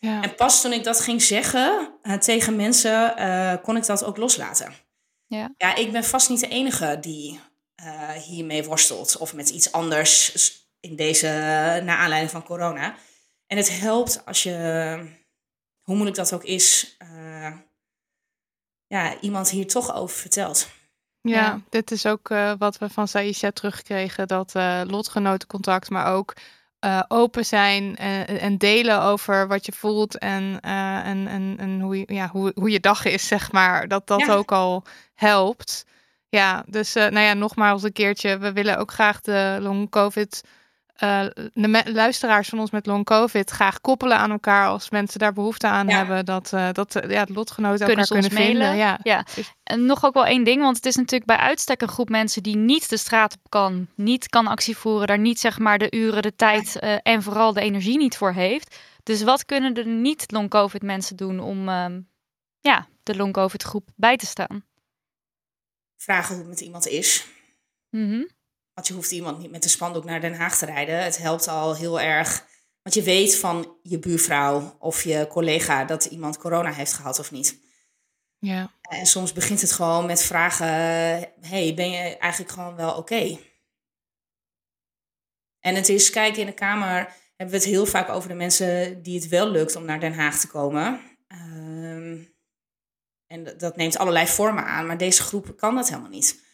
Ja. En pas toen ik dat ging zeggen eh, tegen mensen, eh, kon ik dat ook loslaten. Ja. ja, ik ben vast niet de enige die eh, hiermee worstelt of met iets anders in deze, naar aanleiding van corona. En het helpt als je, hoe moeilijk dat ook is, eh, ja, iemand hier toch over vertelt. Ja, Ja. dit is ook eh, wat we van Saisha terugkregen. Dat eh lotgenotencontact, maar ook eh, open zijn en, en delen over wat je voelt en, eh, en, en, en hoe, je, ja, hoe, hoe je dag is, zeg maar. Dat dat Ja. ook al helpt. Ja, dus eh, nou ja, nogmaals een keertje. We willen ook graag de long covid, eh, de luisteraars van ons met long covid graag koppelen aan elkaar als mensen daar behoefte aan Ja. hebben. Dat, eh, dat eh, ja, de lotgenoten Kunnen elkaar kunnen vinden. mailen? Ja. Ja. En nog ook wel één ding, want het is natuurlijk bij uitstek een groep mensen die niet de straat op kan, niet kan actie voeren, daar niet zeg maar de uren, de tijd eh, en vooral de energie niet voor heeft. Dus wat kunnen de niet-long-covid mensen doen om ehm, ja, de long-covid groep bij te staan? Vragen hoe het met iemand is. Mhm. Want je hoeft iemand niet met de spandoek naar Den Haag te rijden. Het helpt al heel erg. Want je weet van je buurvrouw of je collega dat iemand corona heeft gehad of niet. ja. En soms begint het gewoon met vragen: hey, ben je eigenlijk gewoon wel oké? En het is, kijk, in de Kamer hebben we het heel vaak over de mensen die het wel lukt om naar Den Haag te komen. Ehm, en dat- dat neemt allerlei vormen aan, maar deze groep kan dat helemaal niet.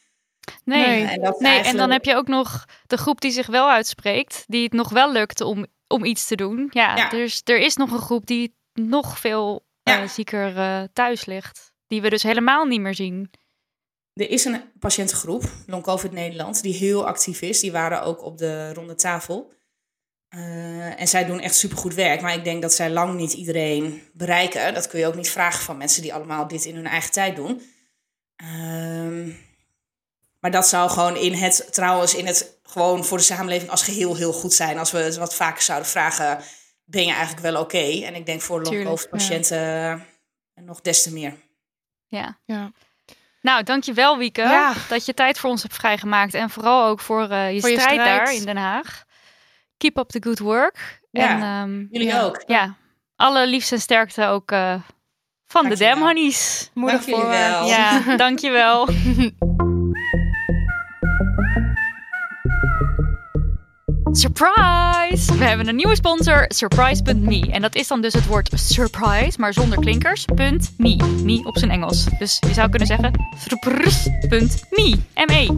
Nee. Nee. En, dat en dan heb je ook nog de groep die zich wel uitspreekt, die het nog wel lukt om, om iets te doen. Ja, Ja. Dus er is nog een groep die nog veel eh, zieker eh, thuis ligt. Die we dus helemaal niet meer zien. Er is een patiëntengroep, Long COVID Nederland, die heel actief is. Die waren ook op de ronde tafel. Eh, en zij doen echt supergoed werk. Maar ik denk dat zij lang niet iedereen bereiken. Dat kun je ook niet vragen van mensen die allemaal dit in hun eigen tijd doen. Ehm, maar dat zou gewoon in het, trouwens, in het gewoon voor de samenleving als geheel heel goed zijn. Als we het wat vaker zouden vragen, ben je eigenlijk wel oké? En ik denk voor long Tuurlijk, COVID patiënten eh, nog des te meer. Ja. Ja. Nou, dankjewel Wieke Ja. dat je tijd voor ons hebt vrijgemaakt. En vooral ook voor eh, je, Voor je strijd, daar in Den Haag. Keep up the good work. Ja, En ehm, Jullie Ja. ook. ja, alle liefst en sterkte ook eh, van de Dankjewel. Dam Honeys. Moedig voor. Ja, *laughs* dankjewel. *laughs* Surprise! We hebben een nieuwe sponsor, Surprise.me. En dat is dan dus het woord surprise, maar zonder klinkers. .me. Me op zijn Engels. Dus je zou kunnen zeggen surprise.me. M-E.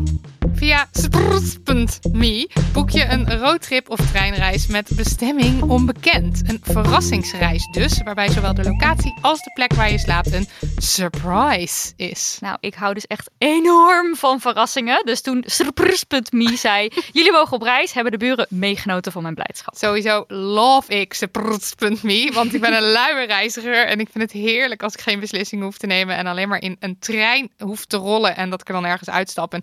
Via sprts.me boek je een roadtrip of treinreis met bestemming onbekend. Een verrassingsreis dus, waarbij zowel de locatie als de plek waar je slaapt een surprise is. Nou, ik hou dus echt enorm van verrassingen. Dus toen surprise.me zei, *laughs* jullie mogen op reis, hebben de buren meegenoten van mijn blijdschap. Sowieso love ik sprts.me, want ik ben een *laughs* luie reiziger en ik vind het heerlijk als ik geen beslissing hoef te nemen en alleen maar in een trein hoef te rollen en dat ik er dan ergens uitstap en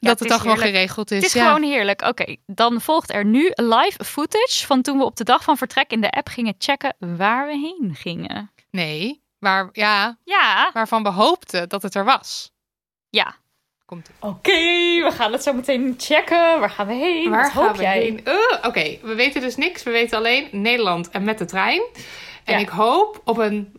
dat het dan gewoon heerlijk. geregeld is. Het is ja. gewoon heerlijk. Oké, dan volgt er nu live footage van toen we op de dag van vertrek in de app gingen checken waar we heen gingen. Nee, waar, ja, Ja, waarvan we hoopten dat het er was. ja. Komt Oké, we gaan het zo meteen checken. Waar gaan we heen? Waar Wat hoop jij? heen? Eh, Oké, we weten dus niks. We weten alleen Nederland en met de trein. En Ja. ik hoop op een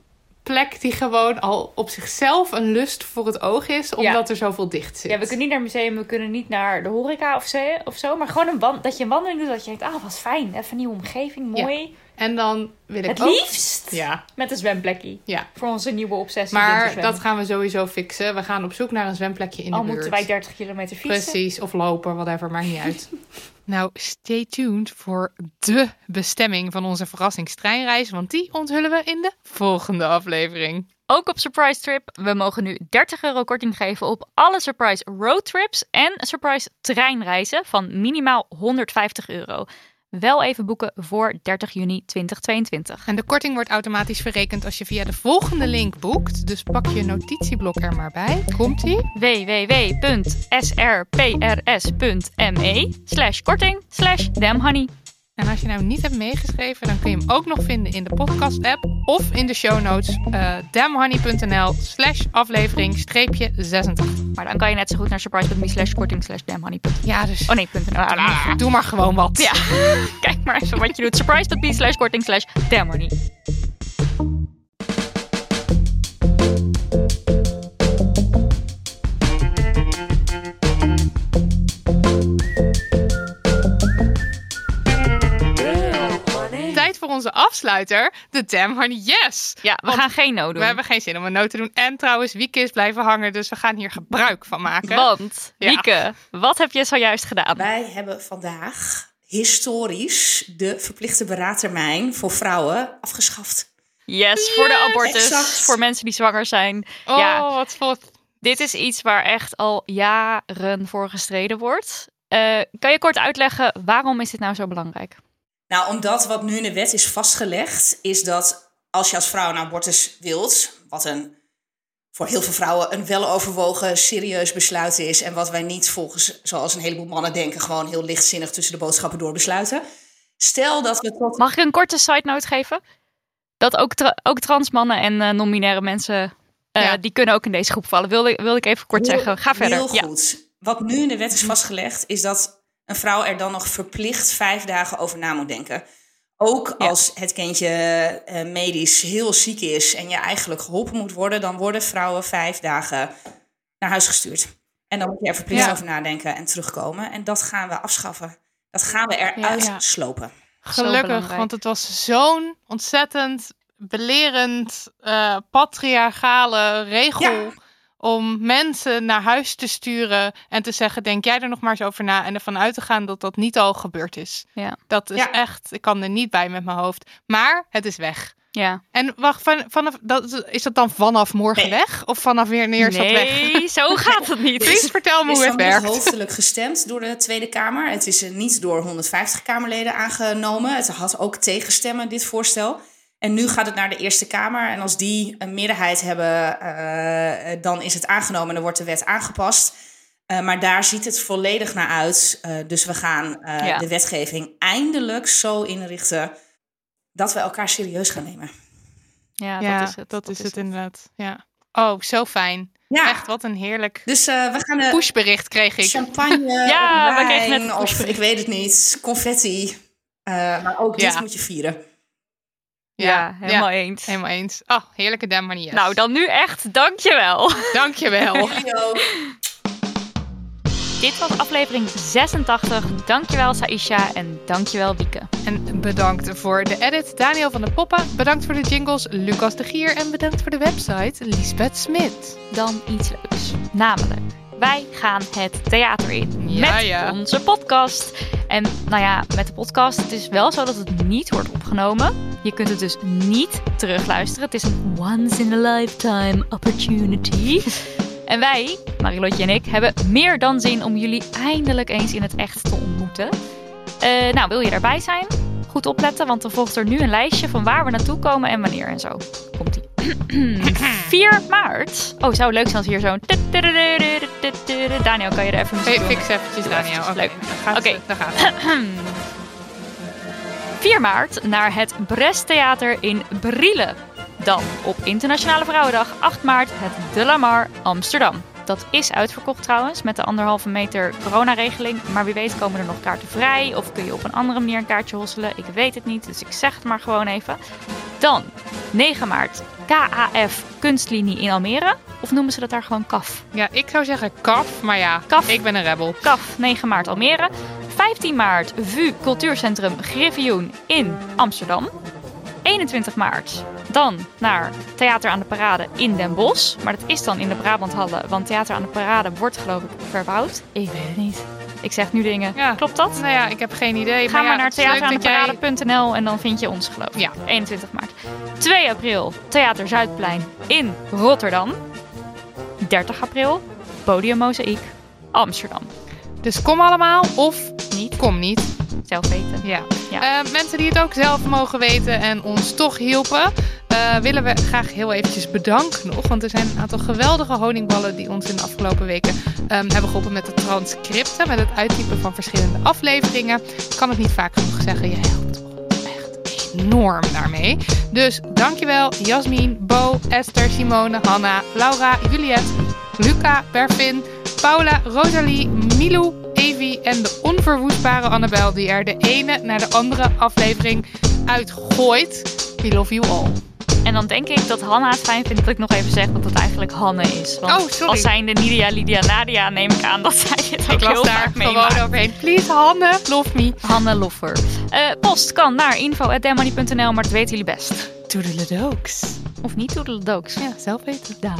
plek die gewoon al op zichzelf een lust voor het oog is, omdat er zoveel dicht zit. Ja, we kunnen niet naar het museum, we kunnen niet naar de horeca of zo, of zo maar gewoon een wand, dat je een wandeling doet, dat je denkt, ah, wat fijn, even een nieuwe omgeving, Ja. mooi. En dan wil ik Het ook... liefst Ja, met een zwemplekje. ja. Voor onze nieuwe obsessie. Maar dat gaan we sowieso fixen. We gaan op zoek naar een zwemplekje in Al de buurt. moeten wij 30 kilometer fietsen. Precies, of lopen, whatever, maakt niet uit. *laughs* nou, stay tuned voor de bestemming van onze verrassingstreinreis, want die onthullen we in de volgende aflevering. Ook op Surprise Trip. We mogen nu 30 euro korting geven op alle Surprise roadtrips en Surprise treinreizen van minimaal 150 euro. Wel even boeken voor 30 juni 2022. En de korting wordt automatisch verrekend als je via de volgende link boekt. Dus pak je notitieblok er maar bij. Komt-ie? www.srprs.me slash korting slash damhoney. En als je nou niet hebt meegeschreven, dan kun je hem ook nog vinden in de podcast-app of in de show notes. Uh, damhoney.nl slash aflevering streepje 86. Maar dan kan je net zo goed naar surprise.me slash korting slash damhoney. Ja, dus Oh nee, punt. NL. Ah, doe maar gewoon wat. Ja, *laughs* kijk maar even wat je doet. Surprise.me slash korting slash damhoney. Afsluiter, de Damn Honey Yes. Ja, we Want gaan geen no doen. We hebben geen zin om een noot te doen. En trouwens, Wieke is blijven hangen, dus we gaan hier gebruik van maken. Want, *laughs* Ja. Wieke, wat heb je zojuist gedaan? Wij hebben vandaag historisch de verplichte beraadtermijn voor vrouwen afgeschaft. Yes, voor de abortus, exact. voor mensen die zwanger zijn. Oh, Ja. wat. Dit is iets waar echt al jaren voor gestreden wordt. Eh, kan je kort uitleggen, waarom is dit nou zo belangrijk? Nou, omdat wat nu in de wet is vastgelegd, is dat als je als vrouw een abortus wilt, wat een voor heel veel vrouwen een weloverwogen, serieus besluit is. En wat wij niet volgens, zoals een heleboel mannen denken, gewoon heel lichtzinnig tussen de boodschappen door besluiten. Stel dat we tot. Mag ik een korte side note geven? Dat ook, tra- ook transmannen en eh, non-binaire mensen, eh, Ja. die kunnen ook in deze groep vallen. Wilde, wilde ik even kort Heel- zeggen. Ga verder. Heel Ja. goed. Wat nu in de wet is vastgelegd, is dat een vrouw er dan nog verplicht vijf dagen over na moet denken. Ook Ja. als het kindje eh, medisch heel ziek is en je eigenlijk geholpen moet worden, dan worden vrouwen vijf dagen naar huis gestuurd. En dan moet je er verplicht Ja. over nadenken en terugkomen. En dat gaan we afschaffen. Dat gaan we eruit Ja. slopen. Gelukkig, want het was zo'n ontzettend belerend, eh, patriarchale regel Ja. Om mensen naar huis te sturen en te zeggen, denk jij er nog maar eens over na en ervan uit te gaan dat dat niet al gebeurd is. Ja. Dat is Ja. echt, ik kan er niet bij met mijn hoofd. Maar het is weg. Ja. En wacht, van, vanaf, dat, is dat dan vanaf morgen Nee. weg? Of vanaf wanneer is dat weg? Nee, zo *laughs* gaat het niet. Please vertel me is hoe het werkt. hoofdelijk gestemd door de Tweede Kamer. Het is eh, niet door 150 Kamerleden aangenomen. Het had ook tegenstemmen, dit voorstel. En nu gaat het naar de Eerste Kamer. En als die een meerderheid hebben, eh, dan is het aangenomen en dan wordt de wet aangepast. Eh, maar daar ziet het volledig naar uit. Eh, dus we gaan eh, Ja. de wetgeving eindelijk zo inrichten dat we elkaar serieus gaan nemen. Ja, Ja, dat is het. Dat is het inderdaad. Ja. Oh, zo fijn. Ja, Echt, wat een heerlijk dus eh, we gaan de pushbericht kreeg ik. champagne, *laughs* Ja, we wijn, kregen net een of pushbericht. ik weet het niet, confetti. Eh, maar ook dit moet je vieren. Ja, helemaal eens. Helemaal eens. Oh, heerlijke damn manier. Nou, dan nu echt, dankjewel. *laughs* Dankjewel. Dit was aflevering 86. Dankjewel Saisha en dankjewel Wieke. En bedankt voor de edit Daniel van de Poppen. Bedankt voor de jingles Lucas de Gier. En bedankt voor de website Lisbeth Smit. Dan iets leuks. Namelijk, wij gaan het theater in Ja, met ja. onze podcast. En nou ja, met de podcast, het is wel zo dat het niet wordt opgenomen. Je kunt het dus niet terugluisteren. Het is een once in a lifetime opportunity. En wij, Marilotje en ik, hebben meer dan zin om jullie eindelijk eens in het echt te ontmoeten. Eh, nou, wil je daarbij zijn? Goed opletten, want er volgt er nu een lijstje van waar we naartoe komen en wanneer en zo. Komt-ie. *clears throat* 4 maart. Oh, zou leuk zijn als hier zo'n... Daniel, kan je er even fix eventjes Daniel. Oké, Leuk. Oké. Daar gaat het. *clears throat* 4 maart naar het Brest Theater in Brielle. Dan op Internationale Vrouwendag 8 maart het De La Mar Amsterdam. Dat is uitverkocht trouwens met de anderhalve meter coronaregeling. Maar wie weet komen er nog kaarten vrij of kun je op een andere manier een kaartje hosselen. Ik weet het niet, dus ik zeg het maar gewoon even. Dan 9 maart KAF Kunstlinie in Almere. Of noemen ze dat daar gewoon KAF? Ja, ik zou zeggen kaf, maar ja, Kaf. ik ben een rebel. KAF 9 maart Almere. 15 maart VU Cultuurcentrum Griffioen in Amsterdam. 21 maart dan naar Theater aan de Parade in Den Bosch. Maar dat is dan in de Brabanthallen, want Theater aan de Parade wordt geloof ik verbouwd. Ik weet het niet. Ik zeg nu dingen. Ja. Klopt dat? Nou ja, ik heb geen idee. Ga maar, maar ja, naar jij- theateraandeparade.nl en dan vind je ons geloof ik. Ja. 21 maart. 2 april Theater Zuidplein in Rotterdam. 30 april Podium Mozaïek Amsterdam. Dus kom allemaal of Niet kom niet. zelf weten. Ja. Ja. Eh, mensen die het ook zelf mogen weten en ons toch hielpen, eh, willen we graag heel eventjes bedanken nog. Want er zijn een aantal geweldige honingballen die ons in de afgelopen weken ehm, hebben geholpen met de transcripten, met het uittypen van verschillende afleveringen. Ik kan het niet vaak genoeg zeggen, je helpt echt enorm daarmee. Dus dankjewel Jasmin, Bo, Esther, Simone, Hanna, Laura, Juliette, Luca, Bervin, Paula, Rosalie, Milou, Evie en de onverwoestbare Annabel die er de ene naar de andere aflevering uitgooit. We love you all. En dan denk ik dat Hanna het fijn vindt dat ik nog even zeg dat het eigenlijk Hanne is. Want Oh, sorry. als zijnde Nidia, Lydia, Nadia neem ik aan dat zij ook Ik heel was daar vaak gewoon meemaakt. overheen. Please, Hanne, love me. Hanne Loffer. Eh, post kan naar info.demoney.nl, maar dat weten jullie best. Toedeledooks. Of niet, toedeledooks. Ja, zelf weten. Dag.